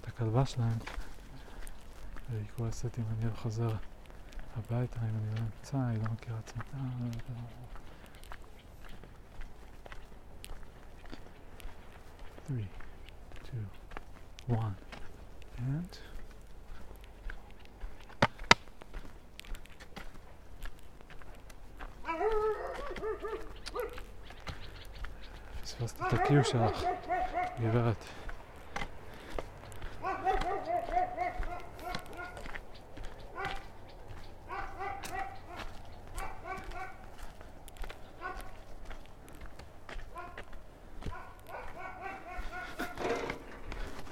את הכלבה שלהם והיא כועסת אם אני לא חוזר הביתה, אם אני לא נמצא, היא לא מכירה את סמדר. Three, two, one, and... את הקיו שלך, גברת.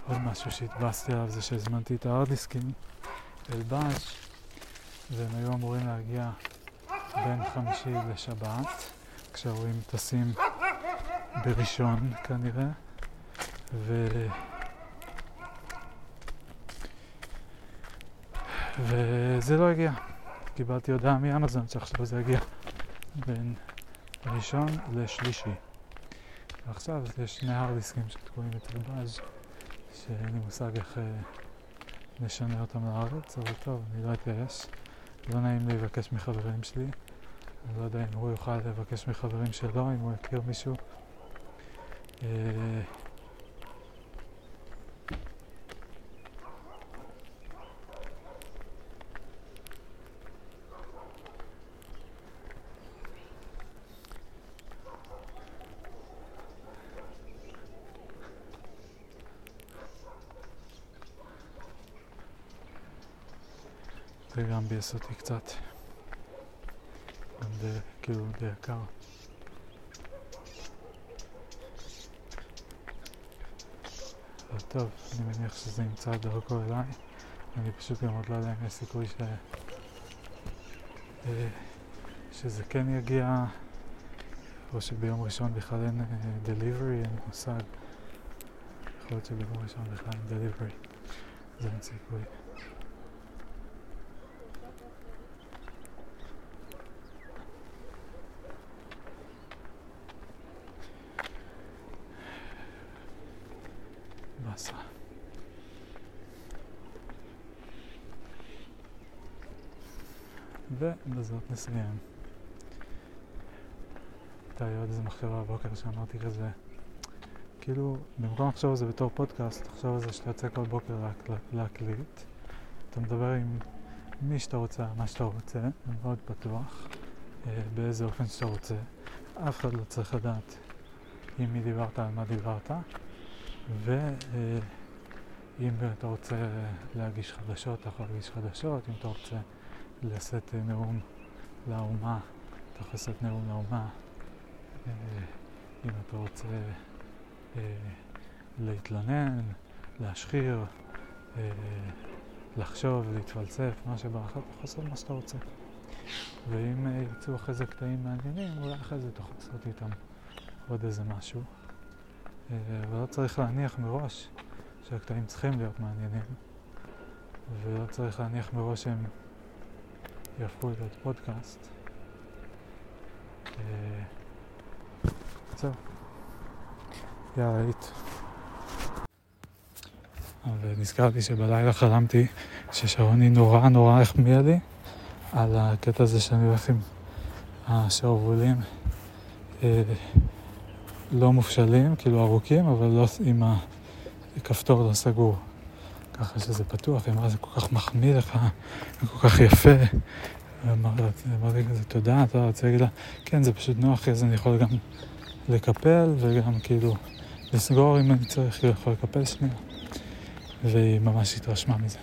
עוד משהו שהתבאסתי עליו זה שהזמנתי את הארדיסקים אל בש והם היו אמורים להגיע בין חמישי לשבת כשההורים טסים בראשון כנראה, ו... וזה לא הגיע. קיבלתי הודעה מאמזון שעכשיו זה יגיע בין ראשון לשלישי. ועכשיו יש שני הרדיסקים שתקועים בתרבז' שאין לי מושג איך אה, נשנה אותם לארץ, אבל טוב, אני לא אתייאש. לא נעים לי לבקש מחברים שלי. אני לא יודע אם הוא יוכל לבקש מחברים שלו, אם הוא יכיר מישהו Eh. Peygamberimize dikkat. Hem de görüldüğü kal. טוב, אני מניח שזה ימצא דרכו אליי. אני פשוט גם עוד לא יודע אם יש סיכוי ש... אה, שזה כן יגיע, או שביום ראשון בכלל אין דליברי, אין מושג. יכול להיות שביום ראשון בכלל אין דליברי. זה אין סיכוי. באסה. ובזאת נסיים. הייתה לי עוד איזה מחשבה בבוקר שאמרתי כזה, כאילו, במקום לחשוב על זה בתור פודקאסט, תחשוב על זה שאתה יוצא כל בוקר לה, להקליט. אתה מדבר עם מי שאתה רוצה, מה שאתה רוצה, מאוד פתוח, אה, באיזה אופן שאתה רוצה. אף אחד לא צריך לדעת עם מי דיברת, על מה דיברת. ואם אתה רוצה להגיש חדשות, אתה יכול להגיש חדשות, אם אתה רוצה לשאת נאום לאומה, אתה יכול לשאת נאום לאומה. אם אתה רוצה להתלונן, להשחיר, לחשוב, להתפלצף, מה שבא אתה יכול לעשות מה שאתה רוצה. ואם יצאו אחרי זה קטעים מעניינים, אולי אחרי זה תוכל לעשות איתם עוד איזה משהו. ולא אה, צריך להניח מראש שהקטעים צריכים להיות מעניינים, ולא צריך להניח מראש שהם יהפכו להיות פודקאסט. אה, זהו. יאללה, היית. ונזכרתי שבלילה חלמתי ששרוני נורא נורא החמיאה לי על הקטע הזה שאני הולך עם השרוולים. אה, לא מופשלים, כאילו ארוכים, אבל לא עם הכפתור לא סגור. ככה שזה פתוח, היא אמרה, זה כל כך מחמיא לך, זה כל כך יפה. אמרתי כזה, תודה, אתה רוצה להגיד לה, כן, זה פשוט נוח, אז אני יכול גם לקפל וגם כאילו לסגור אם אני צריך, יכול לקפל שנייה. והיא ממש התרשמה מזה.